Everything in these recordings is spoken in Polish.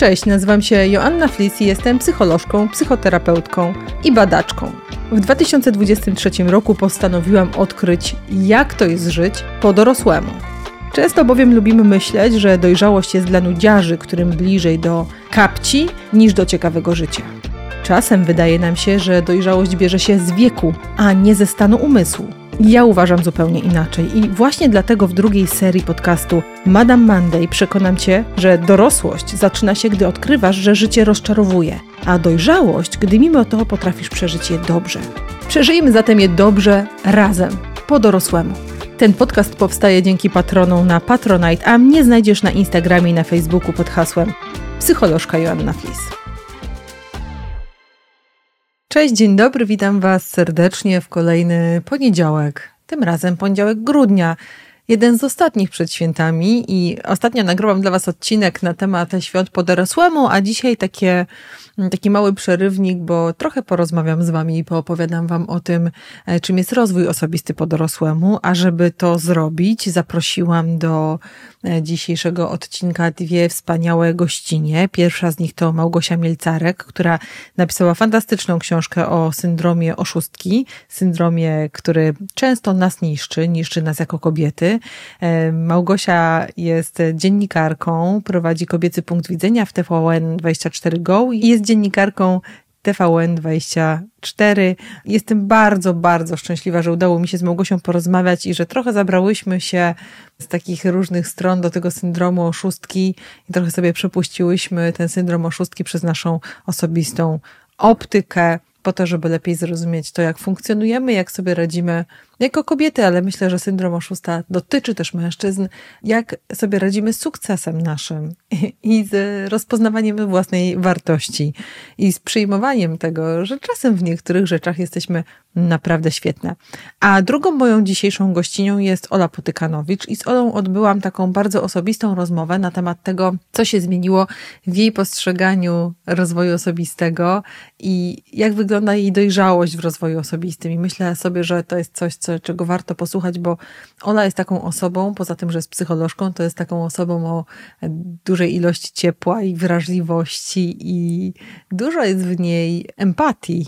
Cześć, nazywam się Joanna Flis i jestem psycholożką, psychoterapeutką i badaczką. W 2023 roku postanowiłam odkryć, jak to jest żyć po dorosłemu. Często bowiem lubimy myśleć, że dojrzałość jest dla nudziarzy, którym bliżej do kapci niż do ciekawego życia. Czasem wydaje nam się, że dojrzałość bierze się z wieku, a nie ze stanu umysłu. Ja uważam zupełnie inaczej i właśnie dlatego w drugiej serii podcastu Madame Monday przekonam Cię, że dorosłość zaczyna się, gdy odkrywasz, że życie rozczarowuje, a dojrzałość, gdy mimo to potrafisz przeżyć je dobrze. Przeżyjmy zatem je dobrze razem, po dorosłemu. Ten podcast powstaje dzięki patronom na Patronite, a mnie znajdziesz na Instagramie i na Facebooku pod hasłem psycholożka Joanna Flis. Cześć, dzień dobry, witam Was serdecznie w kolejny poniedziałek. Tym razem poniedziałek grudnia, jeden z ostatnich przed świętami i ostatnio nagrałam dla Was odcinek na temat świąt po dorosłemu, a dzisiaj takie taki mały przerywnik, bo trochę porozmawiam z Wami i poopowiadam Wam o tym, e, czym jest rozwój osobisty po dorosłemu, a żeby to zrobić, zaprosiłam do e, dzisiejszego odcinka dwie wspaniałe gościnie. Pierwsza z nich to Małgosia Mielcarek, która napisała fantastyczną książkę o syndromie oszustki, syndromie, który często nas niszczy, niszczy nas jako kobiety. E, Małgosia jest dziennikarką, prowadzi kobiecy punkt widzenia w TVN24 Go i jest dziennikarką TVN24. Jestem bardzo, bardzo szczęśliwa, że udało mi się z Małgosią porozmawiać i że trochę zabrałyśmy się z takich różnych stron do tego syndromu oszustki i trochę sobie przepuściłyśmy ten syndrom oszustki przez naszą osobistą optykę, po to, żeby lepiej zrozumieć to, jak funkcjonujemy, jak sobie radzimy jako kobiety, ale myślę, że syndrom oszusta dotyczy też mężczyzn, jak sobie radzimy z sukcesem naszym i z rozpoznawaniem własnej wartości i z przyjmowaniem tego, że czasem w niektórych rzeczach jesteśmy naprawdę świetne. A drugą moją dzisiejszą gościnią jest Ola Potykanowicz i z Olą odbyłam taką bardzo osobistą rozmowę na temat tego, co się zmieniło w jej postrzeganiu rozwoju osobistego i jak wygląda jej dojrzałość w rozwoju osobistym. I myślę sobie, że to jest coś, co co, czego warto posłuchać, bo ona jest taką osobą, poza tym, że jest psycholożką, to jest taką osobą o dużej ilości ciepła i wrażliwości i dużo jest w niej empatii,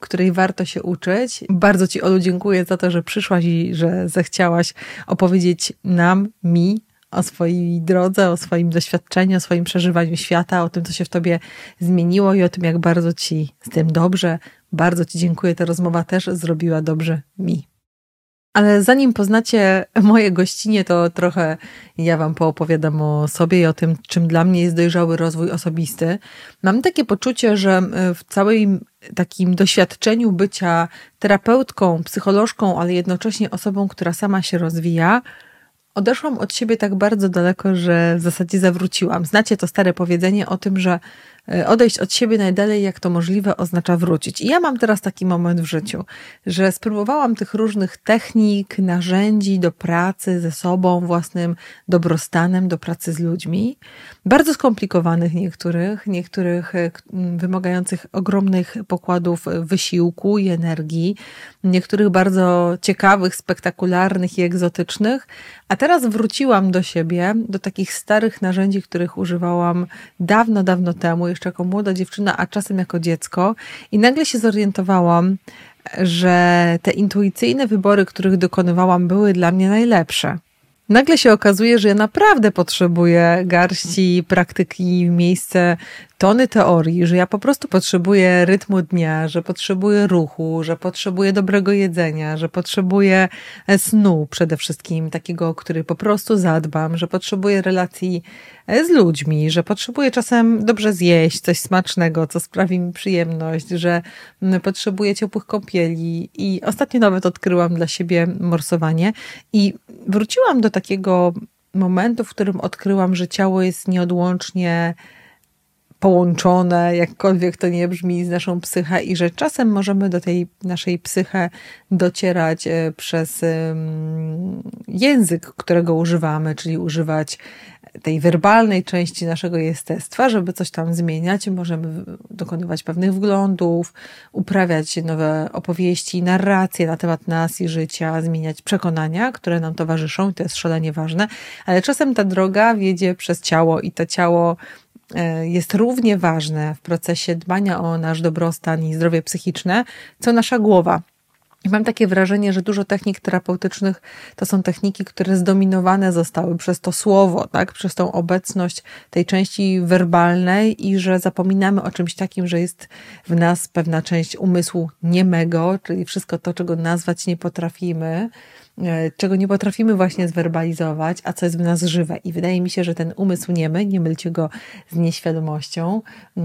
której warto się uczyć. Bardzo Ci, Olu, dziękuję za to, że przyszłaś i że zechciałaś opowiedzieć nam, mi, o swojej drodze, o swoim doświadczeniu, o swoim przeżywaniu świata, o tym, co się w Tobie zmieniło i o tym, jak bardzo Ci z tym dobrze. Bardzo Ci dziękuję. Ta rozmowa też zrobiła dobrze mi. Ale zanim poznacie moje gościnie, to trochę ja Wam poopowiadam o sobie i o tym, czym dla mnie jest dojrzały rozwój osobisty. Mam takie poczucie, że w całym takim doświadczeniu bycia terapeutką, psycholożką, ale jednocześnie osobą, która sama się rozwija, odeszłam od siebie tak bardzo daleko, że w zasadzie zawróciłam. Znacie to stare powiedzenie o tym, że E, odejść od siebie najdalej, jak to możliwe, oznacza wrócić. I ja mam teraz taki moment w życiu, że spróbowałam tych różnych technik, narzędzi do pracy ze sobą, własnym dobrostanem, do pracy z ludźmi, bardzo skomplikowanych niektórych, niektórych e, wymagających ogromnych pokładów wysiłku i energii, niektórych bardzo ciekawych, spektakularnych i egzotycznych, a teraz wróciłam do siebie, do takich starych narzędzi, których używałam dawno, dawno temu, jeszcze jako młoda dziewczyna, a czasem jako dziecko, i nagle się zorientowałam, że te intuicyjne wybory, których dokonywałam, były dla mnie najlepsze. Nagle się okazuje, że ja naprawdę potrzebuję garści praktyki, miejsce tony teorii, że ja po prostu potrzebuję rytmu dnia, że potrzebuję ruchu, że potrzebuję dobrego jedzenia, że potrzebuję e, snu przede wszystkim, takiego, który po prostu zadbam, że potrzebuję relacji e, z ludźmi, że potrzebuję czasem dobrze zjeść coś smacznego, co sprawi mi przyjemność, że potrzebuję ciepłych kąpieli. I ostatnio nawet odkryłam dla siebie morsowanie i wróciłam do takiego momentu, w którym odkryłam, że ciało jest nieodłącznie połączone, jakkolwiek to nie brzmi, z naszą psychę i że czasem możemy do tej naszej psychę docierać e, przez język, którego używamy, czyli używać tej werbalnej części naszego jestestwa, żeby coś tam zmieniać. Możemy dokonywać pewnych wglądów, uprawiać nowe opowieści, narracje na temat nas i życia, zmieniać przekonania, które nam towarzyszą, i to jest szalenie ważne, ale czasem ta droga wiedzie przez ciało i to ciało jest równie ważne w procesie dbania o nasz dobrostan i zdrowie psychiczne, co nasza głowa. Mam takie wrażenie, że dużo technik terapeutycznych to są techniki, które zdominowane zostały przez to słowo, tak? przez tą obecność tej części werbalnej i że zapominamy o czymś takim, że jest w nas pewna część umysłu niemego, czyli wszystko to, czego nazwać nie potrafimy, E, czego nie potrafimy właśnie zwerbalizować, a co jest w nas żywe. I wydaje mi się, że ten umysł niemy, nie mylcie go z nieświadomością, e,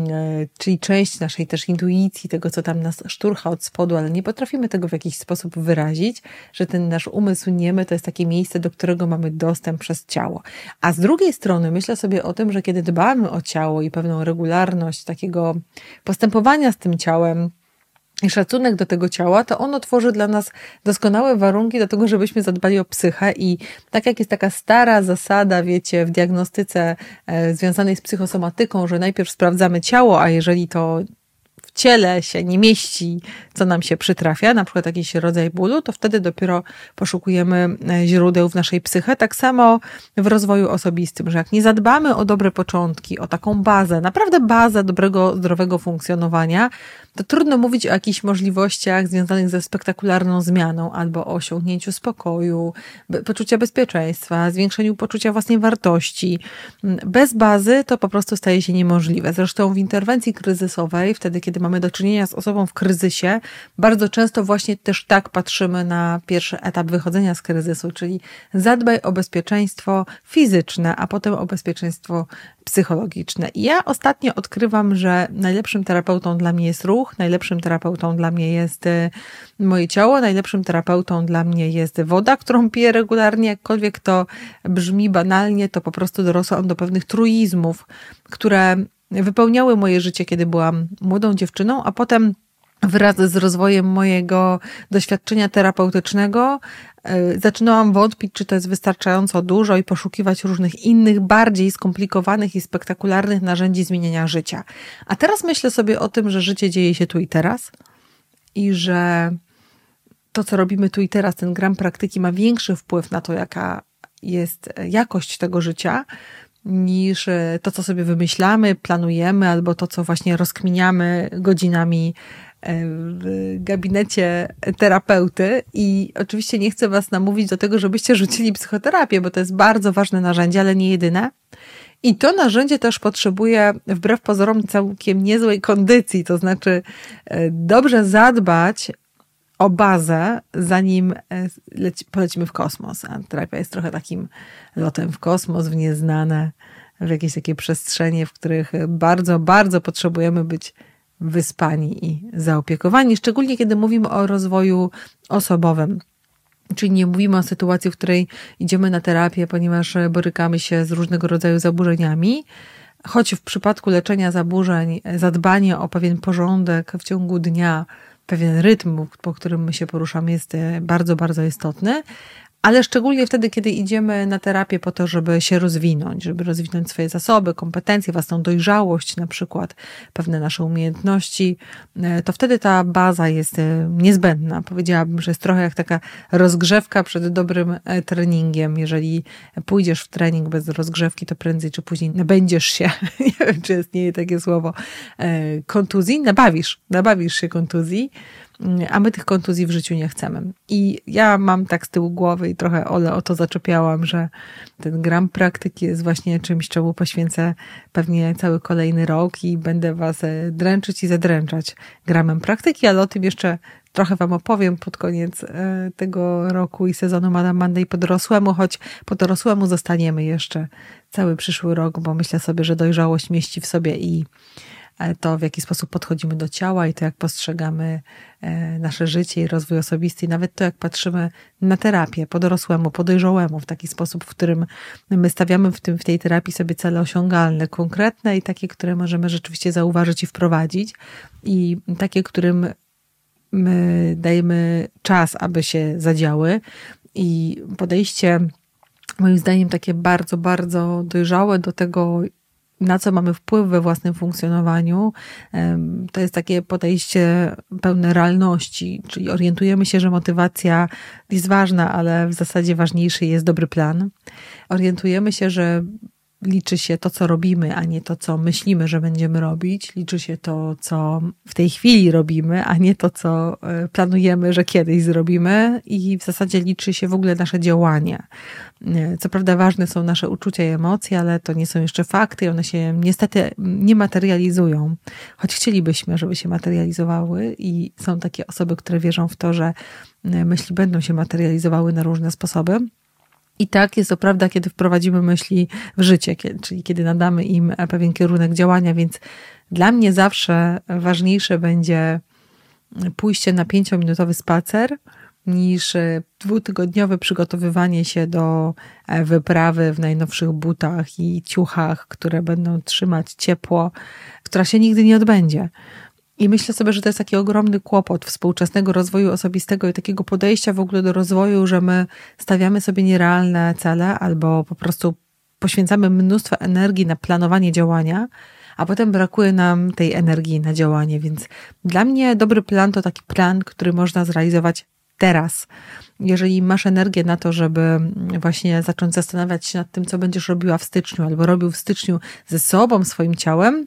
czyli część naszej też intuicji, tego, co tam nas szturcha od spodu, ale nie potrafimy tego w jakiś sposób wyrazić, że ten nasz umysł niemy to jest takie miejsce, do którego mamy dostęp przez ciało. A z drugiej strony myślę sobie o tym, że kiedy dbamy o ciało i pewną regularność takiego postępowania z tym ciałem, i szacunek do tego ciała, to ono tworzy dla nas doskonałe warunki do tego, żebyśmy zadbali o psychę i tak jak jest taka stara zasada, wiecie, w diagnostyce e, związanej z psychosomatyką, że najpierw sprawdzamy ciało, a jeżeli to ciele się nie mieści, co nam się przytrafia, na przykład jakiś rodzaj bólu, to wtedy dopiero poszukujemy e, źródeł w naszej psyche. Tak samo w rozwoju osobistym, że jak nie zadbamy o dobre początki, o taką bazę, naprawdę bazę dobrego, zdrowego funkcjonowania, to trudno mówić o jakichś możliwościach związanych ze spektakularną zmianą albo o osiągnięciu spokoju, poczucia bezpieczeństwa, zwiększeniu poczucia własnej wartości. Bez bazy to po prostu staje się niemożliwe. Zresztą w interwencji kryzysowej, wtedy kiedy mamy do czynienia z osobą w kryzysie, bardzo często właśnie też tak patrzymy na pierwszy etap wychodzenia z kryzysu, czyli zadbaj o bezpieczeństwo fizyczne, a potem o bezpieczeństwo psychologiczne. I ja ostatnio odkrywam, że najlepszym terapeutą dla mnie jest ruch, najlepszym terapeutą dla mnie jest y, moje ciało, najlepszym terapeutą dla mnie jest woda, którą piję regularnie, jakkolwiek to brzmi banalnie, to po prostu dorosłam do pewnych truizmów, które wypełniały moje życie, kiedy byłam młodą dziewczyną, a potem wraz z rozwojem mojego doświadczenia terapeutycznego e, zaczynałam wątpić, czy to jest wystarczająco dużo i poszukiwać różnych innych, bardziej skomplikowanych i spektakularnych narzędzi zmieniania życia. A teraz myślę sobie o tym, że życie dzieje się tu i teraz i że to, co robimy tu i teraz, ten gram praktyki ma większy wpływ na to, jaka jest jakość tego życia, niż e, to, co sobie wymyślamy, planujemy, albo to, co właśnie rozkminiamy godzinami e, w gabinecie terapeuty. I oczywiście nie chcę Was namówić do tego, żebyście rzucili psychoterapię, bo to jest bardzo ważne narzędzie, ale nie jedyne. I to narzędzie też potrzebuje, wbrew pozorom, całkiem niezłej kondycji, to znaczy e, dobrze zadbać o bazę, zanim e, leci, polecimy w kosmos. A terapia jest trochę takim lotem w kosmos, w nieznane, w jakieś takie przestrzenie, w których bardzo, bardzo potrzebujemy być wyspani i zaopiekowani, szczególnie kiedy mówimy o rozwoju osobowym. Czyli nie mówimy o sytuacji, w której idziemy na terapię, ponieważ borykamy się z różnego rodzaju zaburzeniami, choć w przypadku leczenia zaburzeń, zadbanie o pewien porządek w ciągu dnia, pewien rytm, po którym my się poruszamy, jest e, bardzo, bardzo istotny, ale szczególnie wtedy, kiedy idziemy na terapię po to, żeby się rozwinąć, żeby rozwinąć swoje zasoby, kompetencje, własną dojrzałość, na przykład pewne nasze umiejętności, e, to wtedy ta baza jest e, niezbędna. Powiedziałabym, że jest trochę jak taka rozgrzewka przed dobrym treningiem. Jeżeli pójdziesz w trening bez rozgrzewki, to prędzej czy później nabędziesz się, nie wiem, czy istnieje takie słowo, kontuzji, nabawisz, nabawisz się kontuzji a my tych kontuzji w życiu nie chcemy. I ja mam tak z tyłu głowy i trochę Ole o to zaczepiałam, że ten gram praktyki jest właśnie czymś, czemu poświęcę pewnie cały kolejny rok i będę was e, dręczyć i zadręczać gramem praktyki, ale o tym jeszcze trochę wam opowiem pod koniec e, tego roku i sezonu Madame Monday po dorosłemu, choć po dorosłemu zostaniemy jeszcze cały przyszły rok, bo myślę sobie, że dojrzałość mieści w sobie i to, w jaki sposób podchodzimy do ciała i to, jak postrzegamy e, nasze życie i rozwój osobisty, i nawet to, jak patrzymy na terapię po dorosłemu, po dojrzałemu, w taki sposób, w którym my stawiamy w, tym, w tej terapii sobie cele osiągalne, konkretne i takie, które możemy rzeczywiście zauważyć i wprowadzić, i takie, którym my dajemy czas, aby się zadziały. I podejście, moim zdaniem, takie bardzo, bardzo dojrzałe do tego, na co mamy wpływ we własnym funkcjonowaniu, to jest takie podejście pełne realności, czyli orientujemy się, że motywacja jest ważna, ale w zasadzie ważniejszy jest dobry plan. Orientujemy się, że liczy się to, co robimy, a nie to, co myślimy, że będziemy robić. Liczy się to, co w tej chwili robimy, a nie to, co e, planujemy, że kiedyś zrobimy. I w zasadzie liczy się w ogóle nasze działanie. E, co prawda ważne są nasze uczucia i emocje, ale to nie są jeszcze fakty i one się niestety nie materializują. Choć chcielibyśmy, żeby się materializowały i są takie osoby, które wierzą w to, że e, myśli będą się materializowały na różne sposoby. I tak jest to prawda, kiedy wprowadzimy myśli w życie, czyli kiedy nadamy im pewien kierunek działania, więc dla mnie zawsze ważniejsze będzie pójście na pięciominutowy spacer niż dwutygodniowe przygotowywanie się do wyprawy w najnowszych butach i ciuchach, które będą trzymać ciepło, która się nigdy nie odbędzie. I myślę sobie, że to jest taki ogromny kłopot współczesnego rozwoju osobistego i takiego podejścia w ogóle do rozwoju, że my stawiamy sobie nierealne cele albo po prostu poświęcamy mnóstwo energii na planowanie działania, a potem brakuje nam tej energii na działanie. Więc dla mnie dobry plan to taki plan, który można zrealizować teraz. Jeżeli masz energię na to, żeby właśnie zacząć zastanawiać się nad tym, co będziesz robiła w styczniu, albo robił w styczniu ze sobą, swoim ciałem,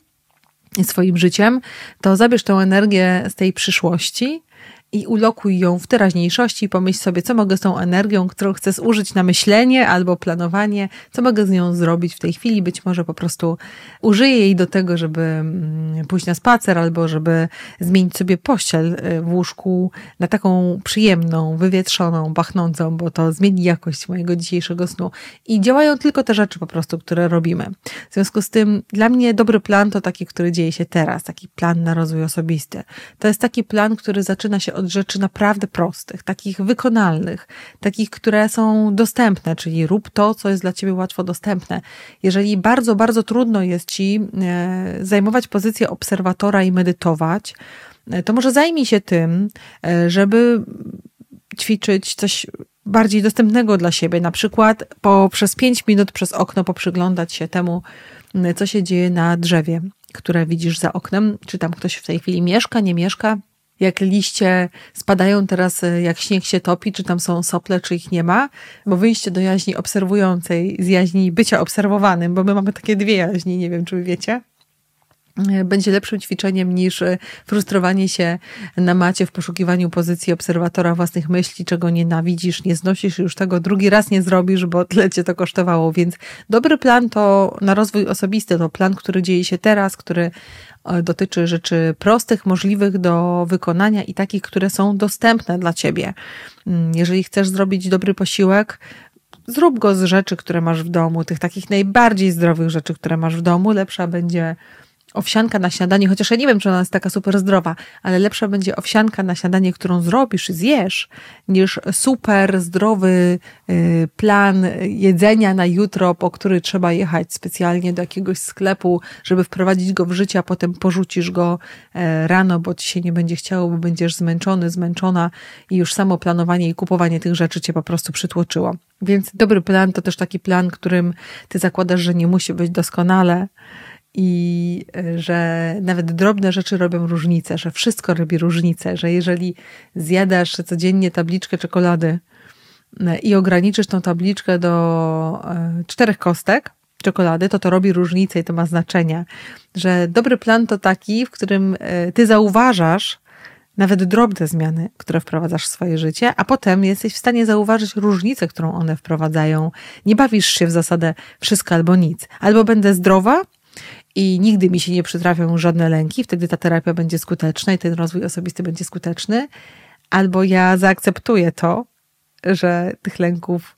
swoim życiem, to zabierz tę energię z tej przyszłości i ulokuj ją w teraźniejszości i pomyśl sobie, co mogę z tą energią, którą chcę zużyć na myślenie albo planowanie, co mogę z nią zrobić w tej chwili. Być może po prostu użyję jej do tego, żeby mm, pójść na spacer albo żeby zmienić sobie pościel y, w łóżku na taką przyjemną, wywietrzoną, pachnącą, bo to zmieni jakość mojego dzisiejszego snu. I działają tylko te rzeczy po prostu, które robimy. W związku z tym dla mnie dobry plan to taki, który dzieje się teraz, taki plan na rozwój osobisty. To jest taki plan, który zaczyna się od rzeczy naprawdę prostych, takich wykonalnych, takich, które są dostępne, czyli rób to, co jest dla ciebie łatwo dostępne. Jeżeli bardzo, bardzo trudno jest ci e, zajmować pozycję obserwatora i medytować, e, to może zajmij się tym, e, żeby ćwiczyć coś bardziej dostępnego dla siebie, na przykład po, przez pięć minut przez okno poprzyglądać się temu, co się dzieje na drzewie, które widzisz za oknem, czy tam ktoś w tej chwili mieszka, nie mieszka, jak liście spadają teraz, e, jak śnieg się topi, czy tam są sople, czy ich nie ma, bo wyjście do jaźni obserwującej z jaźni bycia obserwowanym, bo my mamy takie dwie jaźni, nie wiem, czy wiecie, e, będzie lepszym ćwiczeniem niż e, frustrowanie się na macie w poszukiwaniu pozycji obserwatora własnych myśli, czego nienawidzisz, nie znosisz już tego, drugi raz nie zrobisz, bo tyle cię to kosztowało. Więc dobry plan to na rozwój osobisty, to plan, który dzieje się teraz, który dotyczy rzeczy prostych, możliwych do wykonania i takich, które są dostępne dla ciebie. Mm, jeżeli chcesz zrobić dobry posiłek, zrób go z rzeczy, które masz w domu, tych takich najbardziej zdrowych rzeczy, które masz w domu. Lepsza będzie owsianka na śniadanie, chociaż ja nie wiem, czy ona jest taka super zdrowa, ale lepsza będzie owsianka na śniadanie, którą zrobisz i zjesz, niż super zdrowy y, plan jedzenia na jutro, po który trzeba jechać specjalnie do jakiegoś sklepu, żeby wprowadzić go w życie, a potem porzucisz go e, rano, bo ci się nie będzie chciało, bo będziesz zmęczony, zmęczona i już samo planowanie i kupowanie tych rzeczy cię po prostu przytłoczyło. Więc dobry plan to też taki plan, którym ty zakładasz, że nie musi być doskonale, i e, że nawet drobne rzeczy robią różnicę, że wszystko robi różnicę, że jeżeli zjadasz codziennie tabliczkę czekolady e, i ograniczysz tą tabliczkę do e, czterech kostek czekolady, to to robi różnicę i to ma znaczenie. Że dobry plan to taki, w którym ty zauważasz nawet drobne zmiany, które wprowadzasz w swoje życie, a potem jesteś w stanie zauważyć różnicę, którą one wprowadzają. Nie bawisz się w zasadę wszystko albo nic. Albo będę zdrowa, i nigdy mi się nie przytrafią żadne lęki, wtedy ta terapia będzie skuteczna i ten rozwój osobisty będzie skuteczny, albo ja zaakceptuję to, że tych lęków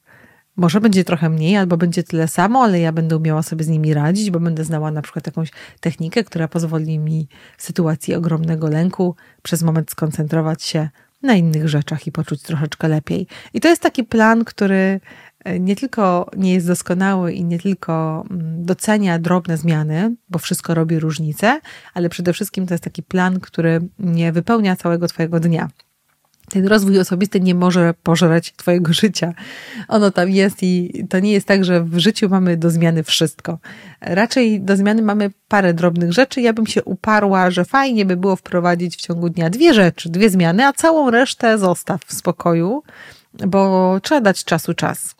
może będzie trochę mniej, albo będzie tyle samo, ale ja będę umiała sobie z nimi radzić, bo będę znała na przykład jakąś technikę, która pozwoli mi w sytuacji ogromnego lęku przez moment skoncentrować się na innych rzeczach i poczuć troszeczkę lepiej. I to jest taki plan, który nie tylko nie jest doskonały i nie tylko mm, docenia drobne zmiany, bo wszystko robi różnicę, ale przede wszystkim to jest taki plan, który nie wypełnia całego Twojego dnia. Ten rozwój osobisty nie może pożreć Twojego życia. Ono tam jest i to nie jest tak, że w życiu mamy do zmiany wszystko. Raczej do zmiany mamy parę drobnych rzeczy. Ja bym się uparła, że fajnie by było wprowadzić w ciągu dnia dwie rzeczy, dwie zmiany, a całą resztę zostaw w spokoju, bo trzeba dać czasu czas.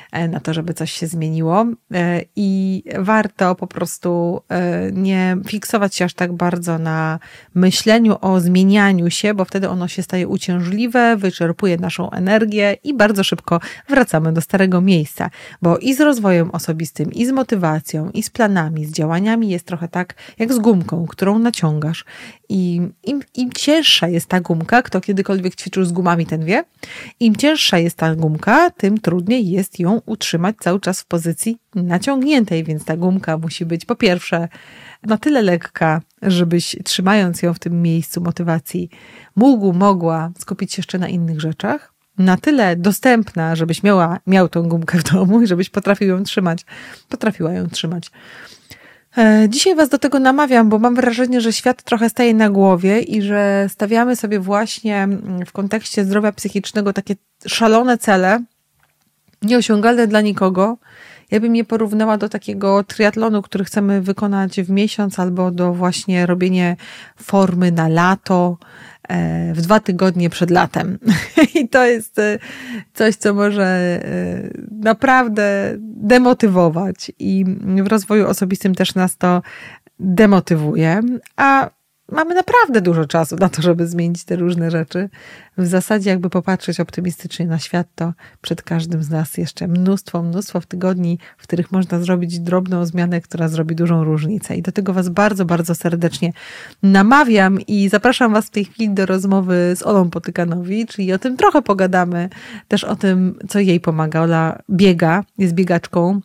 na to, żeby coś się zmieniło. E, I warto po prostu e, nie fiksować się aż tak bardzo na myśleniu o zmienianiu się, bo wtedy ono się staje uciążliwe, wyczerpuje naszą energię i bardzo szybko wracamy do starego miejsca. Bo i z rozwojem osobistym, i z motywacją, i z planami, z działaniami jest trochę tak jak z gumką, którą naciągasz. I im, im cięższa jest ta gumka, kto kiedykolwiek ćwiczył z gumami, ten wie, im cięższa jest ta gumka, tym trudniej jest ją utrzymać cały czas w pozycji naciągniętej, więc ta gumka musi być po pierwsze na tyle lekka, żebyś trzymając ją w tym miejscu motywacji mógł, mogła skupić się jeszcze na innych rzeczach, na tyle dostępna, żebyś miała, miał tą gumkę w domu i żebyś potrafił ją trzymać, potrafiła ją trzymać. E, dzisiaj Was do tego namawiam, bo mam wrażenie, że świat trochę staje na głowie i że stawiamy sobie właśnie w kontekście zdrowia psychicznego takie szalone cele, nieosiągalne dla nikogo. Ja bym je porównała do takiego triatlonu, który chcemy wykonać w miesiąc, albo do właśnie robienia formy na lato, E, w dwa tygodnie przed latem. I to jest e, coś, co może e, naprawdę demotywować i w rozwoju osobistym też nas to demotywuje, a mamy naprawdę dużo czasu na to, żeby zmienić te różne rzeczy. W zasadzie, jakby popatrzeć optymistycznie na świat, to przed każdym z nas jeszcze mnóstwo, mnóstwo w tygodni, w których można zrobić drobną zmianę, która zrobi dużą różnicę. I do tego Was bardzo, bardzo serdecznie namawiam i zapraszam Was w tej chwili do rozmowy z Olą Potykanowicz i o tym trochę pogadamy. Też o tym, co jej pomaga. Ola biega, jest biegaczką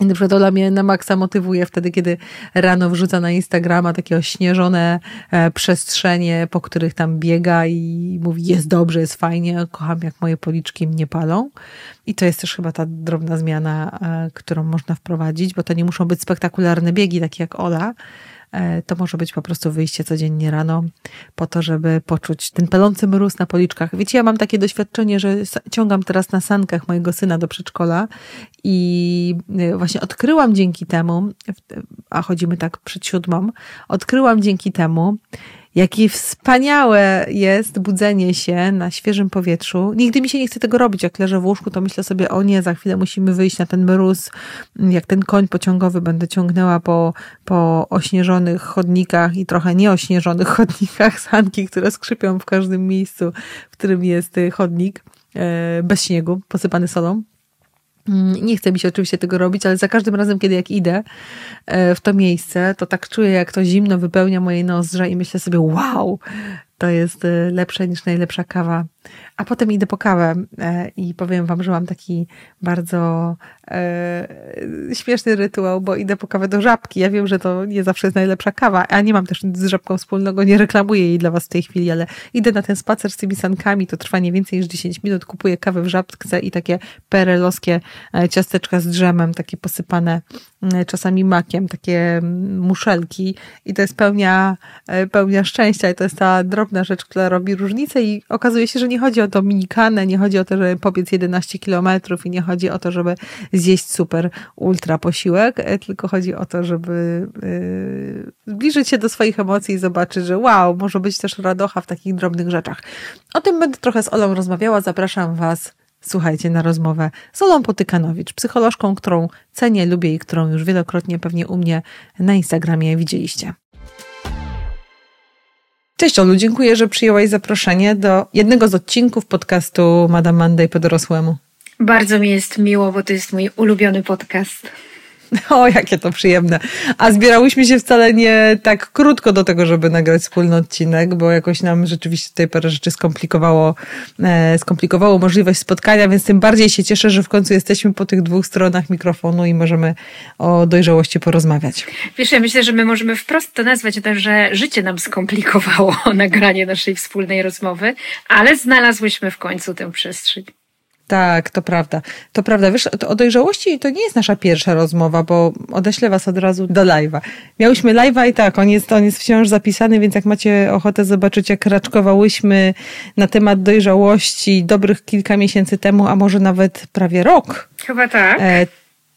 i na przykład Ola mnie na maksa motywuje wtedy, kiedy rano wrzuca na Instagrama takie ośnieżone e, przestrzenie, po których tam biega i mówi jest dobrze, jest fajnie, kocham jak moje policzki mnie palą. I to jest też chyba ta drobna zmiana, e, którą można wprowadzić, bo to nie muszą być spektakularne biegi, takie jak Ola, to może być po prostu wyjście codziennie rano po to, żeby poczuć ten palący mróz na policzkach. Wiecie, ja mam takie doświadczenie, że ciągam teraz na sankach mojego syna do przedszkola i e, właśnie odkryłam dzięki temu, a chodzimy tak przed siódmą, odkryłam dzięki temu, Jakie wspaniałe jest budzenie się na świeżym powietrzu. Nigdy mi się nie chce tego robić. Jak leżę w łóżku, to myślę sobie, o nie, za chwilę musimy wyjść na ten mróz. Jak ten koń pociągowy będę ciągnęła po, po ośnieżonych chodnikach i trochę nieośnieżonych chodnikach sanki, które skrzypią w każdym miejscu, w którym jest chodnik e, bez śniegu, posypany solą. Mm, nie chce mi się oczywiście tego robić, ale za każdym razem, kiedy jak idę e, w to miejsce, to tak czuję, jak to zimno wypełnia moje nozdrza i myślę sobie, wow, to jest e, lepsze niż najlepsza kawa a potem idę po kawę e, i powiem wam, że mam taki bardzo e, śmieszny rytuał, bo idę po kawę do żabki. Ja wiem, że to nie zawsze jest najlepsza kawa, a nie mam też z żabką wspólnego, nie reklamuję jej dla was w tej chwili, ale idę na ten spacer z tymi sankami, to trwa nie więcej niż 10 minut, kupuję kawę w żabce i takie perelowskie e, ciasteczka z drzemem, takie posypane e, czasami makiem, takie muszelki i to jest pełnia, pełnia szczęścia i to jest ta drobna rzecz, która robi różnicę i okazuje się, że nie chodzi o dominikanę, nie chodzi o to, żeby pobiec 11 kilometrów i nie chodzi o to, żeby zjeść super ultra posiłek, e, tylko chodzi o to, żeby yy, zbliżyć się do swoich emocji i zobaczyć, że wow, może być też radocha w takich drobnych rzeczach. O tym będę trochę z Olą rozmawiała. Zapraszam Was słuchajcie, na rozmowę z Olą Potykanowicz, psycholożką, którą cenię, lubię i którą już wielokrotnie pewnie u mnie na Instagramie widzieliście. Cześć Olu, dziękuję, że przyjęłaś zaproszenie do jednego z odcinków podcastu Madame Monday po dorosłemu. Bardzo mi jest miło, bo to jest mój ulubiony podcast. O, jakie to przyjemne. A zbierałyśmy się wcale nie tak krótko do tego, żeby nagrać wspólny odcinek, bo jakoś nam rzeczywiście tutaj parę rzeczy skomplikowało, e, skomplikowało możliwość spotkania, więc tym bardziej się cieszę, że w końcu jesteśmy po tych dwóch stronach mikrofonu i możemy o dojrzałości porozmawiać. Wiesz, ja myślę, że my możemy wprost to nazwać, że życie nam skomplikowało nagranie naszej wspólnej rozmowy, ale znalazłyśmy w końcu tę przestrzeń. Tak, to prawda. To prawda. Wiesz, to o dojrzałości to nie jest nasza pierwsza rozmowa, bo odeślę was od razu do live'a. Miałyśmy live'a i tak, on jest, on jest wciąż zapisany, więc jak macie ochotę zobaczyć, jak raczkowałyśmy na temat dojrzałości dobrych kilka miesięcy temu, a może nawet prawie rok. Chyba tak. E,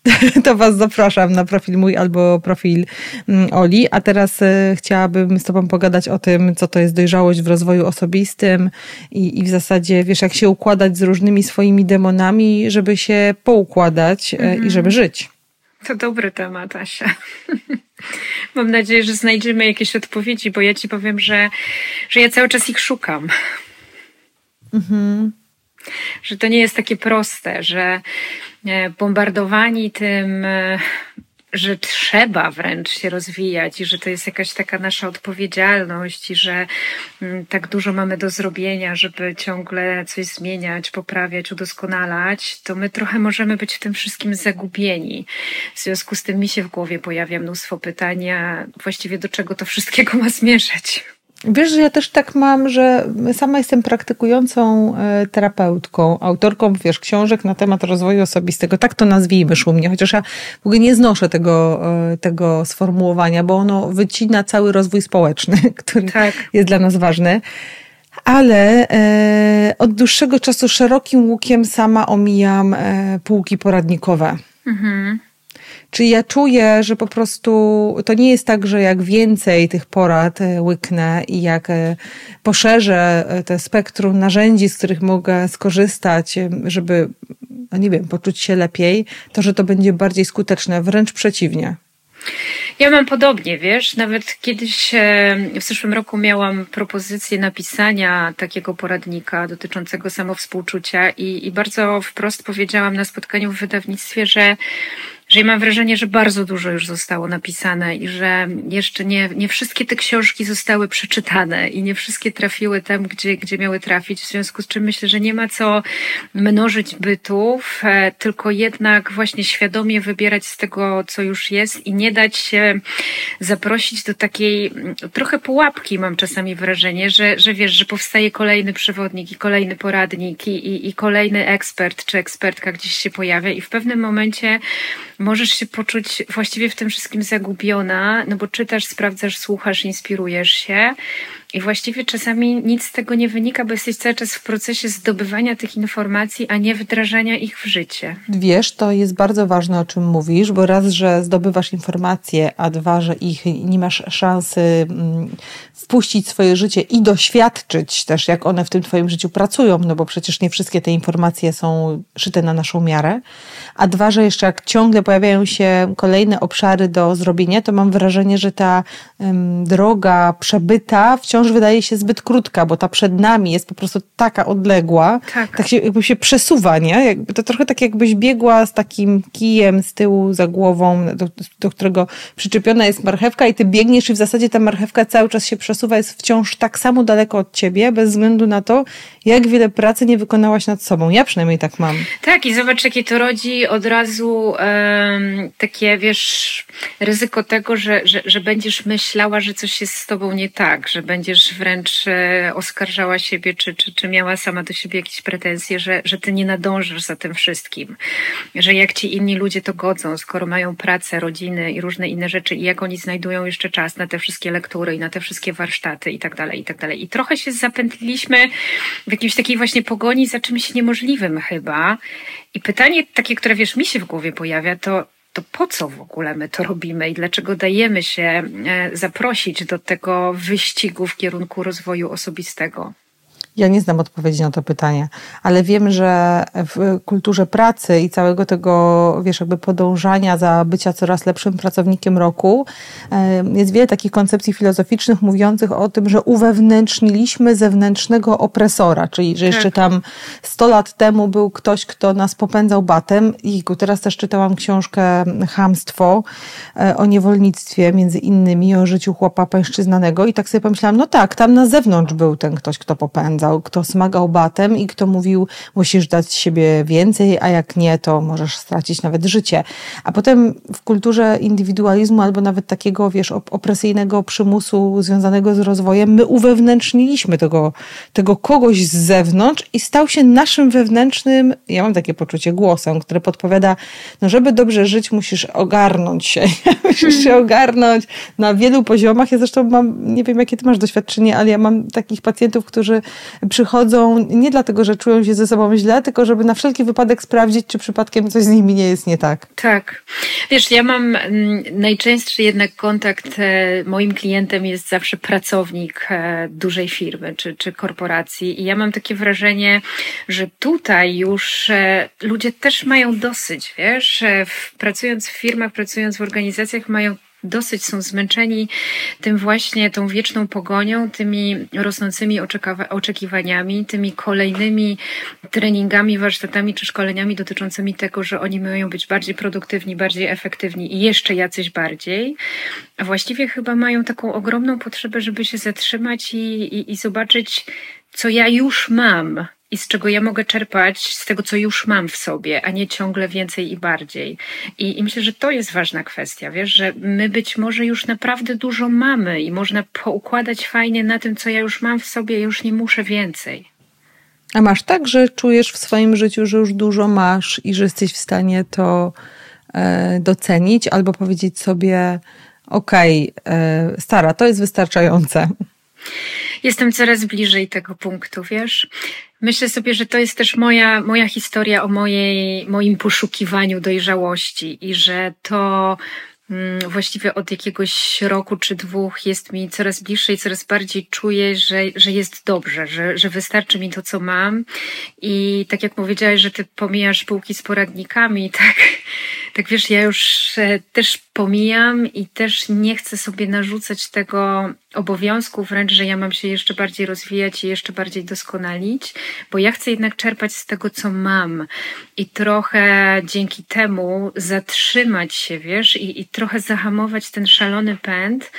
to Was zapraszam na profil mój albo profil mm, Oli. A teraz e, chciałabym z Tobą pogadać o tym, co to jest dojrzałość w rozwoju osobistym i, i w zasadzie, wiesz, jak się układać z różnymi swoimi demonami, żeby się poukładać mhm. i żeby żyć. To dobry temat, Asia. Mam nadzieję, że znajdziemy jakieś odpowiedzi, bo ja Ci powiem, że, że ja cały czas ich szukam. Mhm że to nie jest takie proste, że e, bombardowani tym, e, że trzeba wręcz się rozwijać i że to jest jakaś taka nasza odpowiedzialność i że mm, tak dużo mamy do zrobienia, żeby ciągle coś zmieniać, poprawiać, udoskonalać, to my trochę możemy być w tym wszystkim zagubieni. W związku z tym mi się w głowie pojawia mnóstwo pytania, właściwie do czego to wszystkiego ma zmierzać. Wiesz, że ja też tak mam, że sama jestem praktykującą e, terapeutką, autorką, wiesz, książek na temat rozwoju osobistego. Tak to nazwijmy szumnie, chociaż ja w ogóle nie znoszę tego, e, tego sformułowania, bo ono wycina cały rozwój społeczny, który tak. jest dla nas ważny. Ale e, od dłuższego czasu szerokim łukiem sama omijam e, półki poradnikowe. Mhm. Czyli ja czuję, że po prostu to nie jest tak, że jak więcej tych porad e, łyknę i jak e, poszerzę e, te spektrum narzędzi, z których mogę skorzystać, żeby, no nie wiem, poczuć się lepiej, to że to będzie bardziej skuteczne. Wręcz przeciwnie. Ja mam podobnie, wiesz, nawet kiedyś w zeszłym roku miałam propozycję napisania takiego poradnika dotyczącego samowspółczucia i, i bardzo wprost powiedziałam na spotkaniu w wydawnictwie, że że ja mam wrażenie, że bardzo dużo już zostało napisane i że jeszcze nie, nie wszystkie te książki zostały przeczytane i nie wszystkie trafiły tam, gdzie, gdzie miały trafić, w związku z czym myślę, że nie ma co mnożyć bytów, e, tylko jednak właśnie świadomie wybierać z tego, co już jest i nie dać się zaprosić do takiej mm, trochę pułapki, mam czasami wrażenie, że, że wiesz, że powstaje kolejny przewodnik i kolejny poradnik i, i, i kolejny ekspert czy ekspertka gdzieś się pojawia i w pewnym momencie możesz się poczuć właściwie w tym wszystkim zagubiona, no bo czytasz, sprawdzasz, słuchasz, inspirujesz się. I właściwie czasami nic z tego nie wynika, bo jesteś cały czas w procesie zdobywania tych informacji, a nie wdrażania ich w życie. Wiesz, to jest bardzo ważne, o czym mówisz, bo raz, że zdobywasz informacje, a dwa, że ich nie masz szansy mm, wpuścić w swoje życie i doświadczyć też, jak one w tym Twoim życiu pracują, no bo przecież nie wszystkie te informacje są szyte na naszą miarę. A dwa, że jeszcze jak ciągle pojawiają się kolejne obszary do zrobienia, to mam wrażenie, że ta um, droga przebyta wciąż wciąż wydaje się zbyt krótka, bo ta przed nami jest po prostu taka odległa, tak, tak się jakby się przesuwa, nie? Jakby to trochę tak jakbyś biegła z takim kijem z tyłu za głową, do, do którego przyczepiona jest marchewka i ty biegniesz i w zasadzie ta marchewka cały czas się przesuwa, jest wciąż tak samo daleko od ciebie, bez względu na to, jak wiele pracy nie wykonałaś nad sobą. Ja przynajmniej tak mam. Tak i zobacz, jakie to rodzi od razu um, takie, wiesz, ryzyko tego, że, że, że będziesz myślała, że coś jest z tobą nie tak, że będziesz będziesz wręcz e, oskarżała siebie, czy, czy, czy miała sama do siebie jakieś pretensje, że, że ty nie nadążysz za tym wszystkim. Że jak ci inni ludzie to godzą, skoro mają pracę, rodziny i różne inne rzeczy i jak oni znajdują jeszcze czas na te wszystkie lektury i na te wszystkie warsztaty i tak dalej, i tak dalej. I trochę się zapętliliśmy w jakiejś takiej właśnie pogoni za czymś niemożliwym chyba. I pytanie takie, które wiesz, mi się w głowie pojawia, to to po co w ogóle my to robimy i dlaczego dajemy się e, zaprosić do tego wyścigu w kierunku rozwoju osobistego? Ja nie znam odpowiedzi na to pytanie, ale wiem, że w kulturze pracy i całego tego, wiesz, jakby podążania za bycia coraz lepszym pracownikiem roku, jest wiele takich koncepcji filozoficznych mówiących o tym, że uwewnętrzniliśmy zewnętrznego opresora, czyli że jeszcze tak. tam 100 lat temu był ktoś, kto nas popędzał batem. I teraz też czytałam książkę Hamstwo e, o niewolnictwie między innymi, o życiu chłopa pańszczyznanego i tak sobie pomyślałam, no tak, tam na zewnątrz był ten ktoś, kto popędzał kto smagał batem i kto mówił, musisz dać siebie więcej, a jak nie, to możesz stracić nawet życie. A potem w kulturze indywidualizmu albo nawet takiego, wiesz, opresyjnego przymusu związanego z rozwojem, my uwewnętrzniliśmy tego, tego kogoś z zewnątrz i stał się naszym wewnętrznym, ja mam takie poczucie, głosem, które podpowiada, no żeby dobrze żyć, musisz ogarnąć się. musisz się ogarnąć na wielu poziomach. Ja zresztą mam, nie wiem jakie ty masz doświadczenie, ale ja mam takich pacjentów, którzy przychodzą nie dlatego, że czują się ze sobą źle, tylko żeby na wszelki wypadek sprawdzić, czy przypadkiem coś z nimi nie jest nie tak. Tak. Wiesz, ja mam mm, najczęstszy jednak kontakt, e, moim klientem jest zawsze pracownik e, dużej firmy czy, czy korporacji i ja mam takie wrażenie, że tutaj już e, ludzie też mają dosyć, wiesz, pracując w firmach, pracując w organizacjach mają dosyć są zmęczeni tym właśnie, tą wieczną pogonią, tymi rosnącymi oczekiwaniami, tymi kolejnymi treningami, warsztatami czy szkoleniami dotyczącymi tego, że oni mają być bardziej produktywni, bardziej efektywni i jeszcze jacyś bardziej. A właściwie chyba mają taką ogromną potrzebę, żeby się zatrzymać i, i, i zobaczyć, co ja już mam i z czego ja mogę czerpać z tego, co już mam w sobie, a nie ciągle więcej i bardziej. I, I, myślę, że to jest ważna kwestia, wiesz, że my być może już naprawdę dużo mamy i można poukładać fajnie na tym, co ja już mam w sobie, już nie muszę więcej. A masz tak, że czujesz w swoim życiu, że już dużo masz i że jesteś w stanie to e, docenić albo powiedzieć sobie, okej, okay, e, stara, to jest wystarczające. Jestem coraz bliżej tego punktu, wiesz. Myślę sobie, że to jest też moja, moja historia o mojej, moim poszukiwaniu dojrzałości i że to mm, właściwie od jakiegoś roku czy dwóch jest mi coraz bliższe i coraz bardziej czuję, że, że jest dobrze, że, że wystarczy mi to, co mam. I tak jak powiedziałeś, że ty pomijasz półki z poradnikami, tak, tak wiesz, ja już e, też pomijam i też nie chcę sobie narzucać tego obowiązku, wręcz, że ja mam się jeszcze bardziej rozwijać i jeszcze bardziej doskonalić, bo ja chcę jednak czerpać z tego, co mam. I trochę dzięki temu zatrzymać się, wiesz, i, i trochę zahamować ten szalony pęd,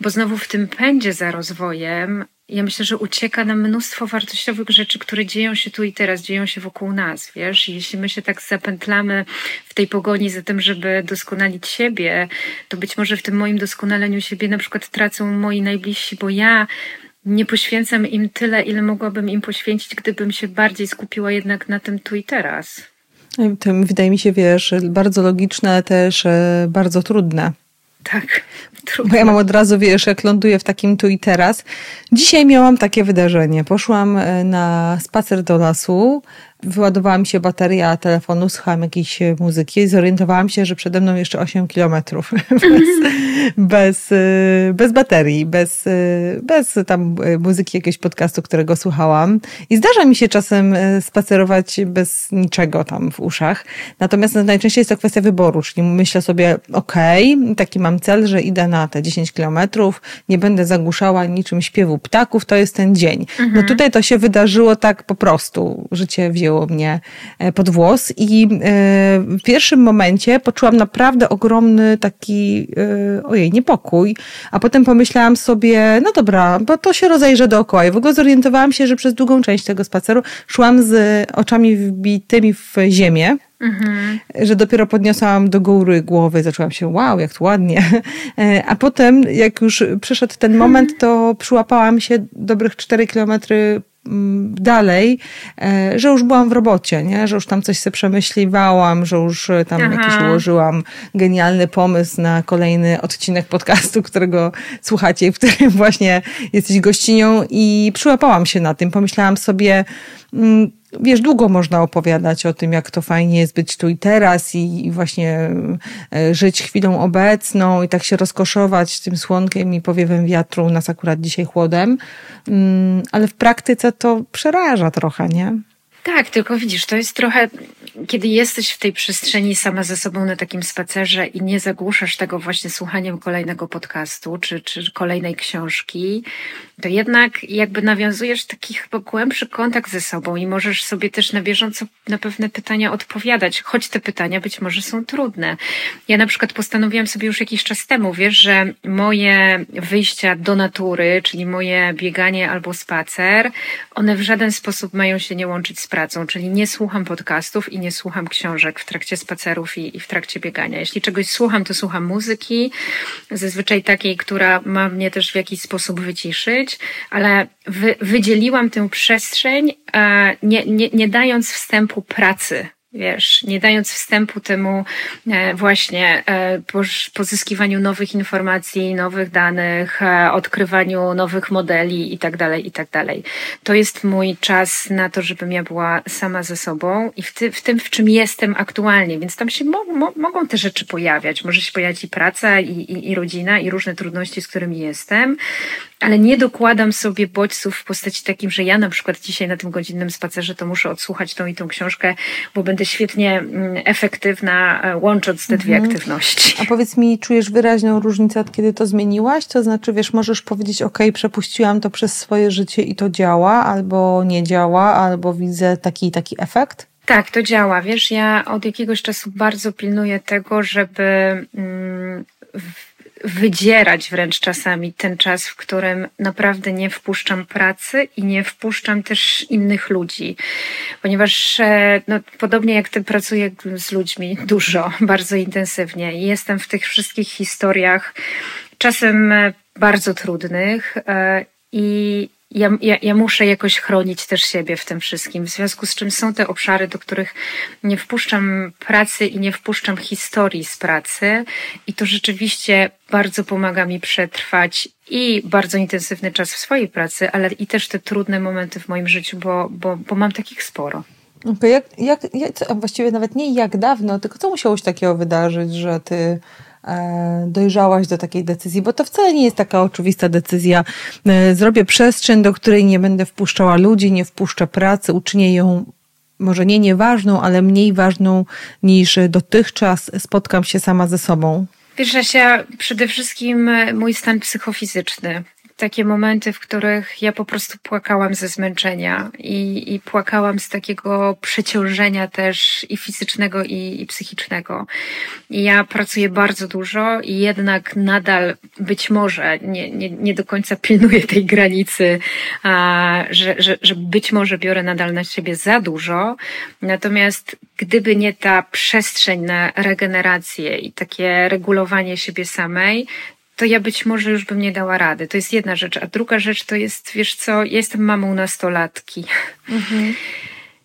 bo znowu w tym pędzie za rozwojem ja myślę, że ucieka nam mnóstwo wartościowych rzeczy, które dzieją się tu i teraz, dzieją się wokół nas, wiesz? Jeśli my się tak zapętlamy w tej pogoni za tym, żeby doskonalić siebie, to być może w tym moim doskonaleniu siebie na przykład tracą moi najbliżsi, bo ja nie poświęcam im tyle, ile mogłabym im poświęcić, gdybym się bardziej skupiła jednak na tym tu i teraz. Tym wydaje mi się, wiesz, bardzo logiczne, też e, bardzo trudne. Tak. Trudno. Bo ja mam od razu, wiesz, jak ląduję w takim tu i teraz. Dzisiaj miałam takie wydarzenie. Poszłam e, na spacer do lasu wyładowała mi się bateria telefonu, słuchałam jakiejś muzyki i zorientowałam się, że przede mną jeszcze 8 kilometrów bez, bez, y, bez baterii, bez, y, bez tam muzyki jakiegoś podcastu, którego słuchałam. I zdarza mi się czasem spacerować bez niczego tam w uszach. Natomiast najczęściej jest to kwestia wyboru, czyli myślę sobie, okej, okay, taki mam cel, że idę na te 10 kilometrów, nie będę zagłuszała niczym śpiewu ptaków, to jest ten dzień. No mhm. No tutaj to się wydarzyło tak po prostu, życie wzięło wzięło mnie e, pod włos i e, w pierwszym momencie poczułam naprawdę ogromny taki, e, ojej, niepokój, a potem pomyślałam sobie, no dobra, bo to się rozejrzę dookoła i w ogóle zorientowałam się, że przez długą część tego spaceru szłam z oczami wbitymi w ziemię, Mhm. Że dopiero podniosłam do góry głowy, zaczęłam się, wow, jak to ładnie. A potem, jak już przyszedł ten moment, to przyłapałam się dobrych 4 kilometry dalej, e, że już byłam w robocie, nie? że już tam coś sobie przemyśliwałam, że już e, tam Aha. jakiś ułożyłam genialny pomysł na kolejny odcinek podcastu, którego słuchacie, w którym właśnie jesteś gościnią i przyłapałam się na tym. Pomyślałam sobie, mm, wiesz, długo można opowiadać o tym, jak to fajnie jest być tu i teraz i, i, właśnie e, żyć chwilą obecną i tak się rozkoszować tym słonkiem i powiewem wiatru, nas akurat dzisiaj chłodem, mm, ale w praktyce to przeraża trochę, nie? Tak, tylko widzisz, to jest trochę, kiedy jesteś w tej przestrzeni sama ze sobą na takim spacerze i nie zagłuszasz tego właśnie słuchaniem kolejnego podcastu czy, czy kolejnej książki, to jednak jakby nawiązujesz taki chyba głębszy kontakt ze sobą i możesz sobie też na bieżąco na pewne pytania odpowiadać, choć te pytania być może są trudne. Ja na przykład postanowiłam sobie już jakiś czas temu, wiesz, że moje wyjścia do natury, czyli moje bieganie albo spacer, one w żaden sposób mają się nie łączyć z pracą, czyli nie słucham podcastów i nie słucham książek w trakcie spacerów i, i w trakcie biegania. Jeśli czegoś słucham, to słucham muzyki, zazwyczaj takiej, która ma mnie też w jakiś sposób wyciszyć, ale wy, wydzieliłam tę przestrzeń, e, nie, nie, nie dając wstępu pracy wiesz, nie dając wstępu temu e, właśnie e, pozyskiwaniu nowych informacji, nowych danych, e, odkrywaniu nowych modeli i tak dalej, i tak. To jest mój czas na to, żebym ja była sama ze sobą i w, ty, w tym, w czym jestem aktualnie, więc tam się mo mo mogą te rzeczy pojawiać. Może się pojawiać i praca, i, i, i rodzina, i różne trudności, z którymi jestem, ale nie dokładam sobie bodźców w postaci takim, że ja na przykład dzisiaj na tym godzinnym spacerze to muszę odsłuchać tą i tą książkę, bo będę świetnie mm, efektywna, e, łącząc te dwie mhm. aktywności. A powiedz mi, czujesz wyraźną różnicę, od kiedy to zmieniłaś? To znaczy, wiesz, możesz powiedzieć, ok, przepuściłam to przez swoje życie i to działa, albo nie działa, albo widzę taki taki efekt? Tak, to działa. Wiesz, ja od jakiegoś czasu bardzo pilnuję tego, żeby mm, wydzierać wręcz czasami ten czas, w którym naprawdę nie wpuszczam pracy i nie wpuszczam też innych ludzi. Ponieważ e, no, podobnie jak ty pracuję z ludźmi dużo, bardzo intensywnie i jestem w tych wszystkich historiach, czasem e, bardzo trudnych e, i ja, ja, ja muszę jakoś chronić też siebie w tym wszystkim, w związku z czym są te obszary, do których nie wpuszczam pracy i nie wpuszczam historii z pracy i to rzeczywiście bardzo pomaga mi przetrwać i bardzo intensywny czas w swojej pracy, ale i też te trudne momenty w moim życiu, bo, bo, bo mam takich sporo. Okay, jak, jak, jak, właściwie nawet nie jak dawno, tylko co musiało się takiego wydarzyć, że ty dojrzałaś do takiej decyzji, bo to wcale nie jest taka oczywista decyzja. E, zrobię przestrzeń, do której nie będę wpuszczała ludzi, nie wpuszczę pracy, uczynię ją może nie nieważną, ale mniej ważną niż dotychczas. Spotkam się sama ze sobą. Wiesz, ja przede wszystkim mój stan psychofizyczny takie momenty, w których ja po prostu płakałam ze zmęczenia i, i płakałam z takiego przeciążenia też i fizycznego, i, i psychicznego. I ja pracuję bardzo dużo i jednak nadal być może nie, nie, nie do końca pilnuję tej granicy, a, że, że, że być może biorę nadal na siebie za dużo. Natomiast gdyby nie ta przestrzeń na regenerację i takie regulowanie siebie samej, to ja być może już bym nie dała rady. To jest jedna rzecz. A druga rzecz to jest, wiesz co, ja jestem mamą nastolatki. Mhm.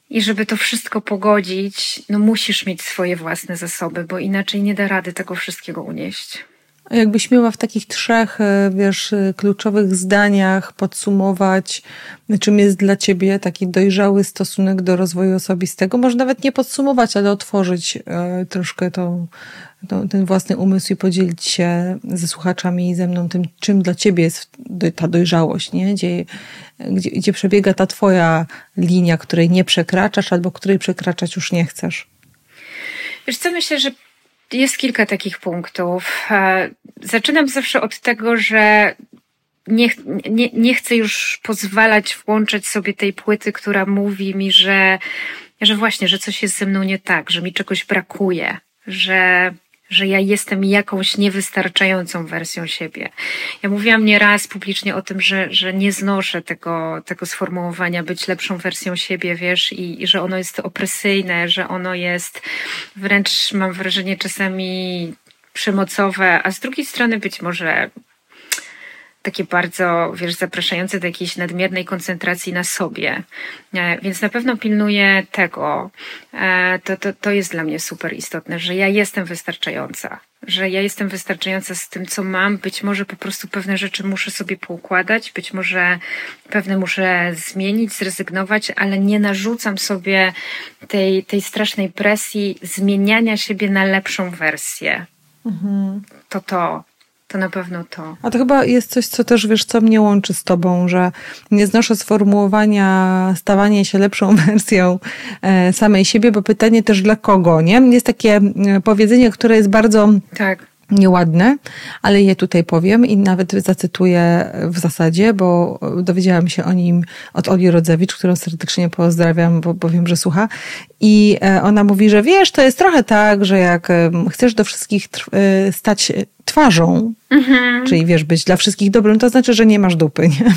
I żeby to wszystko pogodzić, no musisz mieć swoje własne zasoby, bo inaczej nie da rady tego wszystkiego unieść. Jakbyś miała w takich trzech, e, wiesz, e, kluczowych zdaniach podsumować, czym jest dla ciebie taki dojrzały stosunek do rozwoju osobistego, może nawet nie podsumować, ale otworzyć e, troszkę tą, ten własny umysł i podzielić się ze słuchaczami i ze mną tym, czym dla ciebie jest ta dojrzałość, nie? Gdzie, gdzie, gdzie przebiega ta twoja linia, której nie przekraczasz albo której przekraczać już nie chcesz. Wiesz co, myślę, że jest kilka takich punktów. E, zaczynam zawsze od tego, że nie, nie, nie chcę już pozwalać włączać sobie tej płyty, która mówi mi, że, że właśnie, że coś jest ze mną nie tak, że mi czegoś brakuje, że że ja jestem jakąś niewystarczającą wersją siebie. Ja mówiłam nieraz publicznie o tym, że, że nie znoszę tego, tego sformułowania być lepszą wersją siebie, wiesz, i, i że ono jest opresyjne, że ono jest wręcz, mam wrażenie, czasami przemocowe, a z drugiej strony być może takie bardzo, wiesz, zapraszające do jakiejś nadmiernej koncentracji na sobie. E, więc na pewno pilnuję tego. E, to, to, to jest dla mnie super istotne, że ja jestem wystarczająca. Że ja jestem wystarczająca z tym, co mam. Być może po prostu pewne rzeczy muszę sobie poukładać, być może pewne muszę zmienić, zrezygnować, ale nie narzucam sobie tej, tej strasznej presji zmieniania siebie na lepszą wersję. Mhm. To to to na pewno to. A to chyba jest coś, co też wiesz, co mnie łączy z tobą, że nie znoszę sformułowania stawanie się lepszą wersją e, samej siebie, bo pytanie też dla kogo, nie? Jest takie e, powiedzenie, które jest bardzo tak nieładne, ale je tutaj powiem i nawet zacytuję w zasadzie, bo dowiedziałam się o nim od Oli Rodzewicz, którą serdecznie pozdrawiam, bo, bo wiem, że słucha. I e, ona mówi, że wiesz, to jest trochę tak, że jak chcesz do wszystkich stać twarzą, mhm. czyli wiesz, być dla wszystkich dobrym, to znaczy, że nie masz dupy. Nie?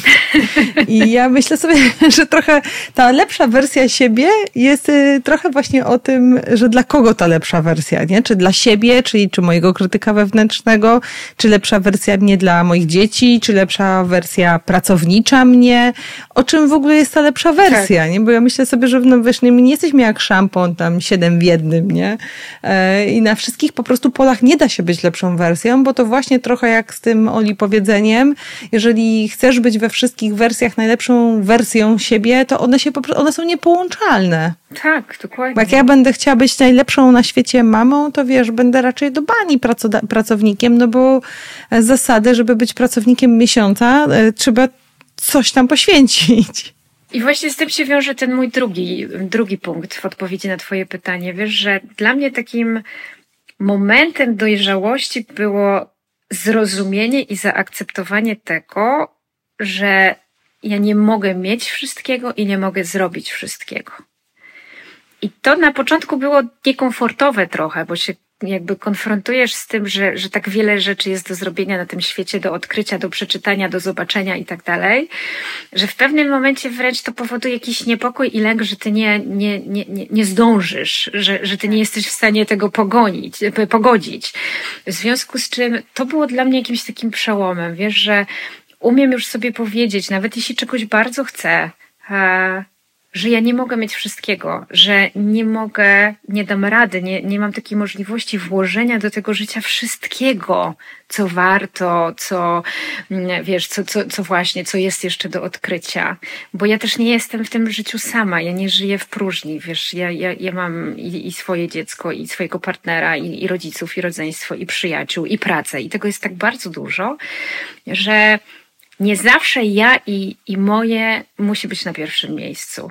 I ja myślę sobie, że trochę ta lepsza wersja siebie jest y, trochę właśnie o tym, że dla kogo ta lepsza wersja, nie? Czy dla siebie, czyli czy mojego krytyka wewnętrznego, czy lepsza wersja mnie dla moich dzieci, czy lepsza wersja pracownicza mnie. O czym w ogóle jest ta lepsza wersja, tak. nie? Bo ja myślę sobie, że no wiesz, nie jesteśmy jak szampon tam siedem w jednym, nie? E, I na wszystkich po prostu polach nie da się być lepszą wersją, bo to właśnie trochę jak z tym Oli powiedzeniem, jeżeli chcesz być we wszystkich wersjach najlepszą wersją siebie, to one się one są niepołączalne. Tak, dokładnie. Bo jak ja będę chciała być najlepszą na świecie mamą, to wiesz, będę raczej do bani pracownikiem, no bo z zasady, żeby być pracownikiem miesiąca, e, trzeba coś tam poświęcić. I właśnie z tym się wiąże ten mój drugi, drugi punkt w odpowiedzi na Twoje pytanie. Wiesz, że dla mnie takim momentem dojrzałości było zrozumienie i zaakceptowanie tego, że ja nie mogę mieć wszystkiego i nie mogę zrobić wszystkiego. I to na początku było niekomfortowe trochę, bo się jakby konfrontujesz z tym, że, że tak wiele rzeczy jest do zrobienia na tym świecie, do odkrycia, do przeczytania, do zobaczenia i tak dalej, że w pewnym momencie wręcz to powoduje jakiś niepokój i lęk, że ty nie, nie, nie, nie, nie zdążysz, że, że ty nie jesteś w stanie tego pogonić, pogodzić. W związku z czym to było dla mnie jakimś takim przełomem, wiesz, że umiem już sobie powiedzieć, nawet jeśli czegoś bardzo chcę, e, że ja nie mogę mieć wszystkiego, że nie mogę, nie dam rady, nie, nie mam takiej możliwości włożenia do tego życia wszystkiego, co warto, co mm, wiesz, co, co, co właśnie, co jest jeszcze do odkrycia. Bo ja też nie jestem w tym życiu sama, ja nie żyję w próżni, wiesz, ja, ja, ja mam i, i swoje dziecko, i swojego partnera, i, i rodziców, i rodzeństwo, i przyjaciół, i pracę. I tego jest tak bardzo dużo, że nie zawsze ja i, i moje musi być na pierwszym miejscu.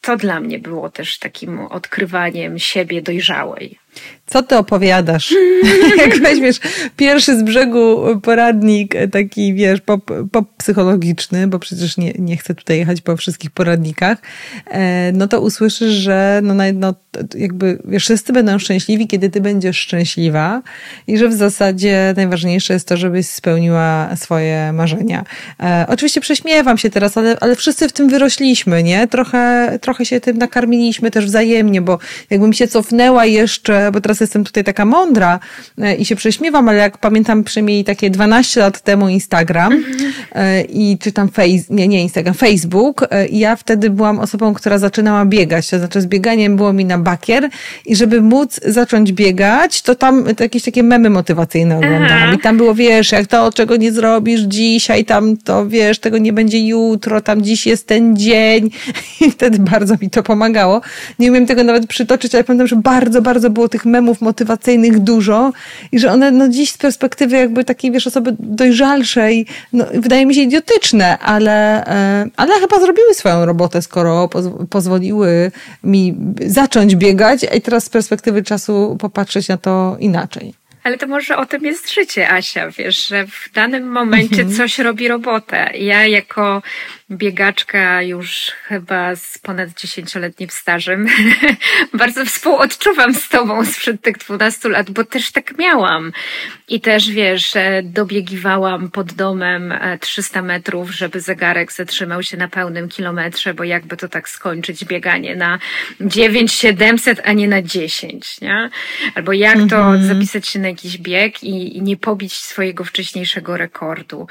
to dla mnie było też takim odkrywaniem siebie dojrzałej. Co ty opowiadasz? Jak weźmiesz pierwszy z brzegu poradnik, taki wiesz, pop, pop psychologiczny, bo przecież nie, nie chcę tutaj jechać po wszystkich poradnikach, e, no to usłyszysz, że no, no, jakby wiesz, wszyscy będą szczęśliwi, kiedy ty będziesz szczęśliwa i że w zasadzie najważniejsze jest to, żebyś spełniła swoje marzenia. E, oczywiście prześmiewam się teraz, ale, ale wszyscy w tym wyrośliśmy, nie? Trochę, trochę się tym nakarmiliśmy też wzajemnie, bo jakbym się cofnęła jeszcze, bo teraz jestem tutaj taka mądra e, i się prześmiewam, ale jak pamiętam przynajmniej takie 12 lat temu Instagram mhm. i czytam face, nie, nie Instagram, Facebook e, i ja wtedy byłam osobą, która zaczynała biegać, to znaczy z bieganiem było mi na bakier i żeby móc zacząć biegać, to tam jakieś takie memy motywacyjne oglądałam i tam było, wiesz, jak to, czego nie zrobisz dzisiaj, tam to, wiesz, tego nie będzie jutro, tam dziś jest ten dzień i wtedy bardzo mi to pomagało. Nie umiem tego nawet przytoczyć, ale pamiętam, że bardzo, bardzo było tych memów motywacyjnych dużo i że one no dziś z perspektywy jakby takiej, wiesz, osoby dojrzalszej, no, wydaje mi się idiotyczne, ale, e, ale chyba zrobiły swoją robotę, skoro pozwoliły mi zacząć biegać i teraz z perspektywy czasu popatrzeć na to inaczej. Ale to może o tym jest życie, Asia, wiesz, że w danym momencie mhm. coś robi robotę. Ja jako biegaczka już chyba z ponad dziesięcioletnim stażem. Bardzo współodczuwam z tobą sprzed tych 12 lat, bo też tak miałam. I też wiesz, dobiegiwałam pod domem 300 e, metrów, żeby zegarek zatrzymał się na pełnym kilometrze, bo jakby to tak skończyć bieganie na 9700, a nie na 10, nie? Albo jak to mhm. zapisać się na jakiś bieg i, i nie pobić swojego wcześniejszego rekordu.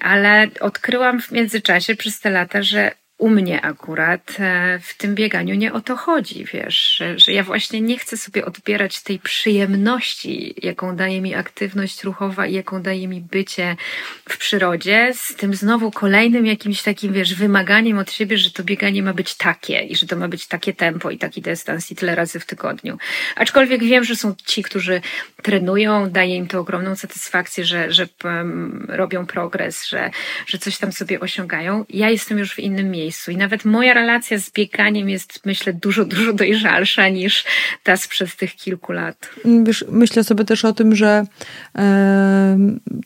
Ale odkryłam w międzyczasie przez te lata, że u mnie akurat e, w tym bieganiu nie o to chodzi, wiesz, że, ja właśnie nie chcę sobie odbierać tej przyjemności, jaką daje mi aktywność ruchowa i jaką daje mi bycie w przyrodzie, z tym znowu kolejnym jakimś takim, wiesz, wymaganiem od siebie, że to bieganie ma być takie i że to ma być takie tempo i taki dystans i tyle razy w tygodniu. Aczkolwiek wiem, że są ci, którzy trenują, daje im to ogromną satysfakcję, że, że um, robią progres, że, że coś tam sobie osiągają. Ja jestem już w innym miejscu miejscu. I nawet moja relacja z bieganiem jest, myślę, dużo, dużo dojrzalsza niż ta sprzed tych kilku lat. Wiesz, myślę sobie też o tym, że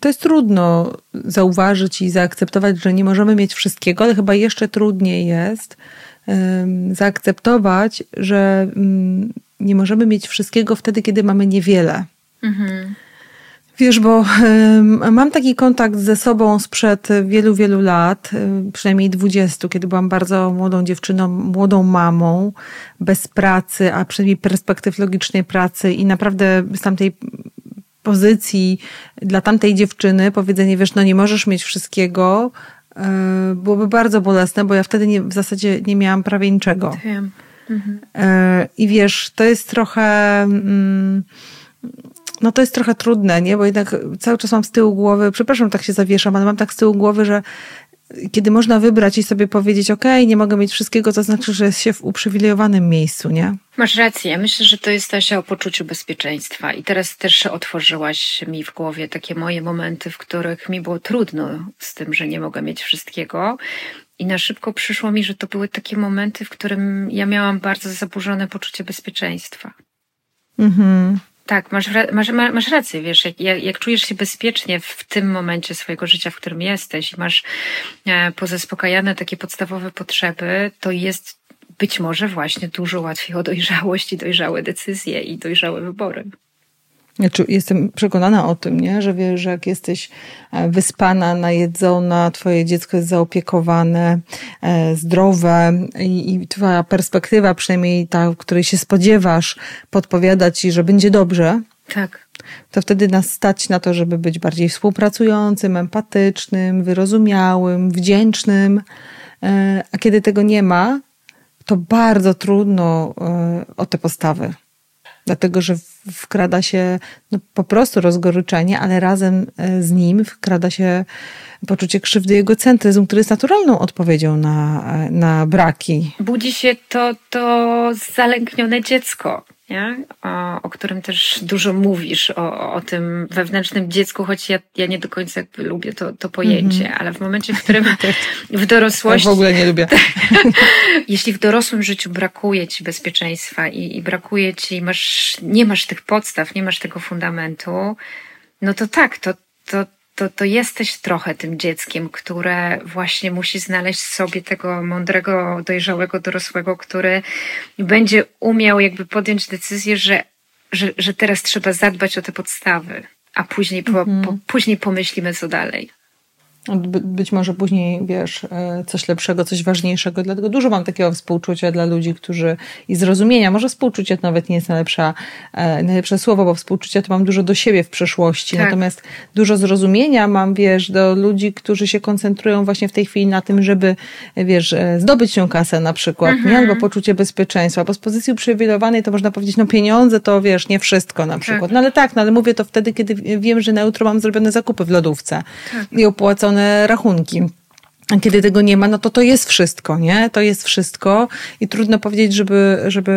to jest trudno zauważyć i zaakceptować, że nie możemy mieć wszystkiego, ale chyba jeszcze trudniej jest zaakceptować, że mm, nie możemy mieć wszystkiego wtedy, kiedy mamy niewiele. Mhm. Wiesz, bo mam taki kontakt ze sobą sprzed wielu, wielu lat, przynajmniej dwudziestu, kiedy byłam bardzo młodą dziewczyną, młodą mamą, bez pracy, a przynajmniej perspektyw logicznej pracy i naprawdę z tamtej pozycji dla tamtej dziewczyny powiedzenie, wiesz, no nie możesz mieć wszystkiego, y, byłoby bardzo bolesne, bo ja wtedy nie, w zasadzie nie miałam prawie niczego. Wiem. Mhm. I wiesz, to jest trochę... Mm, no to jest trochę trudne, nie? Bo jednak cały czas mam z tyłu głowy, przepraszam, tak się zawieszam, ale mam tak z tyłu głowy, że kiedy można wybrać i sobie powiedzieć, ok, nie mogę mieć wszystkiego, to znaczy, że jest się w uprzywilejowanym miejscu, nie? Masz rację. Ja myślę, że to jest też o poczuciu bezpieczeństwa. I teraz też otworzyłaś mi w głowie takie moje momenty, w których mi było trudno z tym, że nie mogę mieć wszystkiego. I na szybko przyszło mi, że to były takie momenty, w którym ja miałam bardzo zaburzone poczucie bezpieczeństwa. Mhm. Tak, masz, masz, masz rację, wiesz, jak, jak, czujesz się bezpiecznie w tym momencie swojego życia, w którym jesteś i masz e, pozaspokajane takie podstawowe potrzeby, to jest być może właśnie dużo łatwiej o dojrzałość i dojrzałe decyzje i dojrzałe wybory. Znaczy, jestem przekonana o tym, nie? że wiesz, że jak jesteś e, wyspana, najedzona, twoje dziecko jest zaopiekowane, e, zdrowe i, i twoja perspektywa, przynajmniej ta, której się spodziewasz, podpowiada ci, że będzie dobrze. Tak. To wtedy nas stać na to, żeby być bardziej współpracującym, empatycznym, wyrozumiałym, wdzięcznym. E, a kiedy tego nie ma, to bardzo trudno o te postawy dlatego że wkrada się no, po prostu rozgoryczenie, ale razem e, z nim wkrada się poczucie krzywdy i egocentryzm, który jest naturalną odpowiedzią na, e, na braki. Budzi się to, to zalęknione dziecko nie? O, o którym też dużo mówisz, o, o tym wewnętrznym dziecku, choć ja, ja nie do końca jakby lubię to, to pojęcie, mm -hmm. ale w momencie, w którym w dorosłości... Ja w ogóle nie lubię. jeśli w dorosłym życiu brakuje ci bezpieczeństwa i, i brakuje ci, masz, nie masz tych podstaw, nie masz tego fundamentu, no to tak, to, to, to, to jesteś trochę tym dzieckiem, które właśnie musi znaleźć sobie tego mądrego, dojrzałego dorosłego, który będzie umiał jakby podjąć decyzję, że, że, że teraz trzeba zadbać o te podstawy, a później, po, po, mhm. później pomyślimy, co dalej. By, być może później, wiesz, e, coś lepszego, coś ważniejszego. Dlatego dużo mam takiego współczucia dla ludzi, którzy i zrozumienia. Może współczucie to nawet nie jest najlepsza, e, najlepsze słowo, bo współczucia to mam dużo do siebie w przeszłości. Tak. Natomiast dużo zrozumienia mam, wiesz, do ludzi, którzy się koncentrują właśnie w tej chwili na tym, żeby, wiesz, e, zdobyć się kasę na przykład, mhm. nie? Albo poczucie bezpieczeństwa. Bo z pozycji uprzywilejowanej to można powiedzieć, no pieniądze to, wiesz, nie wszystko na tak. przykład. Tak. No ale tak, no ale mówię to wtedy, kiedy wiem, że na jutro mam zrobione zakupy w lodówce tak. i opłacone rachunki. A kiedy tego nie ma, no to to jest wszystko, nie? To jest wszystko i trudno powiedzieć, żeby, żeby,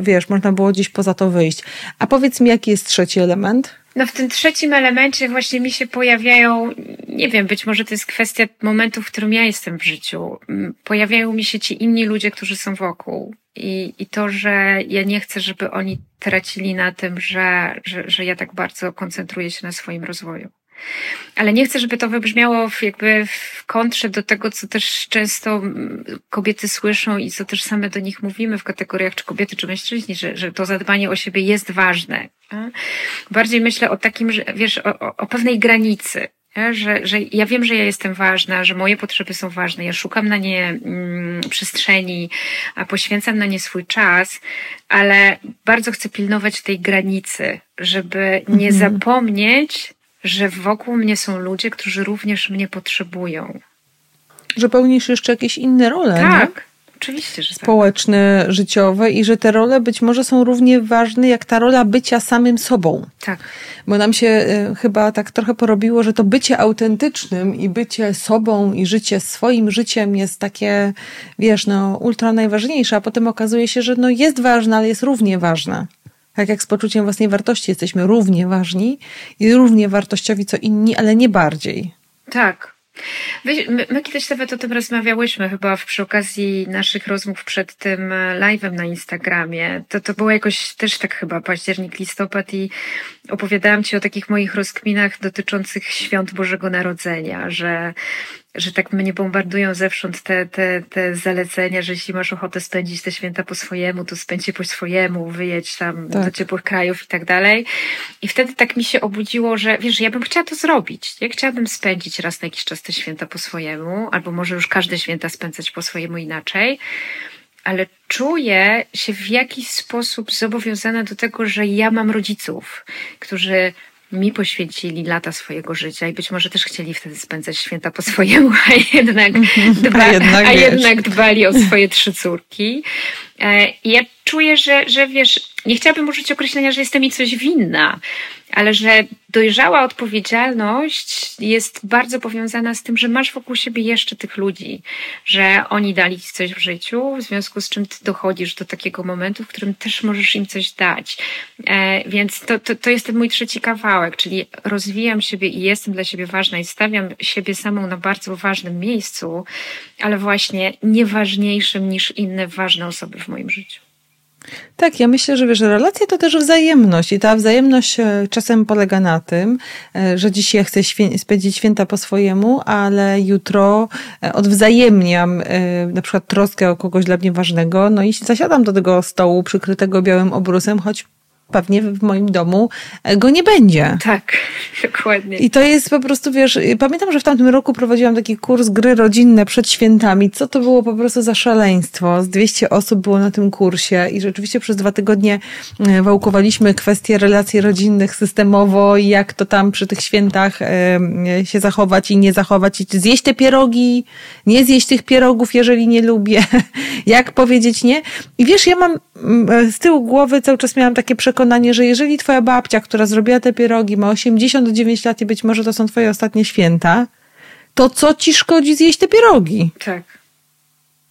wiesz, można było gdzieś poza to wyjść. A powiedz mi, jaki jest trzeci element? No w tym trzecim elemencie właśnie mi się pojawiają, nie wiem, być może to jest kwestia momentu, w którym ja jestem w życiu. Mm, pojawiają mi się ci inni ludzie, którzy są wokół. I, i to, że ja nie chcę, żeby oni tracili na tym, że, że, że ja tak bardzo koncentruję się na swoim rozwoju. Ale nie chcę, żeby to wybrzmiało w, jakby w kontrze do tego, co też często kobiety słyszą i co też same do nich mówimy w kategoriach czy kobiety, czy mężczyźni, że, że to zadbanie o siebie jest ważne. Bardziej myślę o takim, że wiesz, o, o pewnej granicy. Że, że ja wiem, że ja jestem ważna, że moje potrzeby są ważne, ja szukam na nie mm, przestrzeni, a poświęcam na nie swój czas, ale bardzo chcę pilnować tej granicy, żeby nie mhm. zapomnieć że wokół mnie są ludzie, którzy również mnie potrzebują. Że pełnisz jeszcze jakieś inne role. Tak. Nie? Oczywiście, że tak. Społeczne, tak. życiowe i że te role być może są równie ważne jak ta rola bycia samym sobą. Tak. Bo nam się y, chyba tak trochę porobiło, że to bycie autentycznym i bycie sobą i życie swoim życiem jest takie, wiesz, no ultra najważniejsze, a potem okazuje się, że no jest ważne, ale jest równie ważne. Tak jak z poczuciem własnej wartości jesteśmy równie ważni i równie wartościowi co inni, ale nie bardziej. Tak. My, my, kiedyś nawet o tym rozmawiałyśmy chyba przy okazji naszych rozmów przed tym e, live'em na Instagramie. To, to było jakoś też tak chyba październik, listopad i opowiadałam Ci o takich moich rozkminach dotyczących świąt Bożego Narodzenia, że że tak mnie bombardują zewsząd te, te, te zalecenia, że jeśli masz ochotę spędzić te święta po swojemu, to spędź je po swojemu, wyjedź tam tak. do ciepłych krajów i tak dalej. I wtedy tak mi się obudziło, że wiesz, ja bym chciała to zrobić. Ja chciałabym spędzić raz na jakiś czas te święta po swojemu, albo może już każde święta spędzać po swojemu inaczej ale czuję się w jakiś sposób zobowiązana do tego, że ja mam rodziców, którzy mi poświęcili lata swojego życia i być może też chcieli wtedy spędzać święta po swojemu, a jednak, dba, a jednak, a jednak dbali o swoje trzy córki. E, I ja czuję, że, że wiesz, nie chciałabym użyć określenia, że jestem mi coś winna, ale że dojrzała odpowiedzialność jest bardzo powiązana z tym, że masz wokół siebie jeszcze tych ludzi, że oni dali ci coś w życiu, w związku z czym ty dochodzisz do takiego momentu, w którym też możesz im coś dać. E, więc to, to, to jest ten mój trzeci kawałek, czyli rozwijam siebie i jestem dla siebie ważna i stawiam siebie samą na bardzo ważnym miejscu, ale właśnie nieważniejszym niż inne ważne osoby w moim życiu. Tak, ja myślę, że wiesz, relacje to też wzajemność i ta wzajemność e, czasem polega na tym, e, że dziś ja chcę świę spędzić święta po swojemu, ale jutro e, odwzajemniam na przykład troskę o kogoś dla mnie ważnego, no i zasiadam do tego stołu przykrytego białym obrusem, choć pewnie w moim domu e, go nie będzie. Tak, dokładnie. I to jest po prostu, wiesz, pamiętam, że w tamtym roku prowadziłam taki kurs gry rodzinne przed świętami. Co to było po prostu za szaleństwo? Z 200 osób było na tym kursie i rzeczywiście przez dwa tygodnie e, wałkowaliśmy kwestie relacji rodzinnych systemowo i jak to tam przy tych świętach e, się zachować i nie zachować i zjeść te pierogi, nie zjeść tych pierogów, jeżeli nie lubię. jak powiedzieć nie? I wiesz, ja mam z tyłu głowy cały czas miałam takie przekonanie, przekonanie, że jeżeli twoja babcia, która zrobiła te pierogi, ma 89 lat i być może to są twoje ostatnie święta, to co ci szkodzi zjeść te pierogi? Tak.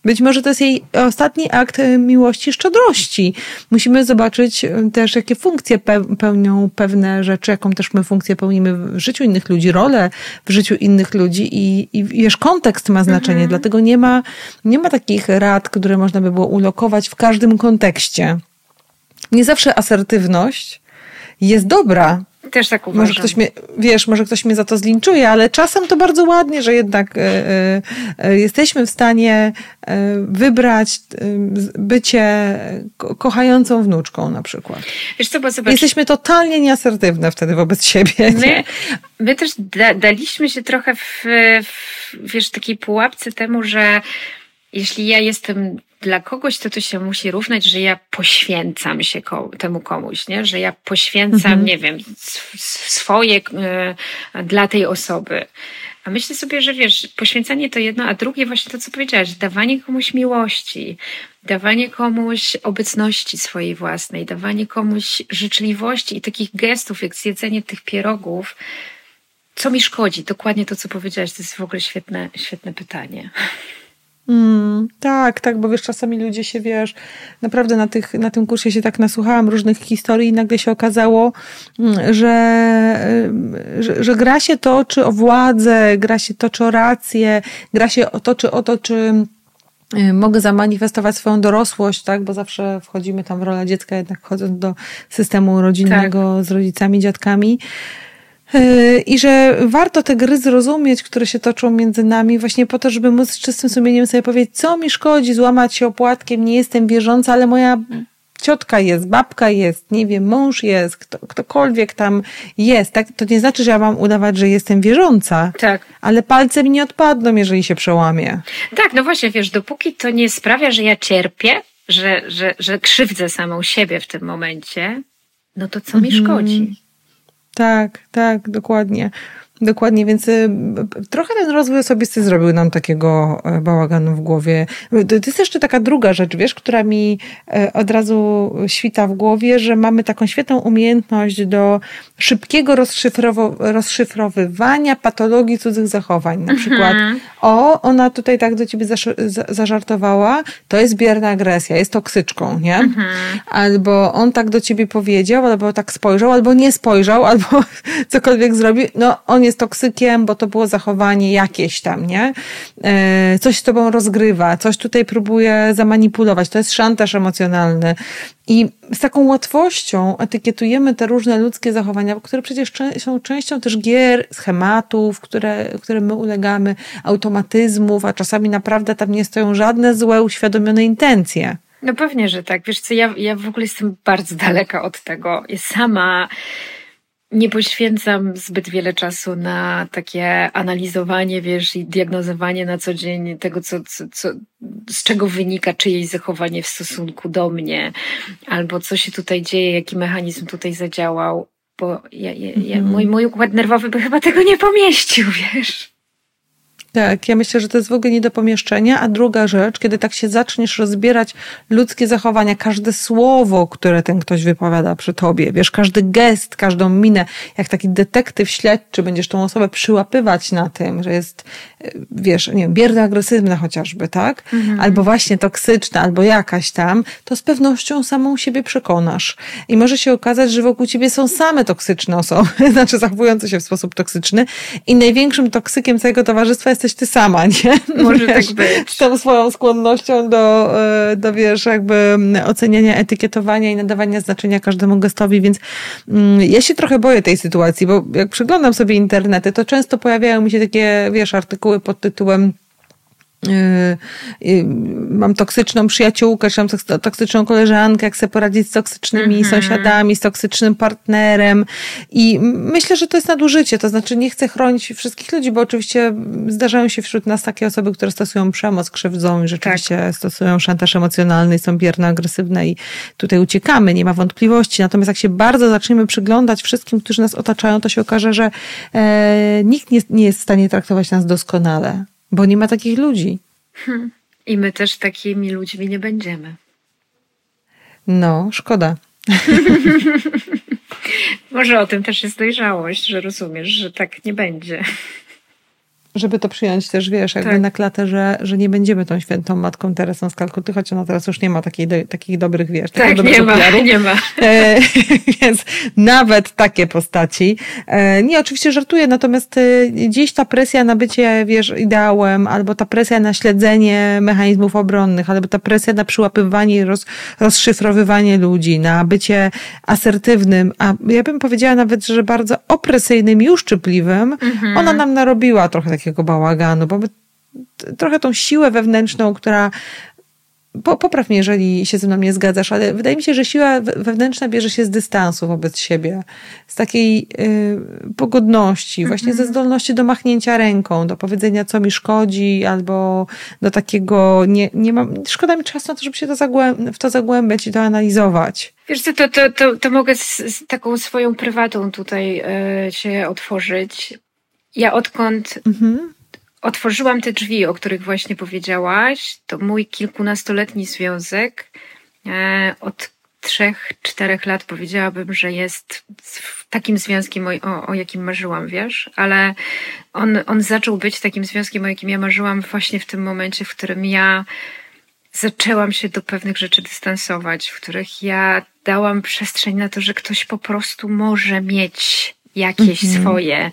Być może to jest jej ostatni akt e, miłości, szczodrości. Musimy zobaczyć e, też, jakie funkcje pełnią pewne rzeczy, jaką też my funkcję pełnimy w życiu innych ludzi, rolę w życiu innych ludzi i, i wiesz, kontekst ma znaczenie, mhm. dlatego nie ma, nie ma takich rad, które można by było ulokować w każdym kontekście nie zawsze asertywność jest dobra. Też tak uważam. Może ktoś mnie, wiesz, może ktoś mnie za to zlinczuje, ale czasem to bardzo ładnie, że jednak y, y, jesteśmy w stanie y, wybrać bycie kochającą wnuczką na przykład. Wiesz co, bo zobacz, Jesteśmy totalnie nieasertywne wtedy wobec siebie. My, my też da, daliśmy się trochę w, w, wiesz, takiej pułapce temu, że jeśli ja jestem dla kogoś to to się musi równać, że ja poświęcam się temu komuś, nie? że ja poświęcam, mhm. nie wiem, swoje y, dla tej osoby. A myślę sobie, że wiesz, poświęcanie to jedno, a drugie właśnie to, co powiedziałaś, dawanie komuś miłości, dawanie komuś obecności swojej własnej, dawanie komuś życzliwości i takich gestów, jak zjedzenie tych pierogów. Co mi szkodzi? Dokładnie to, co powiedziałaś, to jest w ogóle świetne, świetne pytanie. Mm, tak, tak, bo wiesz, czasami ludzie się, wiesz, naprawdę na, tych, na tym kursie się tak nasłuchałam różnych historii i nagle się okazało, mm, że, że, że gra się to, czy o władzę, gra się to, czy o rację, gra się o to, czy o to, czy y, mogę zamanifestować swoją dorosłość, tak, bo zawsze wchodzimy tam w rolę dziecka, jednak wchodząc do systemu rodzinnego tak. z rodzicami, dziadkami. Yy, I że warto te gry zrozumieć, które się toczą między nami, właśnie po to, żeby móc z czystym sumieniem sobie powiedzieć, co mi szkodzi złamać się opłatkiem, nie jestem wierząca, ale moja ciotka jest, babka jest, nie wiem, mąż jest, kto, ktokolwiek tam jest, tak? To nie znaczy, że ja mam udawać, że jestem wierząca. Tak. Ale palce mi nie odpadną, jeżeli się przełamie. Tak, no właśnie, wiesz, dopóki to nie sprawia, że ja cierpię, że, że, że krzywdzę samą siebie w tym momencie, no to co mi mhm. szkodzi? Tak, tak, dokładnie. Dokładnie, więc y, trochę ten rozwój osobisty zrobił nam takiego e, bałaganu w głowie. To jest jeszcze taka druga rzecz, wiesz, która mi e, od razu świta w głowie, że mamy taką świetną umiejętność do szybkiego rozszyfrowywania patologii cudzych zachowań. Na przykład, mhm. o, ona tutaj tak do ciebie zażartowała, to jest bierna agresja, jest toksyczką, nie? Mhm. Albo on tak do ciebie powiedział, albo tak spojrzał, albo nie spojrzał, albo cokolwiek zrobił, no on jest toksykiem, bo to było zachowanie jakieś tam, nie? E, coś z tobą rozgrywa, coś tutaj próbuje zamanipulować. To jest szantaż emocjonalny. I z taką łatwością etykietujemy te różne ludzkie zachowania, które przecież są częścią też gier, schematów, które, które my ulegamy, automatyzmów, a czasami naprawdę tam nie stoją żadne złe, uświadomione intencje. No pewnie, że tak. Wiesz co, ja, ja w ogóle jestem bardzo daleka od tego. Ja sama nie poświęcam zbyt wiele czasu na takie analizowanie, wiesz, i diagnozowanie na co dzień tego, co, co, co, z czego wynika czyjeś zachowanie w stosunku do mnie, albo co się tutaj dzieje, jaki mechanizm tutaj zadziałał, bo ja, ja, ja, mhm. mój, mój układ nerwowy by chyba tego nie pomieścił, wiesz. Tak, ja myślę, że to jest w ogóle nie do pomieszczenia. A druga rzecz, kiedy tak się zaczniesz rozbierać ludzkie zachowania, każde słowo, które ten ktoś wypowiada przy tobie, wiesz, każdy gest, każdą minę, jak taki detektyw śledczy, będziesz tą osobę przyłapywać na tym, że jest, e, wiesz, nie wiem, bierna agresywna chociażby, tak? Mhm. Albo właśnie toksyczna, albo jakaś tam, to z pewnością samą siebie przekonasz. I może się okazać, że wokół ciebie są same toksyczne osoby, znaczy zachowujące się w sposób toksyczny i największym toksykiem całego towarzystwa jest jesteś ty sama, nie? Może tak wiesz, tak być. Z tą swoją skłonnością do, e, do, wiesz, jakby oceniania, etykietowania i nadawania znaczenia każdemu gestowi, więc mm, ja się trochę boję tej sytuacji, bo jak przeglądam sobie internety, to często pojawiają mi się takie, wiesz, artykuły pod tytułem mam toksyczną przyjaciółkę, czy mam toksyczną koleżankę, jak sobie poradzić z toksycznymi mm -hmm. sąsiadami, z toksycznym partnerem. I myślę, że to jest nadużycie. To znaczy, nie chcę chronić wszystkich ludzi, bo oczywiście zdarzają się wśród nas takie osoby, które stosują przemoc, krzywdzą i rzeczywiście tak. stosują szantaż emocjonalny, są bierne, agresywne i tutaj uciekamy, nie ma wątpliwości. Natomiast jak się bardzo zaczniemy przyglądać wszystkim, którzy nas otaczają, to się okaże, że e, nikt nie, nie jest w stanie traktować nas doskonale. Bo nie ma takich ludzi. Hmm. I my też takimi ludźmi nie będziemy. No, szkoda. Może o tym też jest dojrzałość, że rozumiesz, że tak nie będzie żeby to przyjąć też, wiesz, jakby tak. na klatę, że, że nie będziemy tą świętą matką Teresą z Kalkuty, choć ona teraz już nie ma takiej, takich dobrych, wiesz, tak, nie ma, nie ma. E, więc nawet takie postaci. E, nie, oczywiście żartuję, natomiast e, gdzieś ta presja na bycie, wiesz, ideałem, albo ta presja na śledzenie mechanizmów obronnych, albo ta presja na przyłapywanie i roz, rozszyfrowywanie ludzi, na bycie asertywnym, a ja bym powiedziała nawet, że bardzo opresyjnym i uszczypliwym, mhm. ona nam narobiła trochę takiego takiego bałaganu, bo trochę tą siłę wewnętrzną, która po, popraw mnie, jeżeli się ze mną nie zgadzasz, ale wydaje mi się, że siła wewnętrzna bierze się z dystansu wobec siebie, z takiej y, pogodności, mm -hmm. właśnie ze zdolności do machnięcia ręką, do powiedzenia, co mi szkodzi, albo do takiego, nie, nie mam, szkoda mi czasu na to, żeby się to zagłęb, w to zagłębiać i to analizować. Wiesz co, to, to, to, to mogę z, z taką swoją prywatą tutaj y, się otworzyć. Ja odkąd mhm. otworzyłam te drzwi, o których właśnie powiedziałaś, to mój kilkunastoletni związek e, od trzech, czterech lat powiedziałabym, że jest takim związkiem, o, o, jakim marzyłam, wiesz, ale on, on zaczął być takim związkiem, o jakim ja marzyłam właśnie w tym momencie, w którym ja zaczęłam się do pewnych rzeczy dystansować, w których ja dałam przestrzeń na to, że ktoś po prostu może mieć jakieś mhm. swoje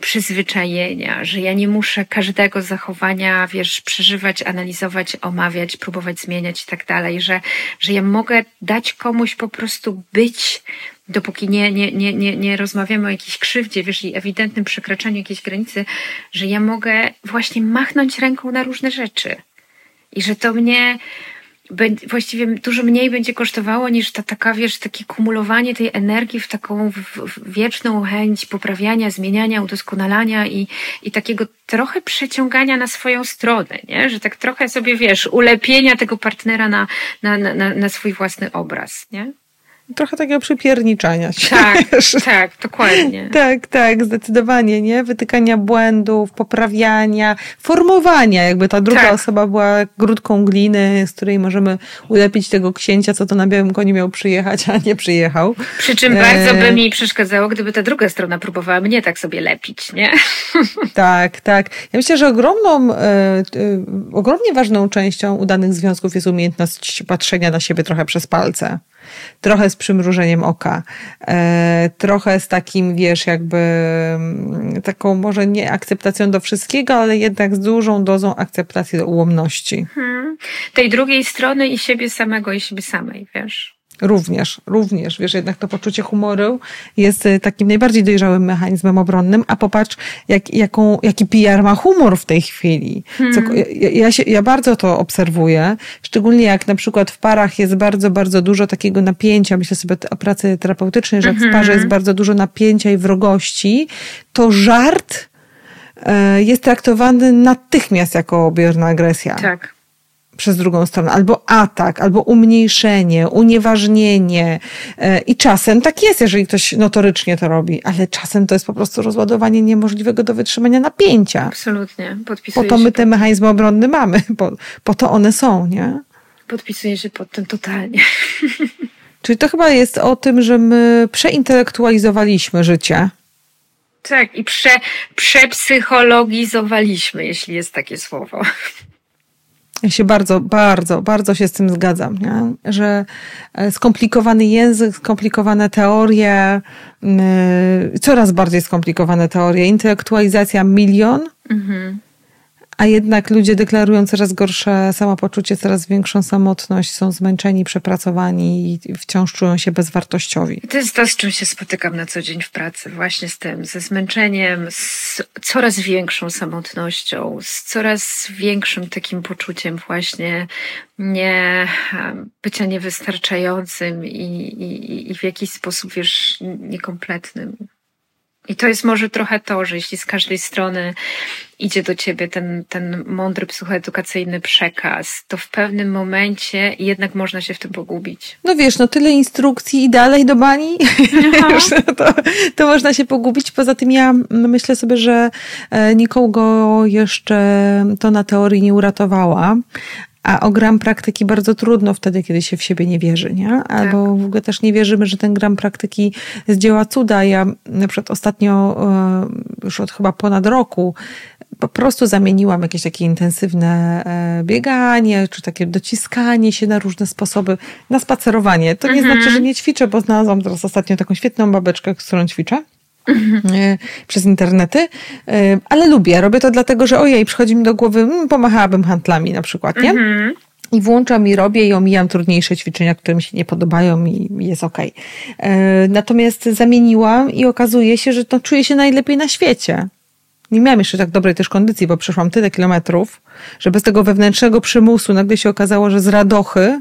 przyzwyczajenia, że ja nie muszę każdego zachowania, wiesz, przeżywać, analizować, omawiać, próbować zmieniać i tak dalej, że, że ja mogę dać komuś po prostu być dopóki nie, nie, nie, nie, nie rozmawiamy o jakiejś krzywdzie, wiesz, i ewidentnym przekraczaniu jakiejś granicy, że ja mogę właśnie machnąć ręką na różne rzeczy. I że to mnie właściwie dużo mniej będzie kosztowało niż ta taka, wiesz, takie kumulowanie tej energii w taką wieczną chęć poprawiania, zmieniania, udoskonalania i, i takiego trochę przeciągania na swoją stronę, nie? Że tak trochę sobie, wiesz, ulepienia tego partnera na, na, na, na swój własny obraz, nie? Trochę takiego przypierniczania się. Tak, tak, dokładnie. tak, tak, zdecydowanie, nie? Wytykania błędów, poprawiania, formowania, jakby ta druga tak. osoba była grudką gliny, z której możemy ulepić tego księcia, co to na białym koniu miał przyjechać, a nie przyjechał. Przy czym e... bardzo by mi przeszkadzało, gdyby ta druga strona próbowała mnie tak sobie lepić, nie? tak, tak. Ja myślę, że ogromną, e, e, ogromnie ważną częścią udanych związków jest umiejętność patrzenia na siebie trochę przez palce. Trochę z przymrużeniem oka, e, trochę z takim, wiesz, jakby mm, taką może nie akceptacją do wszystkiego, ale jednak z dużą dozą akceptacji do ułomności. Hmm. Tej drugiej strony i siebie samego, i siebie samej, wiesz. Również, również. Wiesz, jednak to poczucie humoru jest y, takim najbardziej dojrzałym mechanizmem obronnym, a popatrz, jak, jaką, jaki PR ma humor w tej chwili. Co, hmm. ja, ja, się, ja bardzo to obserwuję, szczególnie jak na przykład w parach jest bardzo, bardzo dużo takiego napięcia, myślę sobie o pracy terapeutycznej, że w parze jest mhm. bardzo dużo napięcia i wrogości, to żart e, jest traktowany natychmiast jako bierna agresja. Tak przez drugą stronę, albo atak, albo umniejszenie, unieważnienie. E, I czasem tak jest, jeżeli ktoś notorycznie to robi, ale czasem to jest po prostu rozładowanie niemożliwego do wytrzymania napięcia. Absolutnie. Podpisuję po to my te mechanizmy obronne mamy, po, po to one są, nie? Podpisuję się pod tym totalnie. Czyli to chyba jest o tym, że my przeintelektualizowaliśmy życie. Tak, i prze, przepsychologizowaliśmy, jeśli jest takie słowo. Ja się bardzo, bardzo, bardzo się z tym zgadzam, nie? że e, skomplikowany język, skomplikowane teorie, coraz bardziej skomplikowane teorie, intelektualizacja milion, mhm a jednak ludzie deklarują coraz gorsze samopoczucie, coraz większą samotność, są zmęczeni, przepracowani i wciąż czują się bezwartościowi. To jest to, z czym się spotykam na co dzień w pracy, właśnie z tym, ze zmęczeniem, z coraz większą samotnością, z coraz większym takim poczuciem właśnie nie bycia niewystarczającym i, i, i w jakiś sposób, wiesz, niekompletnym. I to jest może trochę to, że jeśli z każdej strony idzie do ciebie ten, ten mądry psychoedukacyjny przekaz, to w pewnym momencie jednak można się w tym pogubić. No wiesz, no tyle instrukcji i dalej do bani, no to, to można się pogubić. Poza tym ja myślę sobie, że e, nikogo jeszcze to na teorii nie uratowała, a o gram praktyki bardzo trudno wtedy, kiedy się w siebie nie wierzy, nie? Albo tak. w ogóle też nie wierzymy, że ten gram praktyki zdziała cuda. Ja na przykład ostatnio, e, już od chyba ponad roku, po prostu zamieniłam jakieś takie intensywne e, bieganie, czy takie dociskanie się na różne sposoby na spacerowanie. To nie mhm. znaczy, że nie ćwiczę, bo znalazłam teraz ostatnio taką świetną babeczkę, z którą ćwiczę. Mhm. przez internety, e, ale lubię. Robię to dlatego, że ojej, przychodzi mi do głowy, hmm, pomachałabym handlami na przykład, nie? Mhm. I włączam i robię i omijam trudniejsze ćwiczenia, które mi się nie podobają i jest ok. E, natomiast zamieniłam i okazuje się, że to czuję się najlepiej na świecie. Nie miałam jeszcze tak dobrej też kondycji, bo przeszłam tyle kilometrów, że bez tego wewnętrznego przymusu nagle się okazało, że z radochy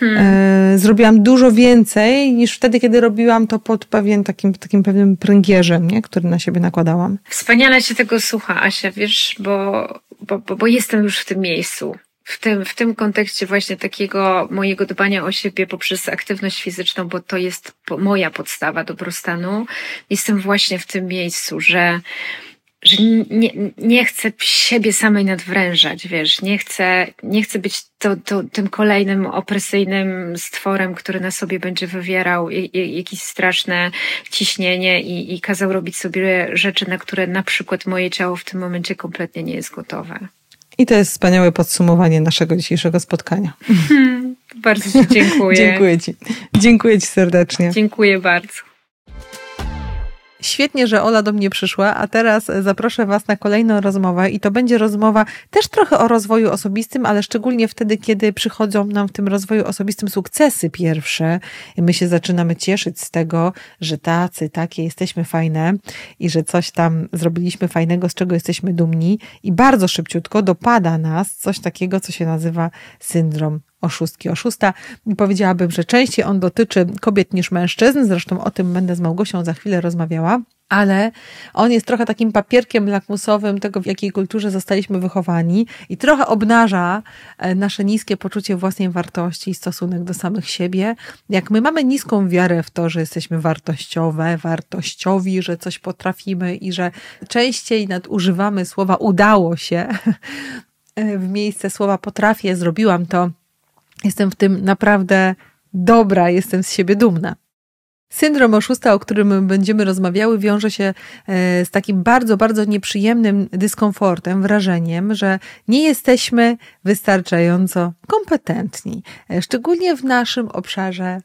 Hmm. Zrobiłam dużo więcej niż wtedy, kiedy robiłam to pod pewien takim, takim pewnym pręgierzem, nie? który na siebie nakładałam. Wspaniale się tego słucha, Asia, wiesz, bo, bo, bo, bo jestem już w tym miejscu. W tym, w tym kontekście właśnie takiego mojego dbania o siebie poprzez aktywność fizyczną, bo to jest moja podstawa dobrostanu. Jestem właśnie w tym miejscu, że że nie, nie chcę siebie samej nadwrężać, wiesz, nie chcę, nie chcę być to, to, tym kolejnym opresyjnym stworem, który na sobie będzie wywierał jakieś straszne ciśnienie i, i kazał robić sobie rzeczy, na które na przykład moje ciało w tym momencie kompletnie nie jest gotowe. I to jest wspaniałe podsumowanie naszego dzisiejszego spotkania. Bardzo Ci dziękuję. dziękuję Ci. Dziękuję Ci serdecznie. Dziękuję bardzo. Świetnie, że Ola do mnie przyszła, a teraz zaproszę Was na kolejną rozmowę i to będzie rozmowa też trochę o rozwoju osobistym, ale szczególnie wtedy, kiedy przychodzą nam w tym rozwoju osobistym sukcesy pierwsze. My się zaczynamy cieszyć z tego, że tacy, takie jesteśmy fajne i że coś tam zrobiliśmy fajnego, z czego jesteśmy dumni. I bardzo szybciutko dopada nas coś takiego, co się nazywa syndrom oszustki, oszusta. Powiedziałabym, że częściej on dotyczy kobiet niż mężczyzn, zresztą o tym będę z Małgosią za chwilę rozmawiała, ale on jest trochę takim papierkiem lakmusowym tego, w jakiej kulturze zostaliśmy wychowani i trochę obnaża e, nasze niskie poczucie własnej wartości i stosunek do samych siebie. Jak my mamy niską wiarę w to, że jesteśmy wartościowe, wartościowi, że coś potrafimy i że częściej nadużywamy słowa udało się w miejsce słowa potrafię, zrobiłam to, Jestem w tym naprawdę dobra, jestem z siebie dumna. Syndrom oszusta, o którym będziemy rozmawiały, wiąże się e, z takim bardzo, bardzo nieprzyjemnym dyskomfortem, wrażeniem, że nie jesteśmy wystarczająco kompetentni, e, szczególnie w naszym obszarze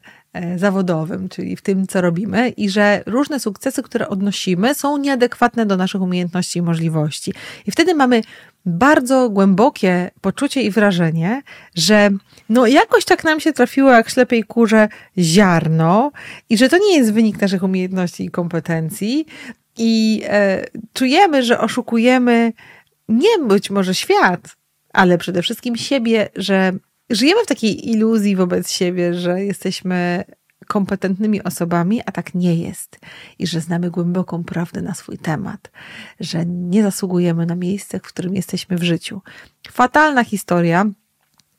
zawodowym, czyli w tym, co robimy, i że różne sukcesy, które odnosimy, są nieadekwatne do naszych umiejętności i możliwości. I wtedy mamy bardzo głębokie poczucie i wrażenie, że no jakoś tak nam się trafiło jak ślepej kurze ziarno i że to nie jest wynik naszych umiejętności i kompetencji i e, czujemy, że oszukujemy nie być może świat, ale przede wszystkim siebie, że żyjemy w takiej iluzji wobec siebie, że jesteśmy kompetentnymi osobami, a tak nie jest. I że znamy głęboką prawdę na swój temat, że nie zasługujemy na miejsce, w którym jesteśmy w życiu. Fatalna historia,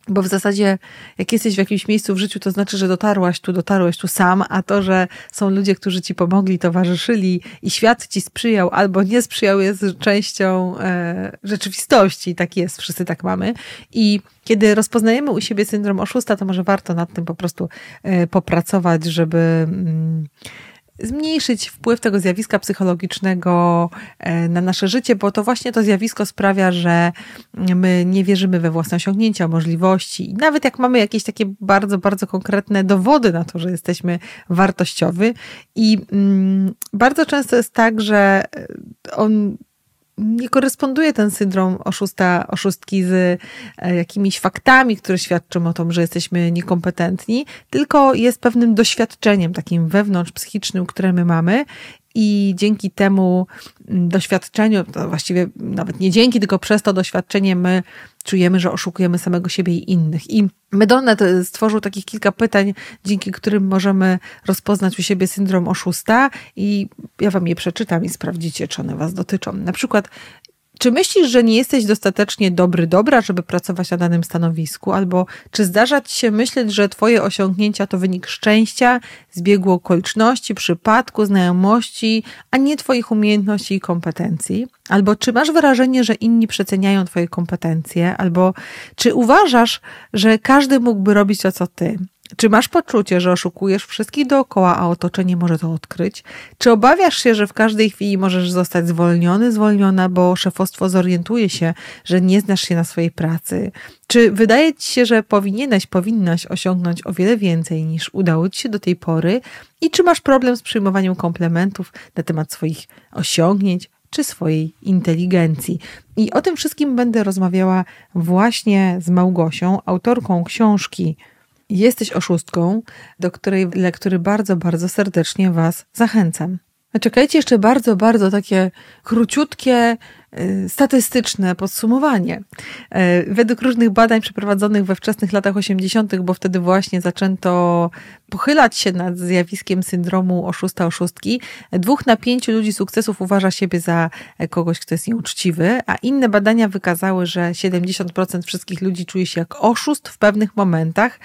bo w zasadzie, jak jesteś w jakimś miejscu w życiu, to znaczy, że dotarłaś tu, dotarłeś tu sam, a to, że są ludzie, którzy ci pomogli, towarzyszyli i świat ci sprzyjał albo nie sprzyjał, jest częścią e, rzeczywistości. Tak jest, wszyscy tak mamy. I kiedy rozpoznajemy u siebie syndrom oszusta, to może warto nad tym po prostu e, popracować, żeby. Mm, zmniejszyć wpływ tego zjawiska psychologicznego e, na nasze życie, bo to właśnie to zjawisko sprawia, że my nie wierzymy we własne osiągnięcia, możliwości. I nawet jak mamy jakieś takie bardzo, bardzo konkretne dowody na to, że jesteśmy wartościowi, i mm, bardzo często jest tak, że on nie koresponduje ten syndrom oszusta, oszustki z e, jakimiś faktami, które świadczą o tym, że jesteśmy niekompetentni, tylko jest pewnym doświadczeniem takim wewnątrz psychicznym, które my mamy i dzięki temu mm, doświadczeniu, to właściwie nawet nie dzięki, tylko przez to doświadczenie my czujemy, że oszukujemy samego siebie i innych. I Medonet stworzył takich kilka pytań, dzięki którym możemy rozpoznać u siebie syndrom oszusta i ja wam je przeczytam i sprawdzicie, czy one was dotyczą. Na przykład, czy myślisz, że nie jesteś dostatecznie dobry, dobra, żeby pracować na danym stanowisku? Albo czy zdarza ci się myśleć, że twoje osiągnięcia to wynik szczęścia, zbiegu okoliczności, przypadku, znajomości, a nie twoich umiejętności i kompetencji? Albo czy masz wrażenie, że inni przeceniają twoje kompetencje? Albo czy uważasz, że każdy mógłby robić to, co ty? Czy masz poczucie, że oszukujesz wszystkich dookoła, a otoczenie może to odkryć? Czy obawiasz się, że w każdej chwili możesz zostać zwolniony, zwolniona, bo szefostwo zorientuje się, że nie znasz się na swojej pracy? Czy wydaje ci się, że powinieneś, powinnaś osiągnąć o wiele więcej niż udało ci się do tej pory? I czy masz problem z przyjmowaniem komplementów na temat swoich osiągnięć, czy swojej inteligencji. I o tym wszystkim będę rozmawiała właśnie z Małgosią, autorką książki Jesteś oszustką, do której lektury bardzo, bardzo serdecznie Was zachęcam. Czekajcie jeszcze bardzo, bardzo takie króciutkie statystyczne podsumowanie. Y, według różnych badań przeprowadzonych we wczesnych latach 80., bo wtedy właśnie zaczęto pochylać się nad zjawiskiem syndromu oszusta-oszustki, dwóch na pięciu ludzi sukcesów uważa siebie za kogoś, kto jest nieuczciwy, a inne badania wykazały, że 70% wszystkich ludzi czuje się jak oszust w pewnych momentach.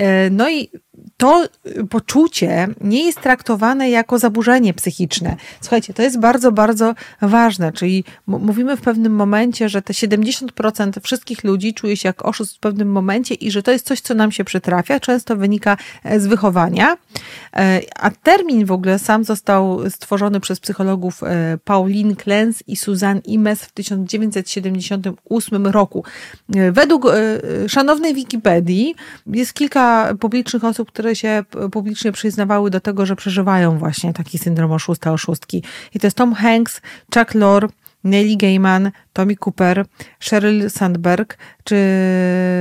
Y, no i to poczucie nie jest traktowane jako zaburzenie psychiczne. Słuchajcie, to jest bardzo, bardzo ważne, czyli mówimy w pewnym momencie, że te 70% wszystkich ludzi czuje się jak oszust w pewnym momencie i że to jest coś, co nam się przytrafia, często wynika e, z wychowania. E, a termin w ogóle sam został stworzony przez psychologów e, Pauline Clens i Suzanne Imes w 1978 roku. Według szanownej Wikipedii jest kilka publicznych osób, które się publicznie przyznawały do tego, że przeżywają właśnie taki syndrom oszusta, oszustki. I to jest Tom Hanks, Chuck Lorre, Nelly Gaiman, Tommy Cooper, Sheryl Sandberg czy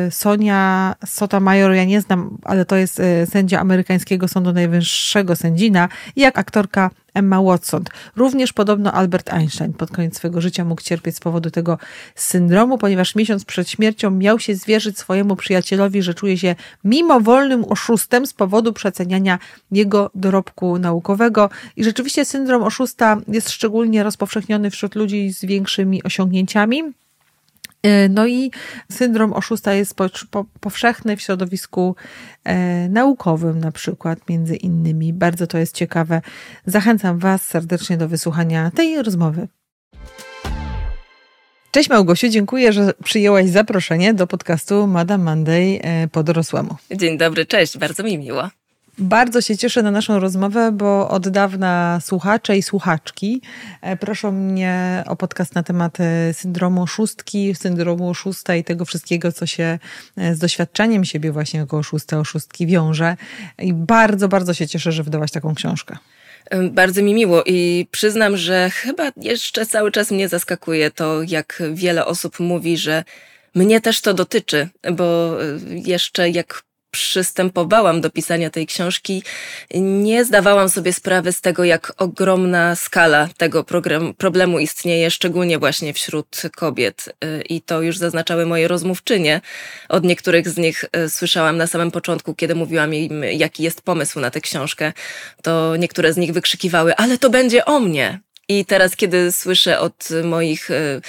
Sonia Sotomayor, ja nie znam, ale to jest e, sędzia amerykańskiego Sądu Najwyższego, sędzina, jak aktorka Emma Watson. Również podobno Albert Einstein pod koniec swojego życia mógł cierpieć z powodu tego syndromu, ponieważ miesiąc przed śmiercią miał się zwierzyć swojemu przyjacielowi, że czuje się mimowolnym oszustem z powodu przeceniania jego dorobku naukowego. I rzeczywiście syndrom oszusta jest szczególnie rozpowszechniony wśród ludzi z większymi osiągnięciami. E, no i syndrom oszusta jest po, po, powszechny w środowisku e, naukowym, na przykład, między innymi. Bardzo to jest ciekawe. Zachęcam Was serdecznie do wysłuchania tej rozmowy. Cześć Małgosiu, dziękuję, że przyjęłaś zaproszenie do podcastu Madame Monday e, po dorosłemu. Dzień dobry, cześć, bardzo mi miło. Bardzo się cieszę na naszą rozmowę, bo od dawna słuchacze i słuchaczki e, proszą mnie o podcast na temat e, syndromu szóstki, syndromu oszusta i tego wszystkiego, co się e, z doświadczeniem siebie właśnie jako oszusta, oszustki wiąże. I bardzo, bardzo się cieszę, że wydałaś taką książkę. Bardzo mi miło i przyznam, że chyba jeszcze cały czas mnie zaskakuje to, jak wiele osób mówi, że mnie też to dotyczy, bo jeszcze jak przystępowałam do pisania tej książki, nie zdawałam sobie sprawy z tego, jak ogromna skala tego problemu istnieje, szczególnie właśnie wśród kobiet. I to już zaznaczały moje rozmówczynie. Od niektórych z nich e, słyszałam na samym początku, kiedy mówiłam im, jaki jest pomysł na tę książkę, to niektóre z nich wykrzykiwały, ale to będzie o mnie. I teraz, kiedy słyszę od moich e,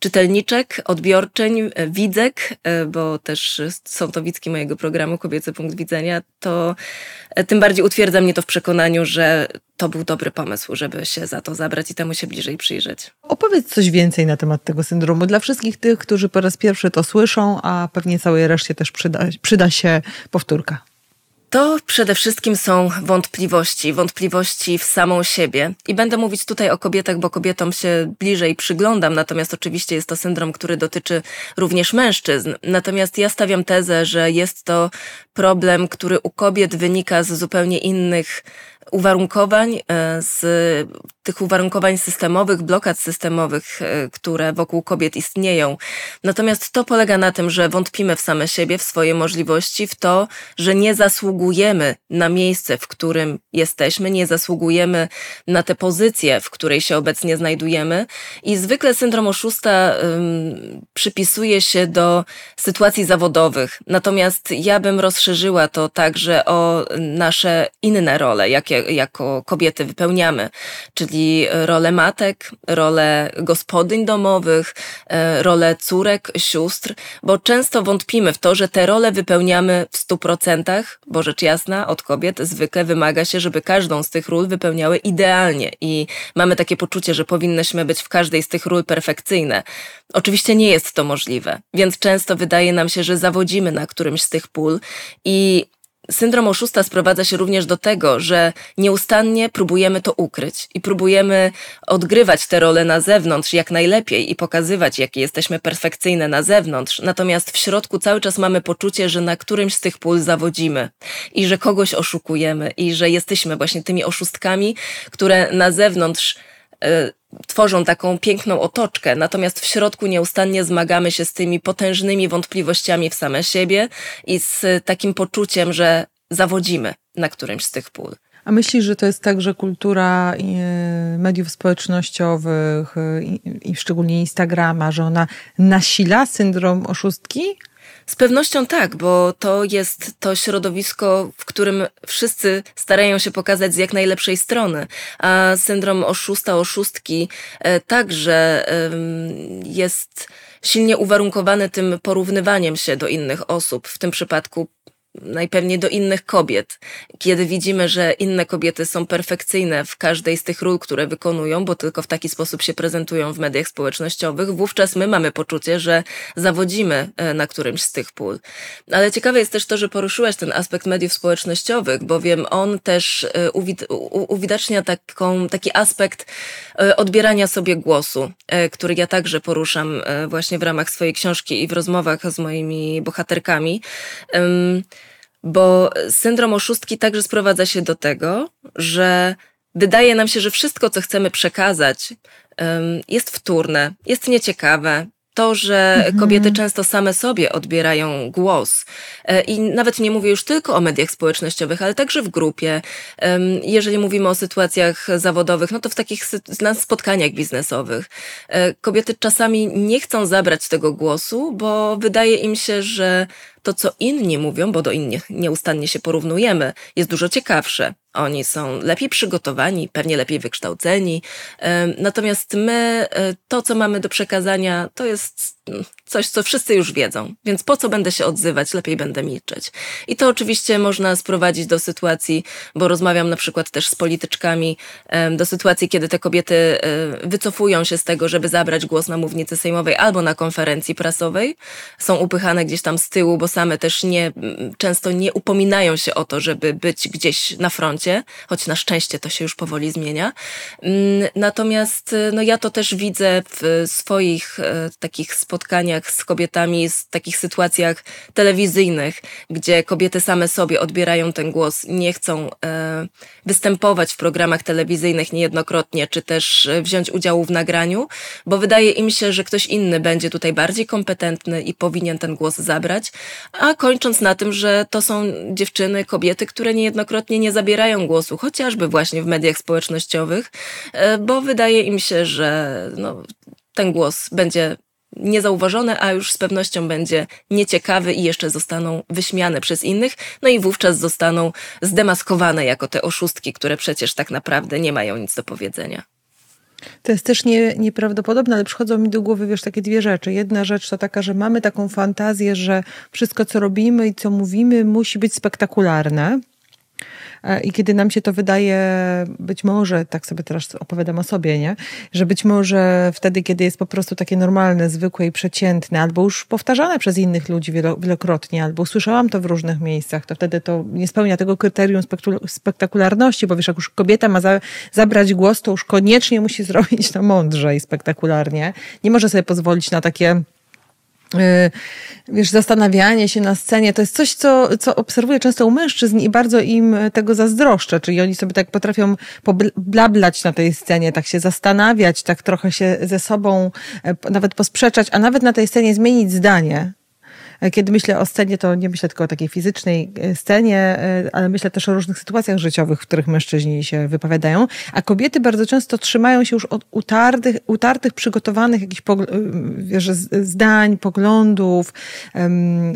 czytelniczek, odbiorczeń, e, widzek, e, bo też są to widzki mojego programu Kobiecy Punkt Widzenia, to e, tym bardziej utwierdza mnie to w przekonaniu, że to był dobry pomysł, żeby się za to zabrać i temu się bliżej przyjrzeć. Opowiedz coś więcej na temat tego syndromu dla wszystkich tych, którzy po raz pierwszy to słyszą, a pewnie całej reszcie też przyda, przyda się powtórka. To przede wszystkim są wątpliwości, wątpliwości w samą siebie. I będę mówić tutaj o kobietach, bo kobietom się bliżej przyglądam, natomiast oczywiście jest to syndrom, który dotyczy również mężczyzn. Natomiast ja stawiam tezę, że jest to problem, który u kobiet wynika z zupełnie innych uwarunkowań, e, z tych uwarunkowań systemowych, blokad systemowych, e, które wokół kobiet istnieją. Natomiast to polega na tym, że wątpimy w same siebie, w swoje możliwości, w to, że nie zasługujemy na miejsce, w którym jesteśmy, nie zasługujemy na tę pozycję, w której się obecnie znajdujemy. I zwykle syndrom oszusta um, przypisuje się do sytuacji zawodowych. Natomiast ja bym rozszerzyła to także o nasze inne role, jakie jako kobiety wypełniamy, czyli rolę matek, rolę gospodyń domowych, e, rolę córek, sióstr, bo często wątpimy w to, że te role wypełniamy w stu procentach, bo rzecz jasna od kobiet zwykle wymaga się, żeby każdą z tych ról wypełniały idealnie i mamy takie poczucie, że powinnyśmy być w każdej z tych ról perfekcyjne. Oczywiście nie jest to możliwe, więc często wydaje nam się, że zawodzimy na którymś z tych pól i Syndrom oszusta sprowadza się również do tego, że nieustannie próbujemy to ukryć i próbujemy odgrywać te role na zewnątrz jak najlepiej i pokazywać, jakie jesteśmy perfekcyjne na zewnątrz. Natomiast w środku cały czas mamy poczucie, że na którymś z tych pól zawodzimy i że kogoś oszukujemy i że jesteśmy właśnie tymi oszustkami, które na zewnątrz y, tworzą taką piękną otoczkę, natomiast w środku nieustannie zmagamy się z tymi potężnymi wątpliwościami w same siebie i z takim poczuciem, że zawodzimy na którymś z tych pól. A myślisz, że to jest tak, że kultura e, mediów społecznościowych e, i szczególnie Instagrama, że ona nasila syndrom oszustki? Z pewnością tak, bo to jest to środowisko, w którym wszyscy starają się pokazać z jak najlepszej strony, a syndrom oszusta, oszustki e, także jest silnie uwarunkowany tym porównywaniem się do innych osób, w tym przypadku najpewniej do innych kobiet. Kiedy widzimy, że inne kobiety są perfekcyjne w każdej z tych ról, które wykonują, bo tylko w taki sposób się prezentują w mediach społecznościowych, wówczas my mamy poczucie, że zawodzimy e, na którymś z tych pól. Ale ciekawe jest też to, że poruszyłaś ten aspekt mediów społecznościowych, bowiem on też e, uwidacznia taką, taki aspekt e, odbierania sobie głosu, który ja także poruszam właśnie w ramach swojej książki i w rozmowach z moimi bohaterkami bo syndrom oszustki także sprowadza się do tego, że wydaje nam się, że wszystko, co chcemy przekazać, jest wtórne, jest nieciekawe, to, że mhm. kobiety często same sobie odbierają głos. E, I nawet nie mówię już tylko o mediach społecznościowych, ale także w grupie. Jeżeli mówimy o sytuacjach zawodowych, no to w takich spotkaniach biznesowych. E, kobiety czasami nie chcą zabrać tego głosu, bo wydaje im się, że to, co inni mówią, bo do innych nieustannie się porównujemy, jest dużo ciekawsze. Oni są lepiej przygotowani, pewnie lepiej wykształceni. Natomiast my, e, to, co mamy do przekazania, to jest coś, co wszyscy już wiedzą, więc po co będę się odzywać, lepiej będę milczeć. I to oczywiście można sprowadzić do sytuacji, bo rozmawiam na przykład też z polityczkami, do sytuacji, kiedy te kobiety e, wycofują się z tego, żeby zabrać głos na mównicy sejmowej albo na konferencji prasowej, są upychane gdzieś tam z tyłu, bo same też nie, często nie upominają się o to, żeby być gdzieś na froncie, choć na szczęście to się już powoli zmienia. Mm, natomiast e, no ja to też widzę w swoich e, takich spotkaniach z kobietami, z takich sytuacjach telewizyjnych, gdzie kobiety same sobie odbierają ten głos, nie chcą e, występować w programach telewizyjnych niejednokrotnie, czy też wziąć udziału w nagraniu, bo wydaje im się, że ktoś inny będzie tutaj bardziej kompetentny i powinien ten głos zabrać, a kończąc na tym, że to są dziewczyny, kobiety, które niejednokrotnie nie zabierają głosu, chociażby właśnie w mediach społecznościowych, e, bo wydaje im się, że no, ten głos będzie niezauważony, a już z pewnością będzie nieciekawy i jeszcze zostaną wyśmiane przez innych, no i wówczas zostaną zdemaskowane jako te oszustki, które przecież tak naprawdę nie mają nic do powiedzenia. To jest też nie, nieprawdopodobne, ale przychodzą mi do głowy, wiesz, takie dwie rzeczy. Jedna rzecz to taka, że mamy taką fantazję, że wszystko, co robimy i co mówimy, musi być spektakularne. E, I kiedy nam się to wydaje, być może, tak sobie teraz opowiadam o sobie, nie? Że być może wtedy, kiedy jest po prostu takie normalne, zwykłe i przeciętne, albo już powtarzane przez innych ludzi wielokrotnie, albo usłyszałam to w różnych miejscach, to wtedy to nie spełnia tego kryterium spektakularności, bo wiesz, jak już kobieta ma za, zabrać głos, to już koniecznie musi zrobić to mądrze i spektakularnie. Nie może sobie pozwolić na takie wiesz, zastanawianie się na scenie, to jest coś, co, co obserwuję często u mężczyzn i bardzo im tego zazdroszczę, czyli oni sobie tak potrafią poblablać na tej scenie, tak się zastanawiać, tak trochę się ze sobą e, nawet posprzeczać, a nawet na tej scenie zmienić zdanie. Kiedy myślę o scenie, to nie myślę tylko o takiej fizycznej e, scenie, e, ale myślę też o różnych sytuacjach życiowych, w których mężczyźni się wypowiadają, a kobiety bardzo często trzymają się już od utartych, utartych przygotowanych jakichś e, wiesz, zdań, poglądów,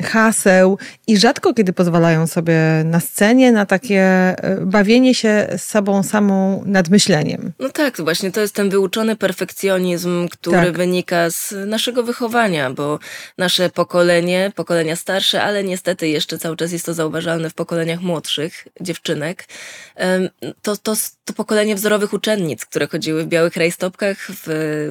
haseł i rzadko kiedy pozwalają sobie na scenie na takie bawienie się z sobą samą nadmyśleniem. No tak, właśnie to jest ten wyuczony perfekcjonizm, który tak. wynika z naszego wychowania, bo nasze pokolenie pokolenia starsze, ale niestety jeszcze cały czas jest to zauważalne w pokoleniach młodszych dziewczynek. To, to, to pokolenie wzorowych uczennic, które chodziły w białych rajstopkach, w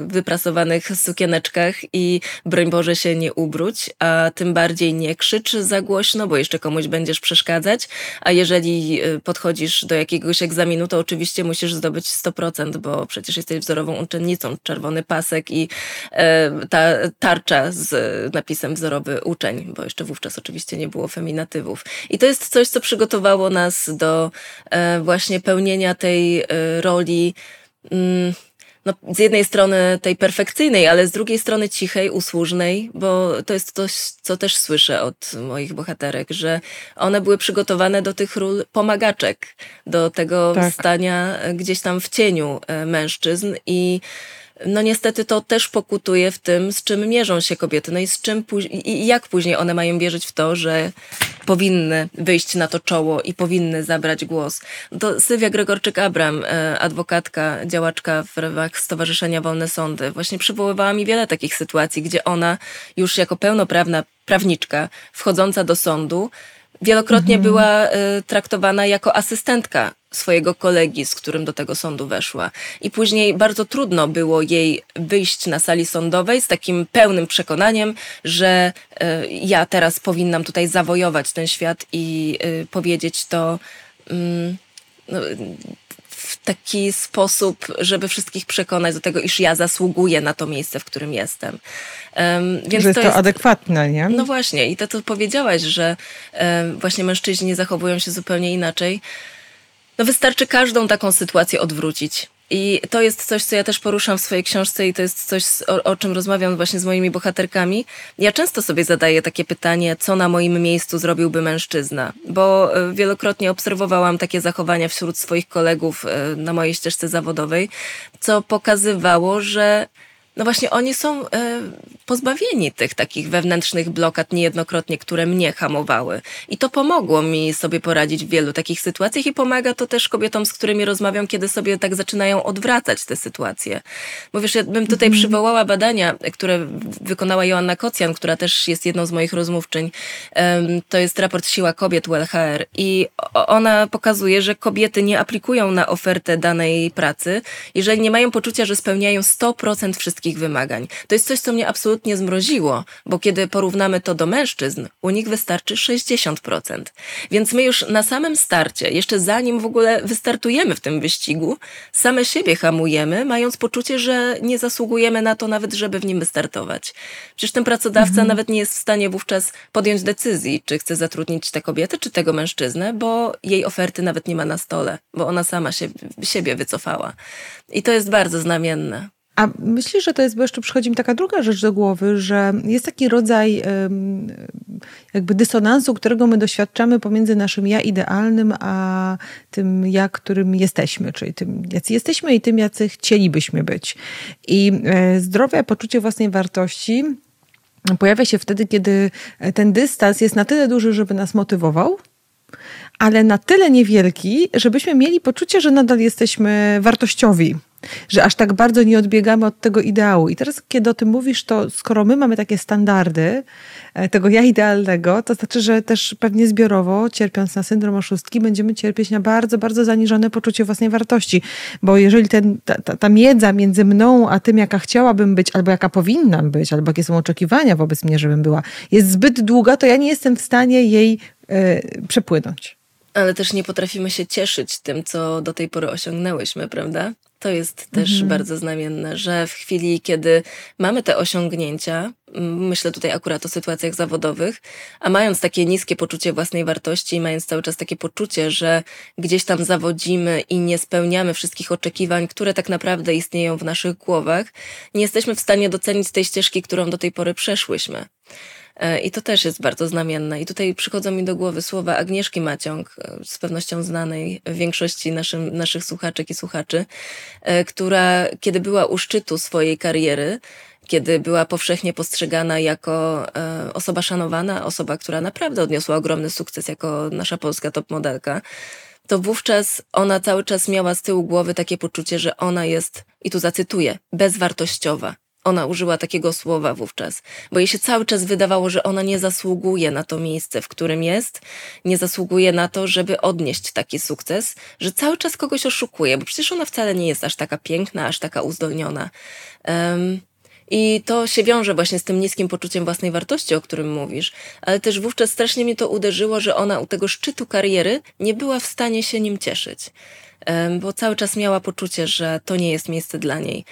wyprasowanych sukieneczkach i broń Boże się nie ubróć, a tym bardziej nie krzycz za głośno, bo jeszcze komuś będziesz przeszkadzać, a jeżeli y, podchodzisz do jakiegoś egzaminu, to oczywiście musisz zdobyć 100%, bo przecież jesteś wzorową uczennicą, czerwony pasek i e, ta tarcza z napisem wzorowy uczeń bo jeszcze wówczas oczywiście nie było feminatywów. I to jest coś, co przygotowało nas do e, właśnie pełnienia tej e, roli. Mm, no, z jednej strony tej perfekcyjnej, ale z drugiej strony cichej, usłużnej, bo to jest coś, co też słyszę od moich bohaterek, że one były przygotowane do tych ról pomagaczek, do tego tak. stania gdzieś tam w cieniu e, mężczyzn i no niestety to też pokutuje w tym, z czym mierzą się kobiety, no i z czym i jak później one mają wierzyć w to, że powinny wyjść na to czoło i powinny zabrać głos. To Sylwia Gregorczyk-Abram, e, adwokatka, działaczka w ramach Stowarzyszenia Wolne Sądy, właśnie przywoływała mi wiele takich sytuacji, gdzie ona już jako pełnoprawna prawniczka wchodząca do sądu wielokrotnie mhm. była y, traktowana jako asystentka swojego kolegi, z którym do tego sądu weszła. I później bardzo trudno było jej wyjść na sali sądowej z takim pełnym przekonaniem, że y, ja teraz powinnam tutaj zawojować ten świat i y, powiedzieć to. Mm, no, w taki sposób, żeby wszystkich przekonać do tego, iż ja zasługuję na to miejsce, w którym jestem. Um, więc że jest to, jest, adekwatne, nie? No właśnie, i to, to powiedziałaś, że um, właśnie mężczyźni zachowują się zupełnie inaczej. No wystarczy każdą taką sytuację odwrócić. I to jest coś, co ja też poruszam w swojej książce i to jest coś, o, o, czym rozmawiam właśnie z moimi bohaterkami. Ja często sobie zadaję takie pytanie, co na moim miejscu zrobiłby mężczyzna, bo e, wielokrotnie obserwowałam takie zachowania wśród swoich kolegów e, na mojej ścieżce zawodowej, co pokazywało, że no właśnie oni są e, pozbawieni tych takich wewnętrznych blokad niejednokrotnie, które mnie hamowały. I to pomogło mi sobie poradzić w wielu takich sytuacjach i pomaga to też kobietom, z którymi rozmawiam, kiedy sobie tak zaczynają odwracać te sytuacje. Bo wiesz, ja bym tutaj mm. przywołała badania, które wykonała Joanna Kocjan, która też jest jedną z moich rozmówczyń. To jest raport Siła Kobiet ULHR i ona pokazuje, że kobiety nie aplikują na ofertę danej pracy, jeżeli nie mają poczucia, że spełniają 100% wszystkich wymagań. To jest coś, co mnie absolutnie zmroziło, bo kiedy porównamy to do mężczyzn, u nich wystarczy 60%. Więc my już na samym starcie, jeszcze zanim w ogóle wystartujemy w tym wyścigu, same siebie hamujemy, mając poczucie, że nie zasługujemy na to nawet, żeby w nim wystartować. Przecież ten pracodawca mhm. nawet nie jest w stanie wówczas podjąć decyzji, czy chce zatrudnić tę kobietę, czy tego mężczyznę, bo jej oferty nawet nie ma na stole, bo ona sama się, siebie wycofała. I to jest bardzo znamienne. A myślę, że to jest, bo jeszcze przychodzi mi taka druga rzecz do głowy, że jest taki rodzaj jakby dysonansu, którego my doświadczamy pomiędzy naszym ja idealnym, a tym ja, którym jesteśmy, czyli tym, jacy jesteśmy i tym, jacy chcielibyśmy być. I e, zdrowe poczucie własnej wartości pojawia się wtedy, kiedy ten dystans jest na tyle duży, żeby nas motywował, ale na tyle niewielki, żebyśmy mieli poczucie, że nadal jesteśmy wartościowi że aż tak bardzo nie odbiegamy od tego ideału. I teraz, kiedy o tym mówisz, to skoro my mamy takie standardy e, tego ja idealnego, to znaczy, że też pewnie zbiorowo, cierpiąc na syndrom oszustki, będziemy cierpieć na bardzo, bardzo zaniżone poczucie własnej wartości. Bo jeżeli ten, ta, ta, ta miedza między mną a tym, jaka chciałabym być, albo jaka powinnam być, albo jakie są oczekiwania wobec mnie, żebym była, jest zbyt długa, to ja nie jestem w stanie jej y, przepłynąć. Ale też nie potrafimy się cieszyć tym, co do tej pory osiągnęłyśmy, prawda? To jest też mhm. bardzo znamienne, że w chwili, kiedy mamy te osiągnięcia, myślę tutaj akurat o sytuacjach zawodowych, a mając takie niskie poczucie własnej wartości, mając cały czas takie poczucie, że gdzieś tam zawodzimy i nie spełniamy wszystkich oczekiwań, które tak naprawdę istnieją w naszych głowach, nie jesteśmy w stanie docenić tej ścieżki, którą do tej pory przeszłyśmy. E, I to też jest bardzo znamienne. I tutaj przychodzą mi do głowy słowa Agnieszki Maciąg, e, z pewnością znanej większości naszym, naszych słuchaczek i słuchaczy, e, która kiedy była u szczytu swojej kariery, kiedy była powszechnie postrzegana jako osoba szanowana, osoba, która naprawdę odniosła ogromny sukces jako nasza polska top modelka, to wówczas ona cały czas miała z tyłu głowy takie poczucie, że ona jest, i tu zacytuję, bezwartościowa. Ona użyła takiego słowa wówczas, bo jej się cały czas wydawało, że ona nie zasługuje na to miejsce, w którym jest, nie zasługuje na to, żeby odnieść taki sukces, że cały czas kogoś oszukuje, bo przecież ona wcale nie jest aż taka piękna, aż taka uzdolniona. Um, i to się wiąże właśnie z tym niskim poczuciem własnej wartości, o którym mówisz, ale też wówczas strasznie mnie to uderzyło, że ona u tego szczytu kariery nie była w stanie się nim cieszyć bo cały czas miała poczucie, że to nie jest miejsce dla niej.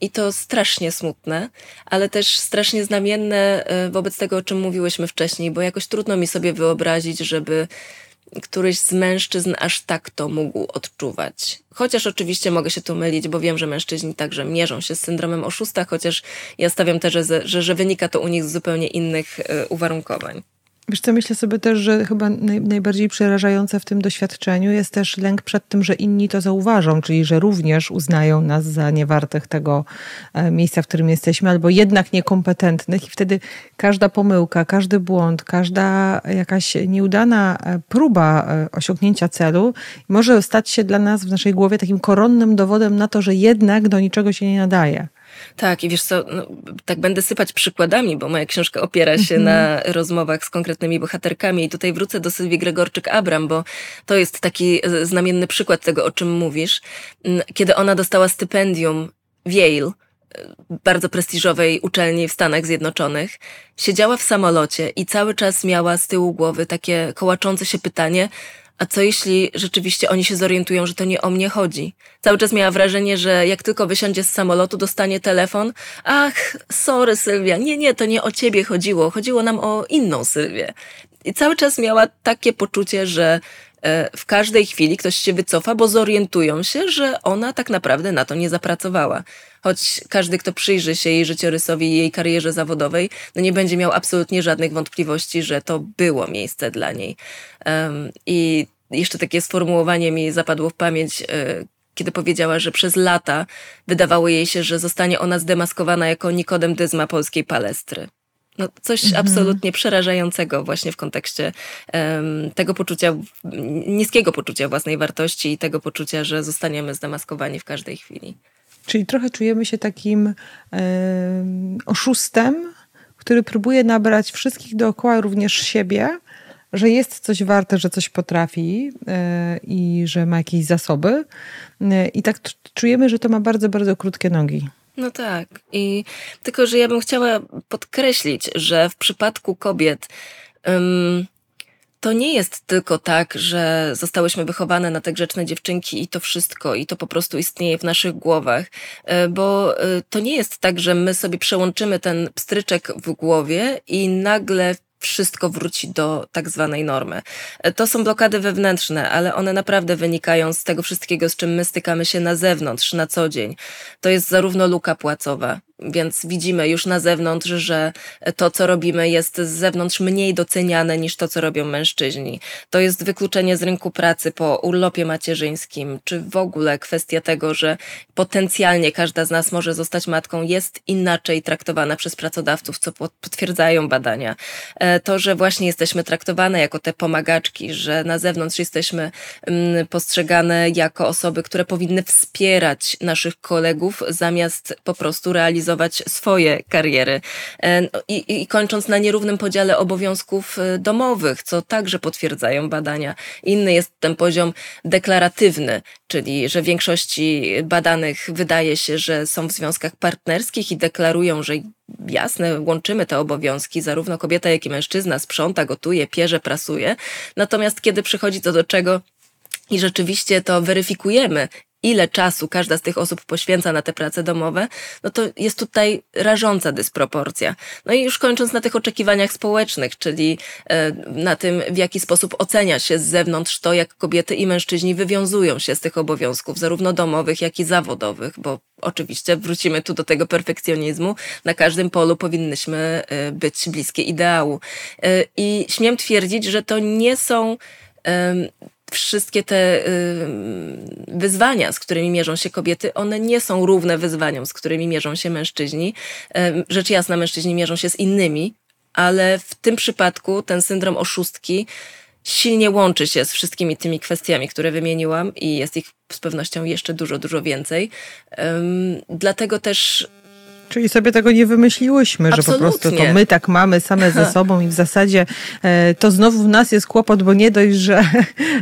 I to strasznie smutne, ale też strasznie znamienne e, wobec tego, o czym mówiłyśmy wcześniej, bo jakoś trudno mi sobie wyobrazić, żeby któryś z mężczyzn aż tak to mógł odczuwać. Chociaż oczywiście mogę się tu mylić, bo wiem, że mężczyźni także mierzą się z syndromem oszusta, chociaż ja stawiam tezę, że, że wynika to u nich z zupełnie innych e, uwarunkowań. Wiesz co, myślę sobie też, że chyba naj, najbardziej przerażające w tym doświadczeniu jest też lęk przed tym, że inni to zauważą, czyli że również uznają nas za niewartych tego e, miejsca, w którym jesteśmy, albo jednak niekompetentnych i wtedy każda pomyłka, każdy błąd, każda jakaś nieudana e, próba e, osiągnięcia celu może stać się dla nas w naszej głowie takim koronnym dowodem na to, że jednak do niczego się nie nadaje. Tak, i wiesz co, no, tak będę sypać przykładami, bo moja książka opiera się na rozmowach z konkretnymi bohaterkami i tutaj wrócę do Sylwii Gregorczyk-Abram, bo to jest taki e, znamienny przykład tego, o czym mówisz. Mm, kiedy ona dostała stypendium w Yale, e, bardzo prestiżowej uczelni w Stanach Zjednoczonych, siedziała w samolocie i cały czas miała z tyłu głowy takie kołaczące się pytanie, a co jeśli rzeczywiście oni się zorientują, że to nie o mnie chodzi? Cały czas miała wrażenie, że jak tylko wysiądzie z samolotu, dostanie telefon. Ach, sorry Sylwia, nie, nie, to nie o ciebie chodziło. Chodziło nam o inną Sylwię. I cały czas miała takie poczucie, że e, w każdej chwili ktoś się wycofa, bo zorientują się, że ona tak naprawdę na to nie zapracowała. Choć każdy, kto przyjrzy się jej życiorysowi i jej karierze zawodowej, no nie będzie miał absolutnie żadnych wątpliwości, że to było miejsce dla niej. Um, I jeszcze takie sformułowanie mi zapadło w pamięć, e, kiedy powiedziała, że przez lata wydawało jej się, że zostanie ona zdemaskowana jako Nikodem Dyzma polskiej palestry. No, coś mhm. absolutnie przerażającego właśnie w kontekście um, tego poczucia, niskiego poczucia własnej wartości i tego poczucia, że zostaniemy zdemaskowani w każdej chwili. Czyli trochę czujemy się takim oszustem, który próbuje nabrać wszystkich dookoła, również siebie, że jest coś warte, że coś potrafi e, i że ma jakieś zasoby. E, I tak czujemy, że to ma bardzo, bardzo krótkie nogi. No tak. I tylko, że ja bym chciała podkreślić, że w przypadku kobiet to nie jest tylko tak, że zostałyśmy wychowane na te grzeczne dziewczynki i to wszystko, i to po prostu istnieje w naszych głowach, e, bo e, to nie jest tak, że my sobie przełączymy ten pstryczek w głowie i nagle wszystko wróci do tak zwanej normy. E, to są blokady wewnętrzne, ale one naprawdę wynikają z tego wszystkiego, z czym my stykamy się na zewnątrz, na co dzień. To jest zarówno luka płacowa, więc widzimy już na zewnątrz, że to, co robimy, jest z zewnątrz mniej doceniane niż to, co robią mężczyźni. To jest wykluczenie z rynku pracy po urlopie macierzyńskim, czy w ogóle kwestia tego, że potencjalnie każda z nas może zostać matką, jest inaczej traktowana przez pracodawców, co potwierdzają badania. E, to, że właśnie jesteśmy traktowane jako te pomagaczki, że na zewnątrz jesteśmy mm, postrzegane jako osoby, które powinny wspierać naszych kolegów, zamiast po prostu realizować realizować swoje kariery. E, no I, I kończąc na nierównym podziale obowiązków e, domowych, co także potwierdzają badania. Inny jest ten poziom deklaratywny, czyli że większości badanych wydaje się, że są w związkach partnerskich i deklarują, że jasne, łączymy te obowiązki, zarówno kobieta, jak i mężczyzna sprząta, gotuje, pierze, prasuje. Natomiast kiedy przychodzi to do czego i rzeczywiście to weryfikujemy, ile czasu każda z tych osób poświęca na te prace domowe, no to jest tutaj rażąca dysproporcja. No i już kończąc na tych oczekiwaniach społecznych, czyli e, na tym, w jaki sposób ocenia się z zewnątrz to, jak kobiety i mężczyźni wywiązują się z tych obowiązków, zarówno domowych, jak i zawodowych, bo oczywiście wrócimy tu do tego perfekcjonizmu. Na każdym polu powinnyśmy e, być bliskie ideału. E, I śmiem twierdzić, że to nie są wszystkie te wyzwania, z którymi mierzą się kobiety, one nie są równe wyzwaniom, z którymi mierzą się mężczyźni. Rzecz jasna, mężczyźni mierzą się z innymi, ale w tym przypadku ten syndrom oszustki silnie łączy się z wszystkimi tymi kwestiami, które wymieniłam i jest ich z pewnością jeszcze dużo, dużo więcej. Dlatego też Czyli sobie tego nie wymyśliłyśmy, Absolutnie. że po prostu to my tak mamy same ze sobą i w zasadzie e, to znowu w nas jest kłopot, bo nie dość, że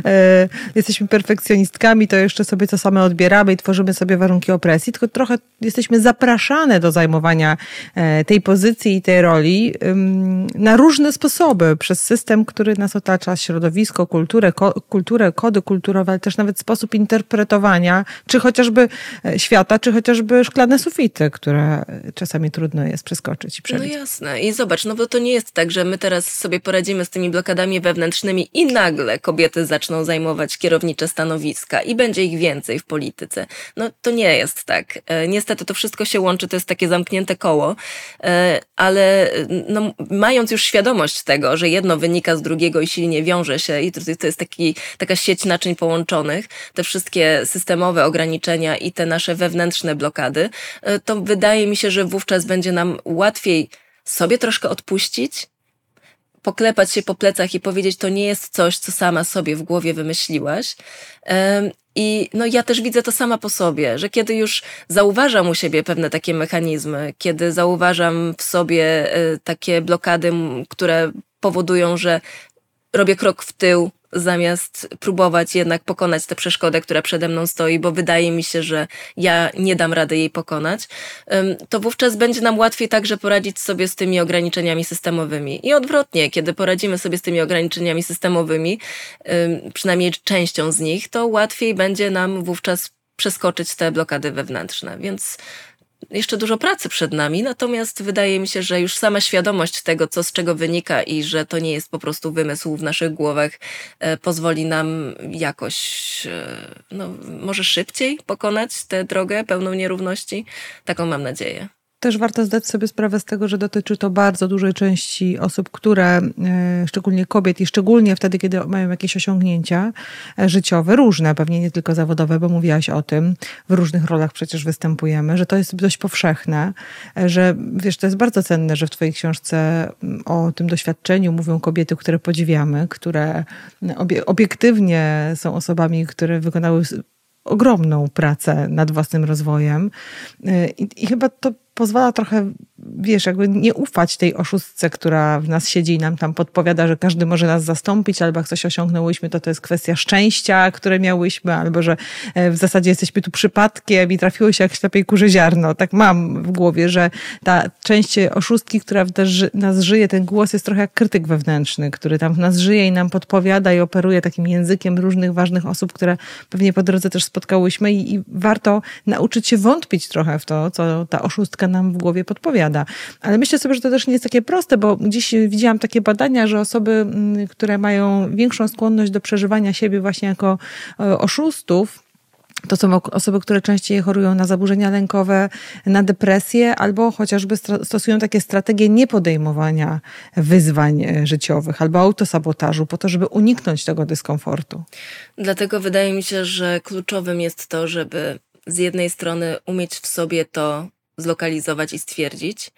e, jesteśmy perfekcjonistkami, to jeszcze sobie to same odbieramy i tworzymy sobie warunki opresji, tylko trochę jesteśmy zapraszane do zajmowania e, tej pozycji i tej roli na różne sposoby przez system, który nas otacza, środowisko, kulturę, ko, kulturę, kody kulturowe, ale też nawet sposób interpretowania, czy chociażby e, świata, czy chociażby szklane sufity, które czasami trudno jest przeskoczyć i przebić. No jasne. I zobacz, no bo to nie jest tak, że my teraz sobie poradzimy z tymi blokadami wewnętrznymi i nagle kobiety zaczną zajmować kierownicze stanowiska i będzie ich więcej w polityce. No to nie jest tak. E, niestety to wszystko się łączy, to jest takie zamknięte koło, e, ale no, mając już świadomość tego, że jedno wynika z drugiego i silnie wiąże się i to, to jest taki, taka sieć naczyń połączonych, te wszystkie systemowe ograniczenia i te nasze wewnętrzne blokady, e, to wydaje mi się, że wówczas będzie nam łatwiej sobie troszkę odpuścić, poklepać się po plecach i powiedzieć, to nie jest coś, co sama sobie w głowie wymyśliłaś. I no, ja też widzę to sama po sobie, że kiedy już zauważam u siebie pewne takie mechanizmy, kiedy zauważam w sobie e, takie blokady, które powodują, że robię krok w tył, zamiast próbować jednak pokonać tę przeszkodę, która przede mną stoi, bo wydaje mi się, że ja nie dam rady jej pokonać, to wówczas będzie nam łatwiej także poradzić sobie z tymi ograniczeniami systemowymi. I odwrotnie, kiedy poradzimy sobie z tymi ograniczeniami systemowymi, przynajmniej częścią z nich, to łatwiej będzie nam wówczas przeskoczyć te blokady wewnętrzne. Więc jeszcze dużo pracy przed nami, natomiast wydaje mi się, że już sama świadomość tego, co z czego wynika i że to nie jest po prostu wymysł w naszych głowach, e, pozwoli nam jakoś, e, no, może szybciej pokonać tę drogę pełną nierówności. Taką mam nadzieję. Też warto zdać sobie sprawę z tego, że dotyczy to bardzo dużej części osób, które, e, szczególnie kobiet i szczególnie wtedy, kiedy mają jakieś osiągnięcia e, życiowe, różne, pewnie nie tylko zawodowe, bo mówiłaś o tym, w różnych rolach przecież występujemy, że to jest dość powszechne, e, że wiesz, to jest bardzo cenne, że w twojej książce mm, o tym doświadczeniu mówią kobiety, które podziwiamy, które obiektywnie są osobami, które wykonały ogromną pracę nad własnym rozwojem. I, i chyba to pozwala trochę, wiesz, jakby nie ufać tej oszustce, która w nas siedzi i nam tam podpowiada, że każdy może nas zastąpić, albo jak coś osiągnęłyśmy, to to jest kwestia szczęścia, które miałyśmy, albo że e, w zasadzie jesteśmy tu przypadkiem i trafiło się jak ślepej kurze ziarno. Tak mam w głowie, że ta część oszustki, która w nas żyje, ten głos jest trochę jak krytyk wewnętrzny, który tam w nas żyje i nam podpowiada i operuje takim językiem różnych ważnych osób, które pewnie po drodze też spotkałyśmy i, i warto nauczyć się wątpić trochę w to, co ta oszustka nam w głowie podpowiada. Ale myślę sobie, że to też nie jest takie proste, bo dziś widziałam takie badania, że osoby, mm, które mają większą skłonność do przeżywania siebie właśnie jako e, oszustów, to są osoby, które częściej chorują na zaburzenia lękowe, na depresję, albo chociażby stosują takie strategie niepodejmowania wyzwań e, życiowych albo autosabotażu, po to, żeby uniknąć tego dyskomfortu. Dlatego wydaje mi się, że kluczowym jest to, żeby z jednej strony umieć w sobie to zlokalizować i stwierdzić,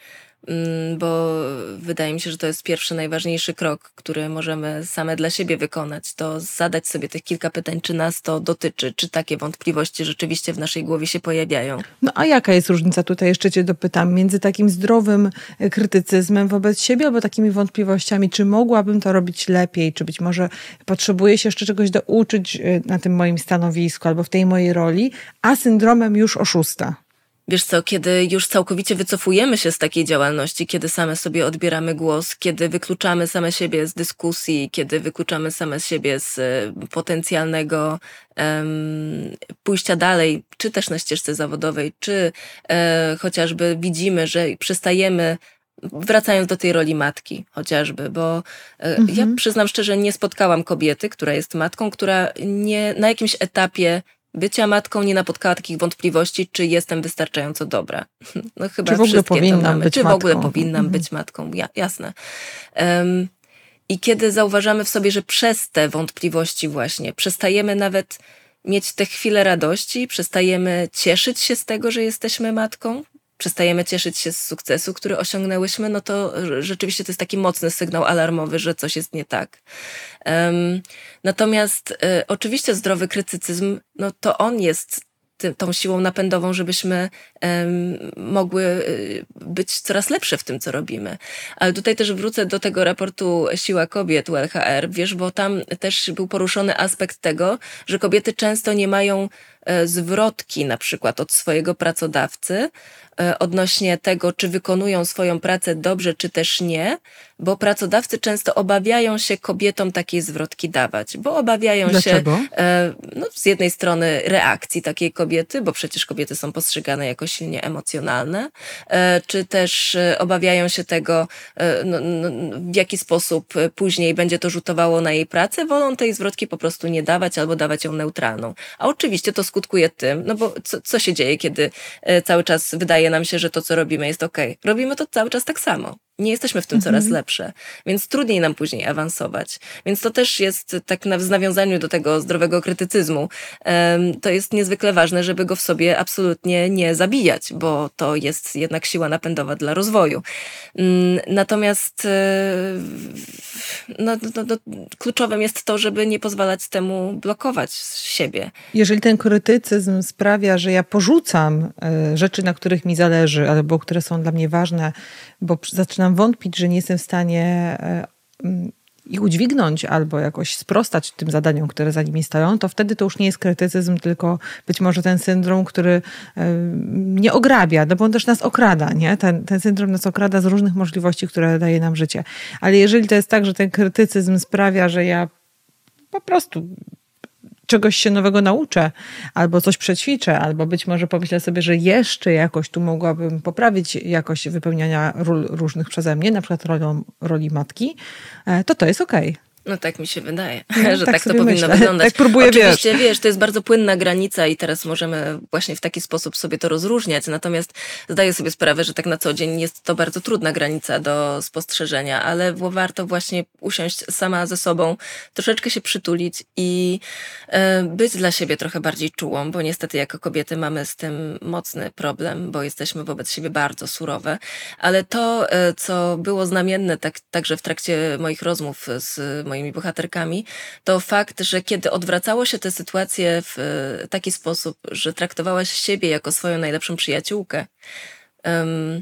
mm, bo wydaje mi się, że to jest pierwszy, najważniejszy krok, który możemy same dla siebie wykonać. To zadać sobie tych kilka pytań, czy nas to dotyczy, czy takie wątpliwości rzeczywiście w naszej głowie się pojawiają. No a jaka jest różnica, tutaj jeszcze Cię dopytam, między takim zdrowym e, krytycyzmem wobec siebie, albo takimi wątpliwościami, czy mogłabym to robić lepiej, czy być może potrzebuję się jeszcze czegoś douczyć e, na tym moim stanowisku, albo w tej mojej roli, a syndromem już oszusta? Wiesz co, kiedy już całkowicie wycofujemy się z takiej działalności, kiedy same sobie odbieramy głos, kiedy wykluczamy same siebie z dyskusji, kiedy wykluczamy same siebie z e, potencjalnego um, pójścia dalej, czy też na ścieżce zawodowej, czy e, chociażby widzimy, że przestajemy wracając do tej roli matki chociażby, bo mhm. ja przyznam szczerze, nie spotkałam kobiety, która jest matką, która nie na jakimś etapie bycia matką nie napotkała takich wątpliwości, czy jestem wystarczająco dobra. No chyba czy w ogóle powinnam to mamy. Być czy matką. w ogóle powinnam mhm. być matką, ja, jasne. Um, I kiedy zauważamy w sobie, że przez te wątpliwości właśnie przestajemy nawet mieć te chwile radości, przestajemy cieszyć się z tego, że jesteśmy matką, przestajemy cieszyć się z sukcesu, który osiągnęłyśmy, no to rzeczywiście to jest taki mocny sygnał alarmowy, że coś jest nie tak. Um, natomiast y, oczywiście zdrowy krytycyzm, no to on jest ty, tą siłą napędową, żebyśmy mogły y, być coraz lepsze w tym, co robimy. Ale tutaj też wrócę do tego raportu Siła Kobiet ULHR, wiesz, bo tam też był poruszony aspekt tego, że kobiety często nie mają e, zwrotki na przykład od swojego pracodawcy e, odnośnie tego, czy wykonują swoją pracę dobrze, czy też nie, bo pracodawcy często obawiają się kobietom takiej zwrotki dawać, bo obawiają Dlaczego? się e, no, z jednej strony reakcji takiej kobiety, bo przecież kobiety są postrzegane jako silnie emocjonalne, e, czy też e, obawiają się tego, no, no, w jaki sposób później będzie to rzutowało na jej pracę, wolą tej zwrotki po prostu nie dawać albo dawać ją neutralną. A oczywiście to skutkuje tym, no bo co, co się dzieje, kiedy cały czas wydaje nam się, że to, co robimy jest ok. Robimy to cały czas tak samo nie jesteśmy w tym mhm. coraz lepsze, więc trudniej nam później awansować. Więc to też jest tak na, w nawiązaniu do tego zdrowego krytycyzmu. To jest niezwykle ważne, żeby go w sobie absolutnie nie zabijać, bo to jest jednak siła napędowa dla rozwoju. Um, natomiast um, no, no, no, kluczowym jest to, żeby nie pozwalać temu blokować siebie. Jeżeli ten krytycyzm sprawia, że ja porzucam e, rzeczy, na których mi zależy, albo które są dla mnie ważne, bo zaczynam wątpić, że nie jestem w stanie e, mm, ich udźwignąć albo jakoś sprostać tym zadaniom, które za nimi stoją, to wtedy to już nie jest krytycyzm, tylko być może ten syndrom, który e, nie ograbia, no bo on też nas okrada, nie? Ten, ten syndrom nas okrada z różnych możliwości, które daje nam życie. Ale jeżeli to jest tak, że ten krytycyzm sprawia, że ja po prostu czegoś się nowego nauczę, albo coś przećwiczę, albo być może pomyślę sobie, że jeszcze jakoś tu mogłabym poprawić jakość wypełniania ról różnych przeze mnie, na przykład rolą, roli matki, e, to to jest okej. Okay. No tak mi się wydaje, no, że tak, tak to powinno myślę. wyglądać. Tak próbuję, Oczywiście, wiesz. wiesz, to jest bardzo płynna granica i teraz możemy właśnie w taki sposób sobie to rozróżniać, natomiast zdaję sobie sprawę, że tak na co dzień jest to bardzo trudna granica do spostrzeżenia, ale warto właśnie usiąść sama ze sobą, troszeczkę się przytulić i e, być dla siebie trochę bardziej czułą, bo niestety jako kobiety mamy z tym mocny problem, bo jesteśmy wobec siebie bardzo surowe, ale to, e, co było znamienne tak, także w trakcie moich rozmów z moimi moimi bohaterkami, to fakt, że kiedy odwracało się tę sytuację w e, taki sposób, że traktowałaś siebie jako swoją najlepszą przyjaciółkę. Um,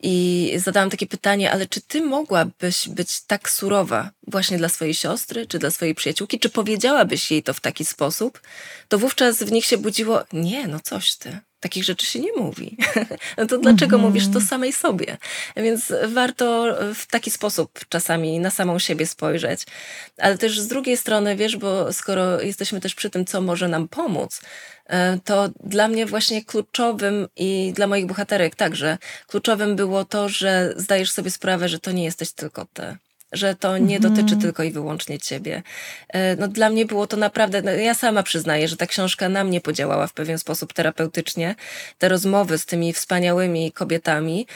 i zadałam takie pytanie, ale czy ty mogłabyś być tak surowa właśnie dla swojej siostry, czy dla swojej przyjaciółki? Czy powiedziałabyś jej to w taki sposób? To wówczas w nich się budziło, nie, no coś ty. Takich rzeczy się nie mówi. no to dlaczego mm -hmm. mówisz to samej sobie? Więc warto w taki sposób czasami na samą siebie spojrzeć. Ale też z drugiej strony, wiesz, bo skoro jesteśmy też przy tym, co może nam pomóc, e, to dla mnie właśnie kluczowym i dla moich bohaterek także kluczowym było to, że zdajesz sobie sprawę, że to nie jesteś tylko ty że to nie mhm. dotyczy tylko i wyłącznie ciebie. E, no, dla mnie było to naprawdę, no, ja sama przyznaję, że ta książka na mnie podziałała w pewien sposób terapeutycznie. Te rozmowy z tymi wspaniałymi kobietami,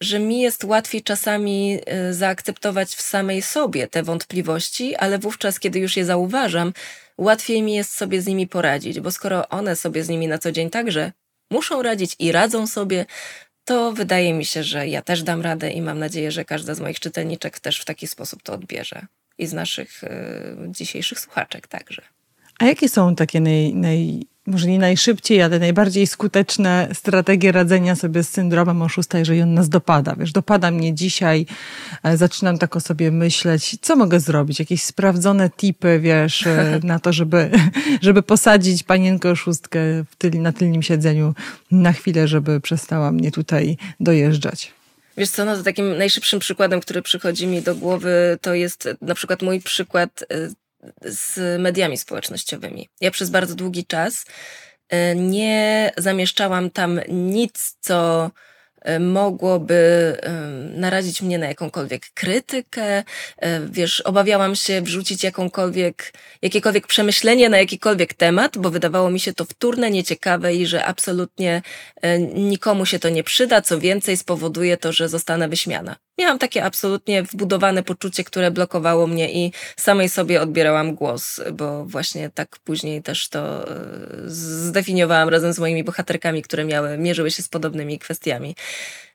że mi jest łatwiej czasami e, zaakceptować w samej sobie te wątpliwości, ale wówczas, kiedy już je zauważam, łatwiej mi jest sobie z nimi poradzić, bo skoro one sobie z nimi na co dzień także muszą radzić i radzą sobie, to wydaje mi się, że ja też dam radę i mam nadzieję, że każda z moich czytelniczek też w taki sposób to odbierze. I z naszych y, dzisiejszych słuchaczek także. A jakie są takie naj, naj, może nie najszybciej, ale najbardziej skuteczne strategie radzenia sobie z syndromem oszusta, jeżeli on nas dopada. Wiesz, dopada mnie dzisiaj, e, zaczynam tak o sobie myśleć, co mogę zrobić? Jakieś sprawdzone tipy, wiesz, e, na to, żeby, żeby posadzić panienkę oszustkę w tyl, na tylnym siedzeniu na chwilę, żeby przestała mnie tutaj dojeżdżać. Wiesz co, no to takim najszybszym przykładem, który przychodzi mi do głowy, to jest na przykład mój przykład e, z mediami społecznościowymi. Ja przez bardzo długi czas e, nie zamieszczałam tam nic, co e, mogłoby e, narazić mnie na jakąkolwiek krytykę. Wiesz, obawiałam się wrzucić jakąkolwiek, jakiekolwiek przemyślenie na jakikolwiek temat, bo wydawało mi się to wtórne, nieciekawe i że absolutnie nikomu się to nie przyda. Co więcej, spowoduje to, że zostanę wyśmiana. Miałam takie absolutnie wbudowane poczucie, które blokowało mnie i samej sobie odbierałam głos, bo właśnie tak później też to e, zdefiniowałam razem z moimi bohaterkami, które miały, mierzyły się z podobnymi kwestiami.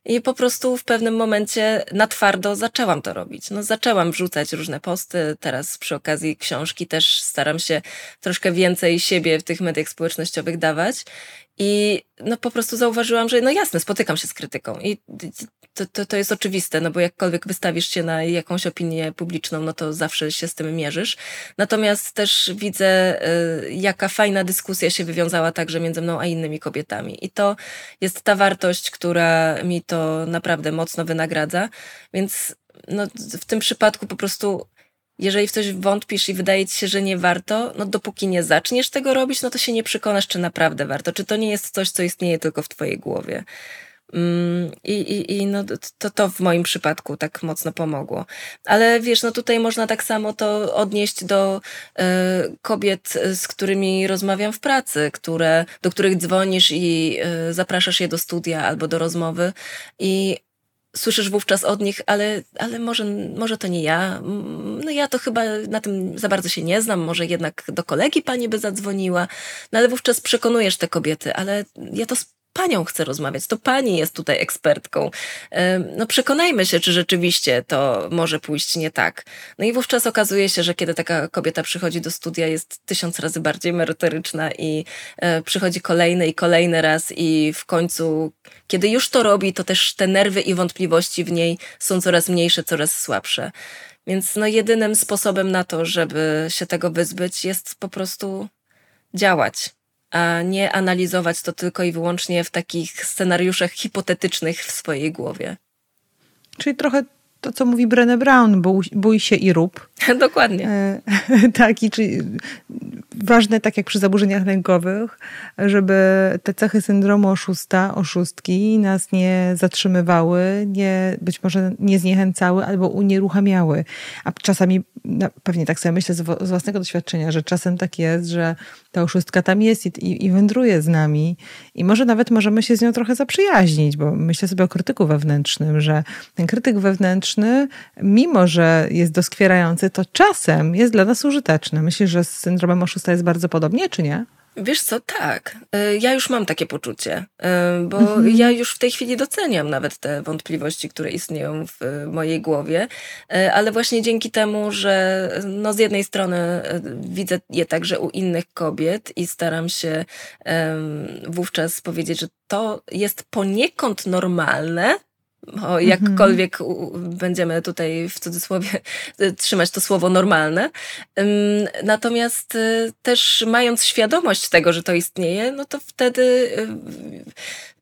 I po prostu w pewnym momencie na twardo zaczęłam to robić. No, zaczęłam wrzucać różne posty. Teraz przy okazji książki też staram się troszkę więcej siebie w tych mediach społecznościowych dawać. I no po prostu zauważyłam, że no jasne, spotykam się z krytyką i to, to, to jest oczywiste, no bo jakkolwiek wystawisz się na jakąś opinię publiczną, no to zawsze się z tym mierzysz. Natomiast też widzę, y, jaka fajna dyskusja się wywiązała także między mną a innymi kobietami. I to jest ta wartość, która mi to naprawdę mocno wynagradza. Więc no, w tym przypadku po prostu jeżeli w coś wątpisz i wydaje ci się, że nie warto, no dopóki nie zaczniesz tego robić, no to się nie przekonasz, czy naprawdę warto, czy to nie jest coś, co istnieje tylko w twojej głowie. Mm, I, i, i no to, to w moim przypadku tak mocno pomogło. Ale wiesz, no tutaj można tak samo to odnieść do y, kobiet, z którymi rozmawiam w pracy, które, do których dzwonisz i y, zapraszasz je do studia albo do rozmowy i słyszysz wówczas od nich, ale, ale może, może to nie ja. No ja to chyba na tym za bardzo się nie znam, może jednak do kolegi pani by zadzwoniła. No ale wówczas przekonujesz te kobiety, ale ja to panią chcę rozmawiać, to pani jest tutaj ekspertką. No przekonajmy się, czy rzeczywiście to może pójść nie tak. No i wówczas okazuje się, że kiedy taka kobieta przychodzi do studia, jest tysiąc razy bardziej merytoryczna i e, przychodzi kolejny i kolejny raz i w końcu, kiedy już to robi, to też te nerwy i wątpliwości w niej są coraz mniejsze, coraz słabsze. Więc no jedynym sposobem na to, żeby się tego wyzbyć, jest po prostu działać a nie analizować to tylko i wyłącznie w takich scenariuszach hipotetycznych w swojej głowie. Czyli trochę to, co mówi Brené Brown, bój, bój się i rób. Dokładnie. E, tak, i czy ważne, tak jak przy zaburzeniach lękowych, żeby te cechy syndromu oszusta, oszustki nas nie zatrzymywały, nie, być może nie zniechęcały albo unieruchamiały. A czasami, no, pewnie tak sobie myślę z, z własnego doświadczenia, że czasem tak jest, że ta oszustka tam jest i, i wędruje z nami i może nawet możemy się z nią trochę zaprzyjaźnić, bo myślę sobie o krytyku wewnętrznym, że ten krytyk wewnętrzny, mimo że jest doskwierający, to czasem jest dla nas użyteczny. Myślisz, że z syndromem oszusta jest bardzo podobnie, czy nie? Wiesz co, tak. Y, ja już mam takie poczucie, y, bo mhm. ja już w tej chwili doceniam nawet te wątpliwości, które istnieją w mojej głowie, y, ale właśnie dzięki temu, że no z jednej strony widzę je także u innych kobiet i staram się wówczas powiedzieć, że to jest poniekąd normalne, o, jakkolwiek będziemy tutaj w cudzysłowie trzymać to słowo normalne. Natomiast y, też mając świadomość tego, że to istnieje, no to wtedy y,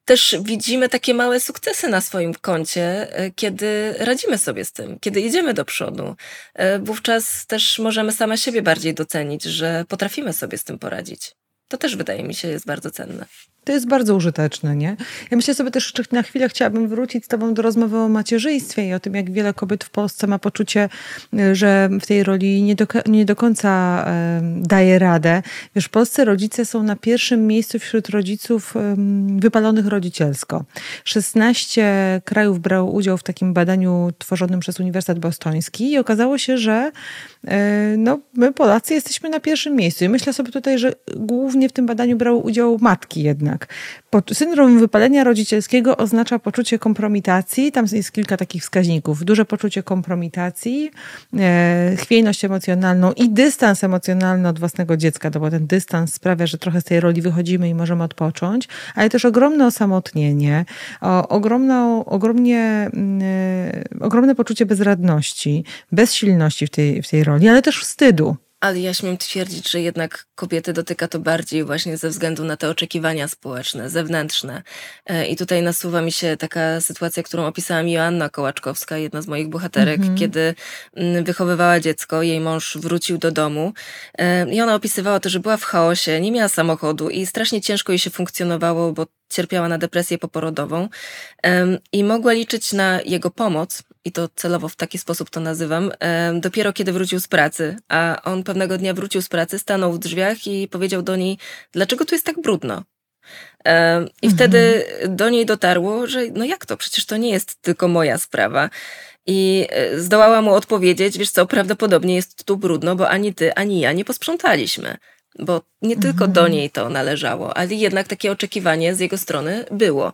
też widzimy takie małe sukcesy na swoim koncie, y, kiedy radzimy sobie z tym, kiedy idziemy do przodu. Wówczas też możemy same siebie bardziej docenić, że potrafimy sobie z tym poradzić. To też wydaje mi się jest bardzo cenne. To jest bardzo użyteczne, nie? Ja myślę sobie też jeszcze na chwilę chciałabym wrócić z tobą do rozmowy o macierzyństwie i o tym, jak wiele kobiet w Polsce ma poczucie, że w tej roli nie do, nie do końca daje radę. Wiesz, w Polsce rodzice są na pierwszym miejscu wśród rodziców wypalonych rodzicielsko. 16 krajów brało udział w takim badaniu tworzonym przez Uniwersytet Bostoński i okazało się, że e, no, my Polacy jesteśmy na pierwszym miejscu. I myślę sobie tutaj, że głównie w tym badaniu brały udział matki jednak jednak. Syndrom wypalenia rodzicielskiego oznacza poczucie kompromitacji. Tam jest kilka takich wskaźników. Duże poczucie kompromitacji, e, chwiejność emocjonalną i dystans emocjonalny od własnego dziecka, no bo ten dystans sprawia, że trochę z tej roli wychodzimy i możemy odpocząć, ale też ogromne osamotnienie, ogromną, ogromnie, mm, e, ogromne poczucie bezradności, bezsilności w tej, w tej roli, ale też wstydu. Ale ja śmiem twierdzić, że jednak kobiety dotyka to bardziej właśnie ze względu na te oczekiwania społeczne, zewnętrzne. E, I tutaj nasuwa mi się taka sytuacja, którą opisała mi Joanna Kołaczkowska, jedna z moich bohaterek, mm -hmm. kiedy wychowywała dziecko, jej mąż wrócił do domu e, i ona opisywała to, że była w chaosie, nie miała samochodu i strasznie ciężko jej się funkcjonowało, bo cierpiała na depresję poporodową i mogła liczyć na jego pomoc, i to celowo w taki sposób to nazywam, dopiero kiedy wrócił z pracy. A on pewnego dnia wrócił z pracy, stanął w drzwiach i powiedział do niej, dlaczego tu jest tak brudno? I mhm. wtedy do niej dotarło, że no jak to, przecież to nie jest tylko moja sprawa. I e, zdołała mu odpowiedzieć, wiesz co, prawdopodobnie jest tu brudno, bo ani ty, ani ja nie posprzątaliśmy bo nie mhm. tylko do niej to należało, ale jednak takie oczekiwanie z jego strony było.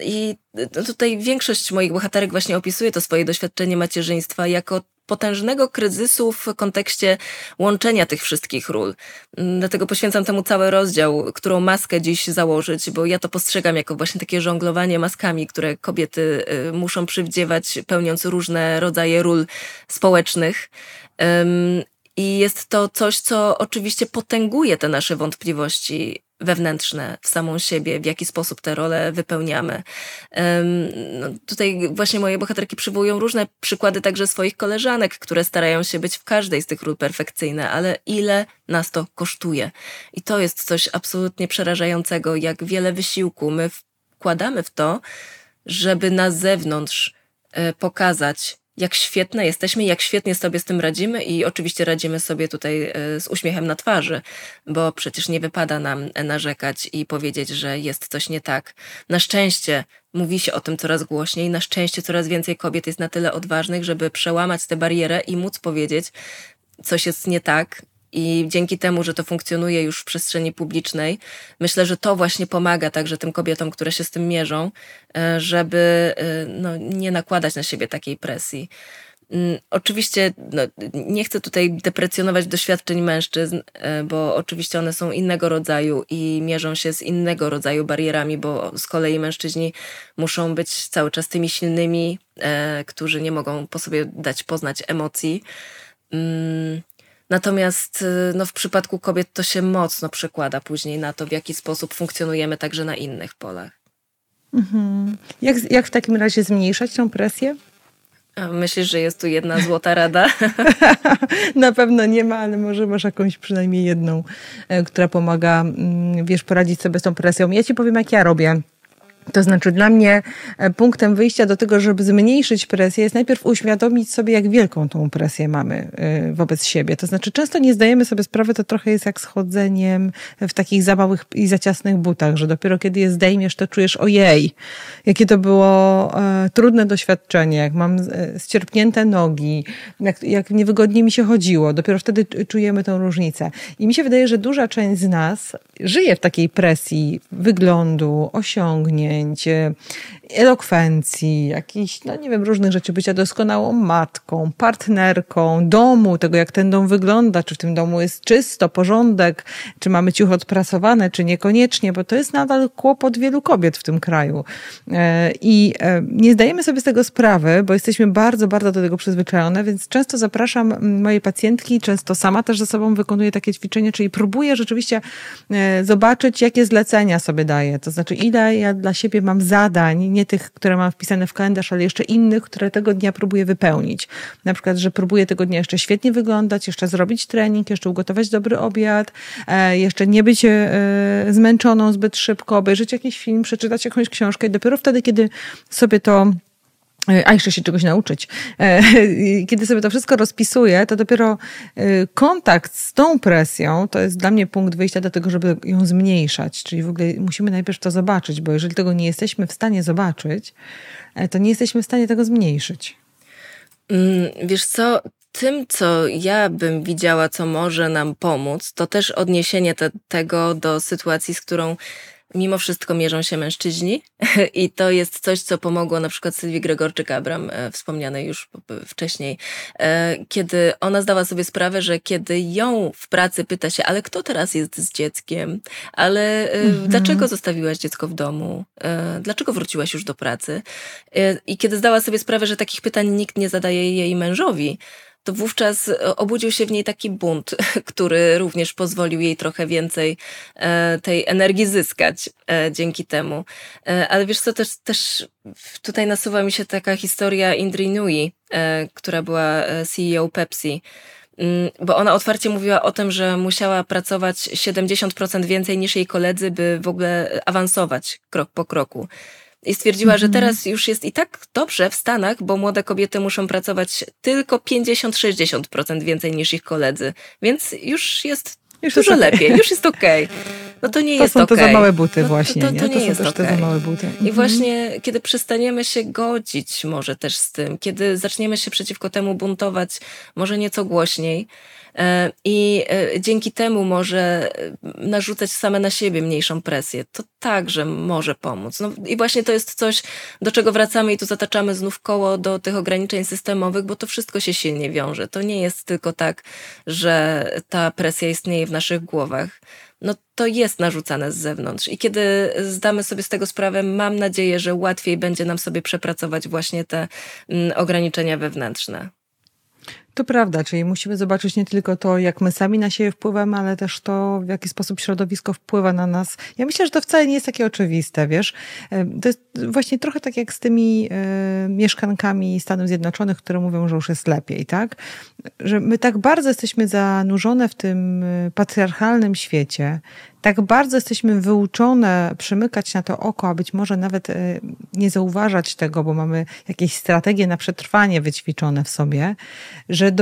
I tutaj większość moich bohaterek właśnie opisuje to swoje doświadczenie macierzyństwa jako potężnego kryzysu w kontekście łączenia tych wszystkich ról. Dlatego poświęcam temu cały rozdział, którą maskę dziś założyć, bo ja to postrzegam jako właśnie takie żonglowanie maskami, które kobiety y, muszą przywdziewać, pełniąc różne rodzaje ról społecznych. I jest to coś, co oczywiście potęguje te nasze wątpliwości wewnętrzne w samą siebie, w jaki sposób te role wypełniamy. No, tutaj właśnie moje bohaterki przywołują różne przykłady także swoich koleżanek, które starają się być w każdej z tych ról perfekcyjne, ale ile nas to kosztuje. I to jest coś absolutnie przerażającego, jak wiele wysiłku my wkładamy w to, żeby na zewnątrz e, pokazać, jak świetne jesteśmy, jak świetnie sobie z tym radzimy i oczywiście radzimy sobie tutaj e, z uśmiechem na twarzy, bo przecież nie wypada nam narzekać i powiedzieć, że jest coś nie tak. Na szczęście mówi się o tym coraz głośniej, na szczęście coraz więcej kobiet jest na tyle odważnych, żeby przełamać tę barierę i móc powiedzieć, coś jest nie tak i dzięki temu, że to funkcjonuje już w przestrzeni publicznej, myślę, że to właśnie pomaga także tym kobietom, które się z tym mierzą, e, żeby e, no, nie nakładać na siebie takiej presji. Mm, oczywiście no, nie chcę tutaj deprecjonować doświadczeń mężczyzn, e, bo oczywiście one są innego rodzaju i mierzą się z innego rodzaju barierami, bo z kolei mężczyźni muszą być cały czas tymi silnymi, którzy nie mogą po sobie dać poznać emocji. Natomiast y, no, w przypadku kobiet to się mocno przekłada później na to, w jaki sposób funkcjonujemy także na innych polach. Mhm. Jak, jak w takim razie zmniejszać tą presję? Myślisz, że jest tu jedna złota rada? Na pewno nie ma, ale może masz jakąś przynajmniej jedną, e, która pomaga, mm, wiesz, poradzić sobie z tą presją. Ja ci powiem, jak ja robię. To znaczy, dla mnie e, punktem wyjścia do tego, żeby zmniejszyć presję, jest najpierw uświadomić sobie, jak wielką tą presję mamy e, wobec siebie. To znaczy, często nie zdajemy sobie sprawy, to trochę jest jak schodzeniem w takich za małych i za ciasnych butach, że dopiero kiedy je zdejmiesz, to czujesz, ojej, jakie to było e, trudne doświadczenie, jak mam ścierpnięte nogi, jak, jak niewygodnie mi się chodziło. Dopiero wtedy czujemy tą różnicę. I mi się wydaje, że duża część z nas żyje w takiej presji wyglądu, osiągnięć, elokwencji, jakichś, no nie wiem, różnych rzeczy, bycia doskonałą matką, partnerką, domu, tego jak ten dom wygląda, czy w tym domu jest czysto, porządek, czy mamy ciuch odprasowane, czy niekoniecznie, bo to jest nadal kłopot wielu kobiet w tym kraju. E, I e, nie zdajemy sobie z tego sprawy, bo jesteśmy bardzo, bardzo do tego przyzwyczajone, więc często zapraszam moje pacjentki, często sama też ze sobą wykonuję takie ćwiczenie, czyli próbuję rzeczywiście e, zobaczyć, jakie zlecenia sobie daję. To znaczy, ile ja dla siebie mam zadań, nie tych, które mam wpisane w kalendarz, ale jeszcze innych, które tego dnia próbuję wypełnić. Na przykład, że próbuję tego dnia jeszcze świetnie wyglądać, jeszcze zrobić trening, jeszcze ugotować dobry obiad, e, jeszcze nie być e, zmęczoną zbyt szybko, obejrzeć jakiś film, przeczytać jakąś książkę i dopiero wtedy, kiedy sobie to a jeszcze się czegoś nauczyć. E, kiedy sobie to wszystko rozpisuję, to dopiero e, kontakt z tą presją to jest dla mnie punkt wyjścia do tego, żeby ją zmniejszać. Czyli w ogóle musimy najpierw to zobaczyć, bo jeżeli tego nie jesteśmy w stanie zobaczyć, to nie jesteśmy w stanie tego zmniejszyć. Mm, wiesz co, tym, co ja bym widziała, co może nam pomóc, to też odniesienie te, tego do sytuacji, z którą mimo wszystko mierzą się mężczyźni. I to jest coś, co pomogło na przykład Sylwii Gregorczyk-Abram, e, wspomnianej już wcześniej, e, kiedy ona zdała sobie sprawę, że kiedy ją w pracy pyta się, ale kto teraz jest z dzieckiem, ale e, mhm. dlaczego zostawiłaś dziecko w domu, dlaczego wróciłaś już do pracy? I kiedy zdała sobie sprawę, że takich pytań nikt nie zadaje jej mężowi, to wówczas e, obudził się w niej taki bunt, który również pozwolił jej trochę więcej e, tej energii zyskać e, dzięki temu. Ale wiesz co, też, też tutaj nasuwa mi się taka historia Indri Nui, która była CEO Pepsi mm, bo ona otwarcie mówiła o tym, że musiała pracować 70% więcej niż jej koledzy, by w ogóle awansować krok po kroku. I stwierdziła, że mhm. teraz już jest i tak dobrze w Stanach, bo młode kobiety muszą pracować tylko 50-60% więcej niż ich koledzy. Więc już jest już dużo lepiej, już jest okej. Okay. No to nie to jest okej. Okay. To za małe buty właśnie, no, to, to, to, nie? to nie jest okay. te za małe buty. I mhm. właśnie kiedy przestaniemy się godzić może też z tym, kiedy zaczniemy się przeciwko temu buntować może nieco głośniej, I e, dzięki temu może e, narzucać same na siebie mniejszą presję. To także może pomóc. No i właśnie to jest coś, do czego wracamy i tu zataczamy znów koło do tych ograniczeń systemowych, bo to wszystko się silnie wiąże. To nie jest tylko tak, że ta presja istnieje w naszych głowach no to jest narzucane z zewnątrz. I kiedy zdamy sobie z tego sprawę, mam nadzieję, że łatwiej będzie nam sobie przepracować właśnie te mm, ograniczenia wewnętrzne. To prawda, czyli musimy zobaczyć nie tylko to, jak my sami na siebie wpływamy, ale też to, w jaki sposób środowisko wpływa na nas. Ja myślę, że to wcale nie jest takie oczywiste, wiesz. To jest właśnie trochę tak jak z tymi y, mieszkankami Stanów Zjednoczonych, które mówią, że już jest lepiej, tak? Że my tak bardzo jesteśmy zanurzone w tym e, patriarchalnym świecie, tak bardzo jesteśmy wyuczone przymykać na to oko, a być może nawet e, nie zauważać tego, bo mamy jakieś strategie na przetrwanie wyćwiczone w sobie, że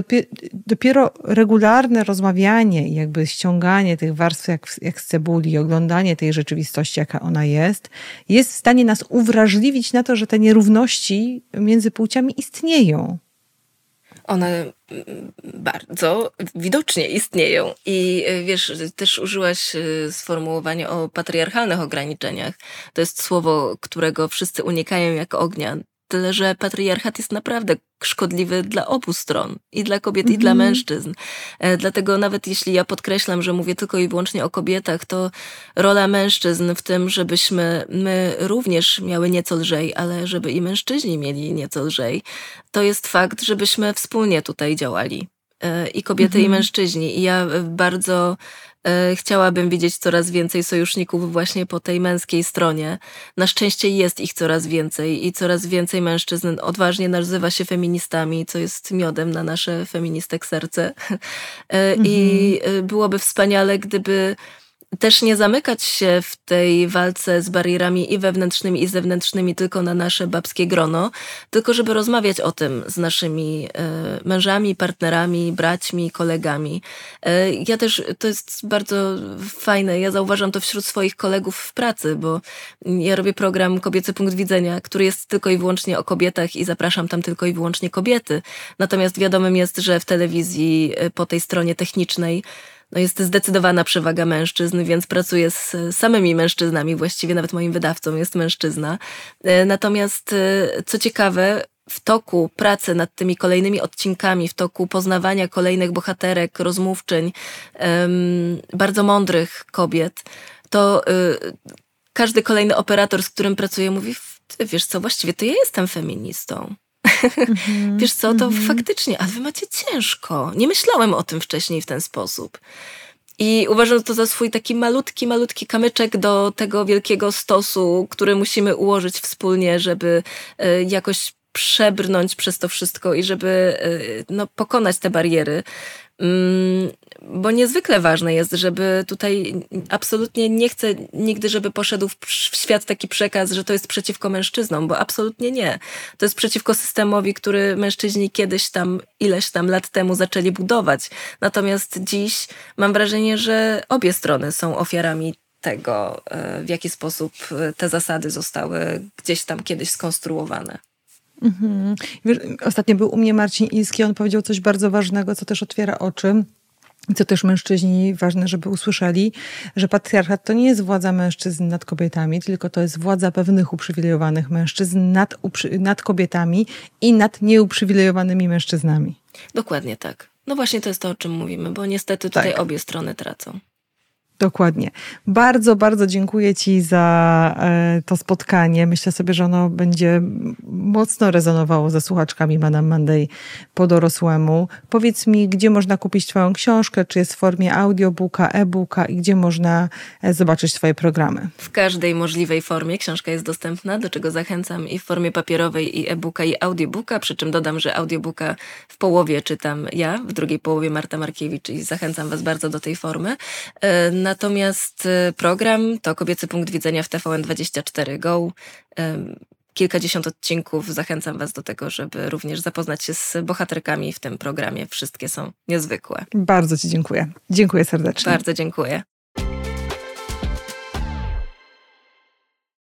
dopiero regularne rozmawianie i jakby ściąganie tych warstw jak, jak z cebuli, oglądanie tej rzeczywistości, jaka ona jest, jest w stanie nas uwrażliwić na to, że te nierówności między płciami istnieją. One mm, bardzo widocznie istnieją. I y, wiesz, też użyłaś y, sformułowania o patriarchalnych ograniczeniach. To jest słowo, którego wszyscy unikają jak ognia. Tyle, że patriarchat jest naprawdę szkodliwy dla obu stron, i dla kobiet, mm -hmm. i dla mhm. mężczyzn. E, dlatego nawet jeśli ja podkreślam, że mówię tylko i wyłącznie o kobietach, to rola mężczyzn w tym, żebyśmy my również miały nieco lżej, ale żeby i mężczyźni mieli nieco lżej, to jest fakt, żebyśmy wspólnie tutaj działali. E, I kobiety, i mhm. mężczyźni. I ja bardzo chciałabym widzieć coraz więcej sojuszników właśnie po tej męskiej stronie. Na szczęście jest ich coraz więcej i coraz więcej mężczyzn odważnie nazywa się feministami, co jest miodem na nasze feministek serce. E, I mhm. byłoby wspaniale, gdyby też nie zamykać się w tej walce z barierami i wewnętrznymi, i zewnętrznymi tylko na nasze babskie grono, tylko żeby rozmawiać o tym z naszymi e, mężami, partnerami, braćmi, kolegami. E, ja też, to jest bardzo fajne, ja zauważam to wśród swoich kolegów w pracy, bo ja robię program Kobiecy Punkt Widzenia, który jest tylko i wyłącznie o kobietach i zapraszam tam tylko i wyłącznie kobiety. Natomiast wiadomym jest, że w telewizji e, po tej stronie technicznej no jest zdecydowana przewaga mężczyzn, więc pracuję z samymi mężczyznami, właściwie nawet moim wydawcą jest mężczyzna. E, natomiast e, co ciekawe, w toku pracy nad tymi kolejnymi odcinkami, w toku poznawania kolejnych bohaterek, rozmówczyń, bardzo mądrych kobiet, to e, każdy kolejny operator, z którym pracuję, mówi: Wiesz co, właściwie to ja jestem feministą. Mm-hmm. Wiesz co, to mm-hmm. faktycznie, a wy macie ciężko. Nie myślałem o tym wcześniej w ten sposób. I uważam to za swój taki malutki, malutki kamyczek do tego wielkiego stosu, który musimy ułożyć wspólnie, żeby y, jakoś przebrnąć przez to wszystko i żeby y, no, pokonać te bariery. Mm, bo niezwykle ważne jest, żeby tutaj absolutnie nie chcę nigdy, żeby poszedł w świat taki przekaz, że to jest przeciwko mężczyznom, bo absolutnie nie. To jest przeciwko systemowi, który mężczyźni kiedyś tam, ileś tam lat temu zaczęli budować. Natomiast dziś mam wrażenie, że obie strony są ofiarami tego, e, w jaki sposób e, te zasady zostały gdzieś tam kiedyś skonstruowane. Mhm. Wiesz, ostatnio był u mnie Marcin Ilski, on powiedział coś bardzo ważnego, co też otwiera oczy co też mężczyźni ważne, żeby usłyszeli, że patriarchat to nie jest władza mężczyzn nad kobietami, tylko to jest władza pewnych uprzywilejowanych mężczyzn nad, nad kobietami i nad nieuprzywilejowanymi mężczyznami. Dokładnie tak. No właśnie to jest to, o czym mówimy, bo niestety tutaj tak. obie strony tracą. Dokładnie. Bardzo, bardzo dziękuję Ci za e, to spotkanie. Myślę sobie, że ono będzie mocno rezonowało ze słuchaczkami Madame Monday po dorosłemu. Powiedz mi, gdzie można kupić Twoją książkę? Czy jest w formie audiobooka, e-booka i gdzie można e, zobaczyć Twoje programy? W każdej możliwej formie książka jest dostępna, do czego zachęcam i w formie papierowej, i e-booka, i audiobooka. Przy czym dodam, że audiobooka w połowie czytam ja, w drugiej połowie Marta Markiewicz i zachęcam Was bardzo do tej formy. E, Natomiast y, program to Kobiecy Punkt Widzenia w TVN24 Go. Kilkadziesiąt odcinków. Zachęcam Was do tego, żeby również zapoznać się z bohaterkami w tym programie. Wszystkie są niezwykłe. Bardzo Ci dziękuję. Dziękuję serdecznie. Bardzo dziękuję.